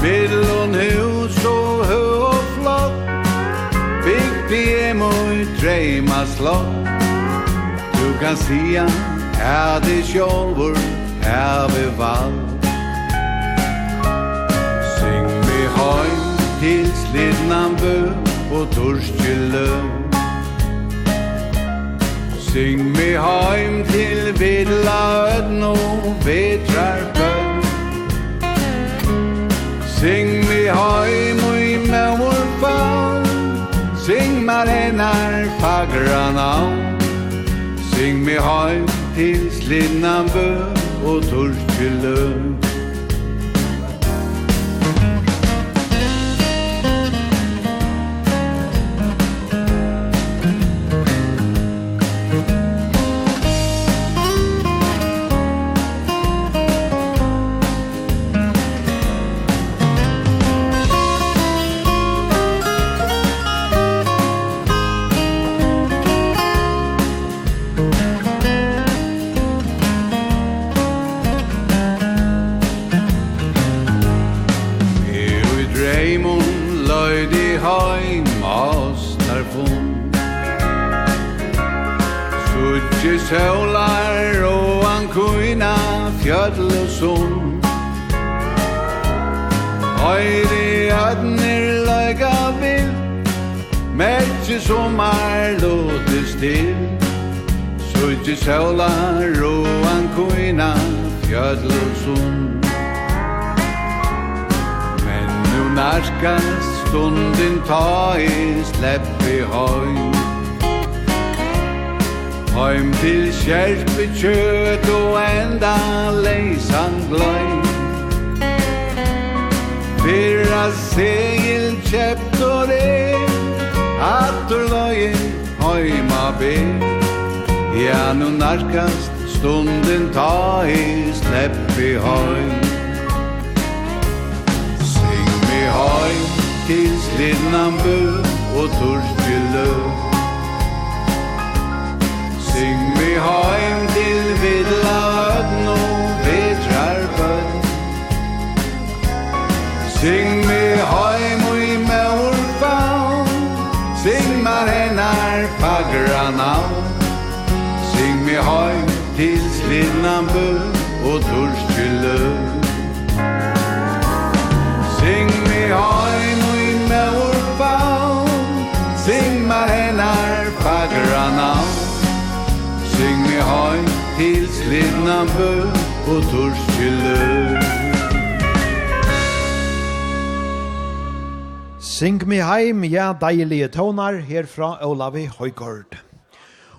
Middlon hus og hø og flott Bygg vi emoi og dreima slott. Du kan sia at i sjolvor have val. heim til Slidnambø og Torskjellø Syng mi heim til Vidla Ødn og Vetrarbøn Syng mi heim og i Møvulfan Syng mar hennar fagra navn. Syng mi heim til Slidnambø og Torskjellø stunden ta i sleppi heim. Heim til skjerpe kjøt og enda leisan gløy Fyrra segil kjept og det Atur løy heima be Ja, nu narkast stunden ta i sleppi heim. Linnanbu og Torskilø Syng vi heim til vidla ødn og vetrar bøn Syng vi heim og i meur faun Syng mar hennar fagra navn. Syng vi heim til Linnanbu og Torskilø Til Slidnabø og Torskjellø Sing me heim, ja, deilige tonar, herfra Olavi Høygård.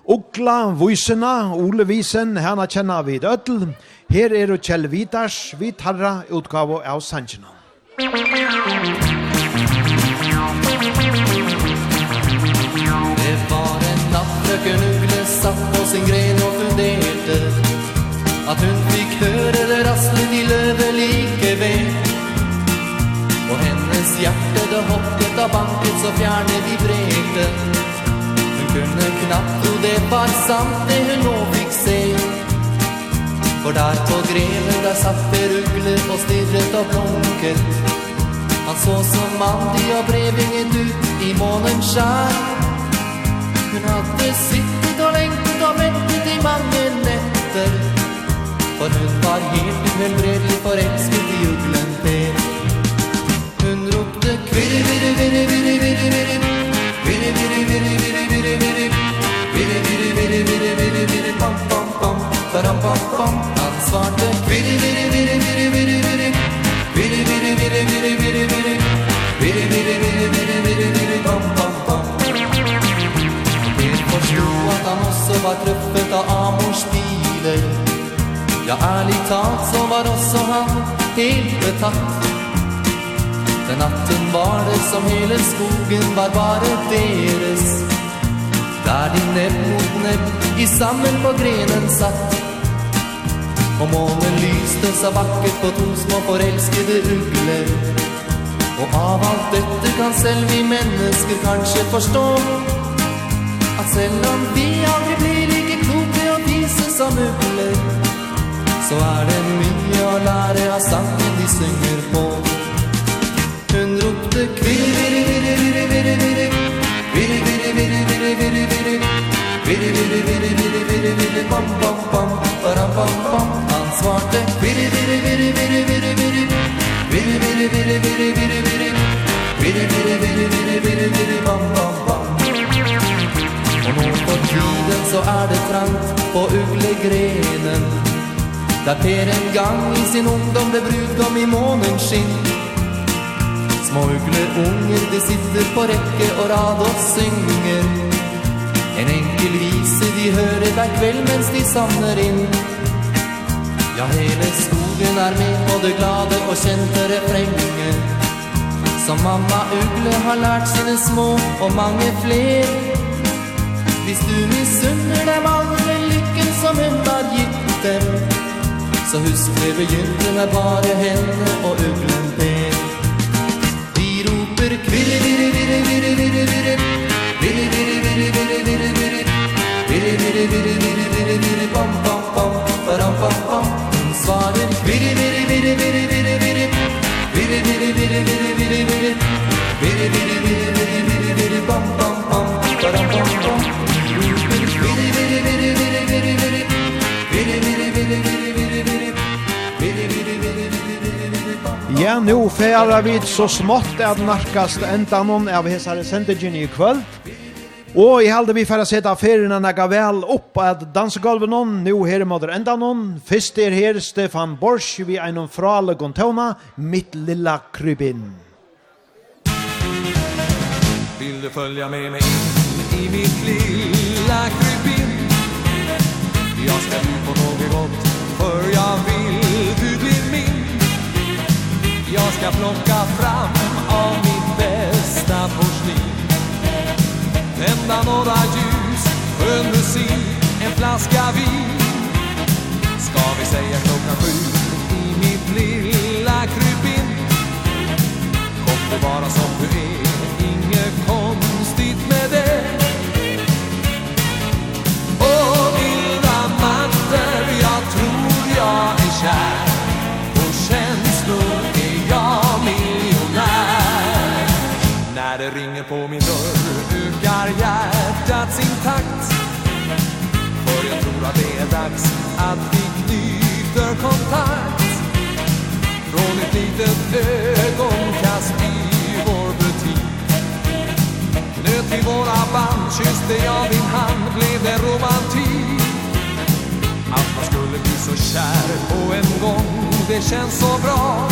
Okla Vysena, Ole Visen, hana kjenna vid døttel. Her er jo Kjell Vidars, vi tarra utgave av Sanjina. Det var en natt, frøken Ugle satt på sin gren og funderte visste At hun fikk høre det rasslet i løvet like ved. Og hennes hjerte det hoppet av banket så fjerne vibrerte Hun kunne knapt tro det var sant det hun nå fikk se. For der på greven der satt det rugler og stirret og blunket. Han så som mandig og brevinget ut i månen skjær. Hun hadde sittet og lengtet og ventet i mange etter For hun var helt uhelbredelig forelsket i uglen Per Hun ropte kvirri, virri, virri, virri, virri, virri Virri, virri, virri, virri, virri, virri Virri, virri, virri, virri, virri, virri, Pam, pam, pam, param, pam, pam Han svarte kvirri, virri, virri, virri, virri, virri Virri, virri, virri, virri, virri, virri Virri, virri, virri, virri, virri, virri, Pam, pam, pam Per forstod at han også var truffet av Amors bil dig Ja, ärligt talt så var også han helt betatt. Den natten var det som hele skogen var bare deres Der de nebb mot nebb i sammen på grenen satt. Og månen lyste så vakkert på to små forelskede ugler. Og av alt dette kan selv vi mennesker kanskje forstå At selv om vi aldri blir som utlevd Så er det mye å lære av sangen de synger på Hun ropte kvirri virri virri virri virri virri Virri virri virri virri virri virri Virri virri virri virri virri virri Bam, bam, bam, baram, bam, bam Han svarte Virre, virri virri virri virri virri Virri virri virri virri virri virri Virri virri virri virri virri virri Bam, bam, bam Og nå på tiden så er det trangt på uglegrenen. Der Per en gang i sin ungdom ble brudgom i månens skinn. Små ugleunger, de sitter på rekke og rad og synger. En enkel vise de hører hver kveld mens de samler inn. Ja, hele skogen er med på det glade og kjente refrenget. Som mamma ugle har lært sine små og mange fler Hvis du misunner dem all lykken som hun har gitt dem Så husk det begynte med bare henne og uglen pen Vi roper kvirre, virre, virre, virre, virre, virre Virre, virre, virre, virre, virre, virre Virre, virre, virre, virre, virre, virre Bam, bam, bam, baram, bam, bam Hun svarer Virre, virre, virre, virre, virre, virre Virre, virre, virre, virre, virre, virre Virre, virre, virre, virre, virre, virre Bam, bam, bam, baram, bam, bam Ja, nu færa vi så smått at narkast endanon av hesare sendingen i kvöld. Og i halde vi færa seta ferina nega vel opp at dansegolven on, nu her i måter endanon. Fyrst er her Stefan Borsch vi einon frale gontona, mitt lilla krybin. Vill du följa med mig in i mitt lilla krybin? jag ska bli på något gott För jag vill du blir min. Jag ska plocka fram av mitt bästa porslin. Tända några ljus, skön musik, en flaska vin. Ska vi säga klockan sju i mitt lilla krypin? Kom du bara som du är. ett ögonkast i vår butik. Knöt i våra band, kysste jag din hand Blev det romantik. Att man skulle bli så kär på en gång Det känns så bra.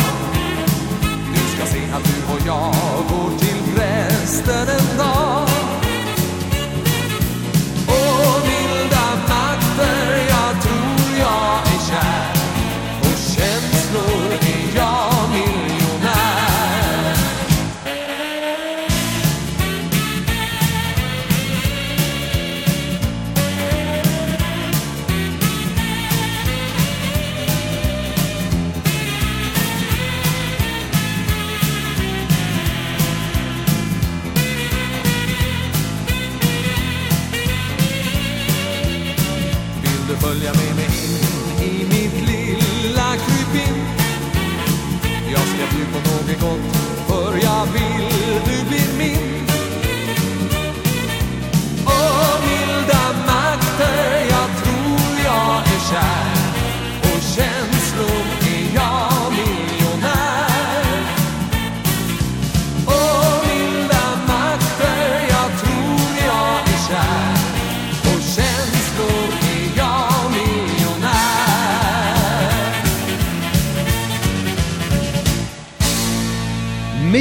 Du ska se att du och jag Går till prästen en dag. fått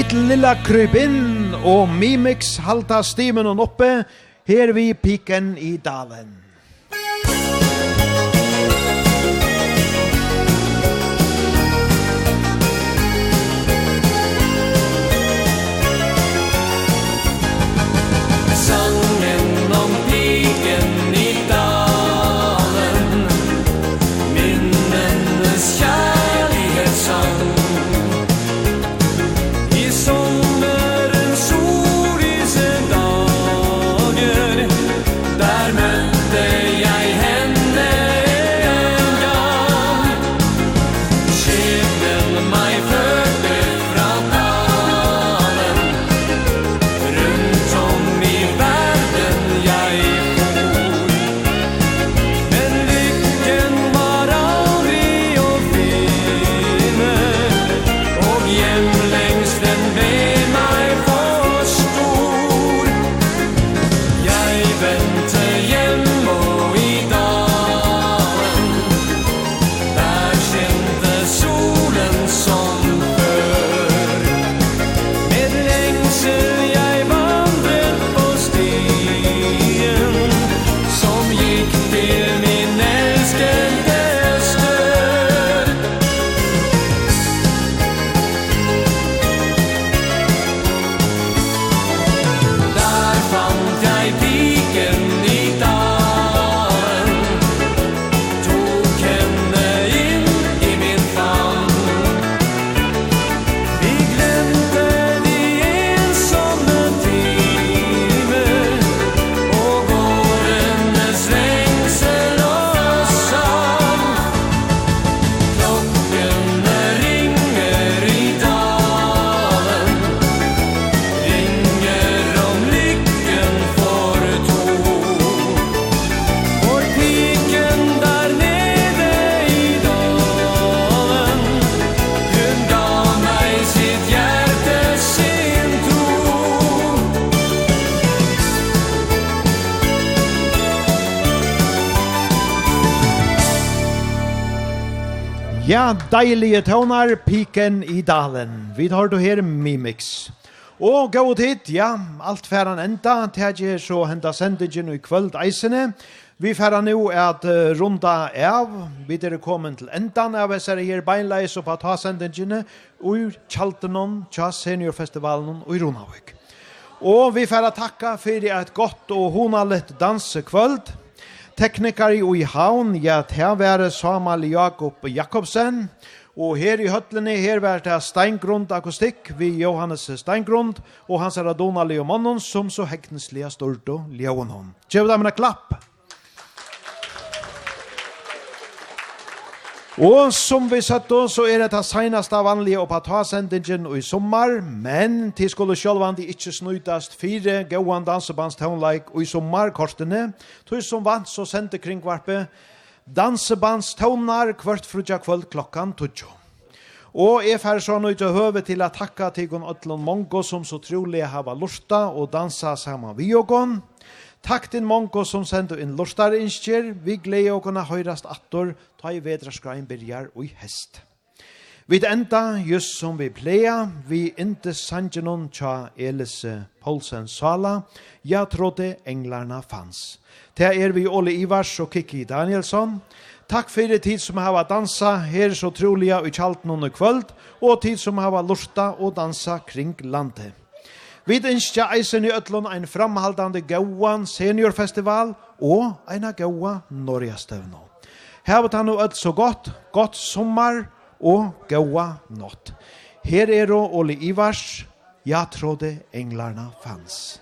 Sitt lilla krybin og Mimix halda stimen og oppe her vi piken i dalen. Ja, deilige tøvnar, piken i dalen. Vi tar du her Mimix. Og gå tid, ja, alt færan enda, tætje så henda sendingen i kvöld eisene. Vi færa nu at uh, runda av, vi er kommet til endan av SR her beinleis og på ta sendingene ur Kjaltenon, Tja Seniorfestivalen og i Ronavik. Og vi færa takka fyrir et godt og honalett dansekvöld teknikere i havn, ja, her var Samuel Jakob Jakobsen, og her i høtlene, her var det Steingrund Akustikk, vi Johannes Steingrund, og hans er Adona Leomannen, som så hekneslige stort og leonen. Gjør en klapp! Og som vi sett då så er det det seneste vanlige å ta sendingen i sommar, men til skulle sjølvandi ikkje snøytast fire gåan dansebands og i sommarkortene. Tog som vant så sendte kringvarpe dansebands tånar kvart frutja kvöld klokkan tutsjo. Og jeg fær så nøy til høve til å takke til Gunn Øtlund Mongo som så trolig hava lusta og dansa saman vi og Takk til mongo som sendu inn lortare innskjer, vi gleder å kunne høyrast attor, ta i vedra skrein byrjar og i hest. Vi enda, just som vi pleia, vi inte sangenon tja Elise Poulsen Sala, ja trodde englarna fanns. Det er vi Ole Ivars og Kiki Danielsson. Takk fyrir tid som hava dansa her så troliga i kjalten under kvöld, og tid som hava lorta og dansa kring landet. Vi ønsker eisen i Øtlund en framhaldande gauan seniorfestival og en gaua Norgestevna. Her var han og Øtl så godt, godt sommar og gaua nått. Her er det Ole Ivars, «Jeg trodde englarna fanns».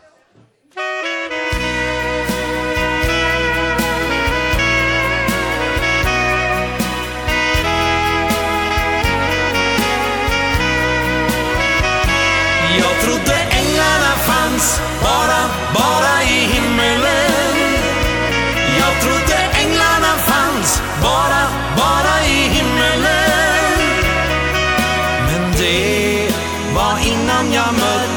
Jag trodde Änglarna fanns bara, bara i himmelen. Jag trodde änglarna fanns bara, bara i himmelen. Men det var innan jag mötte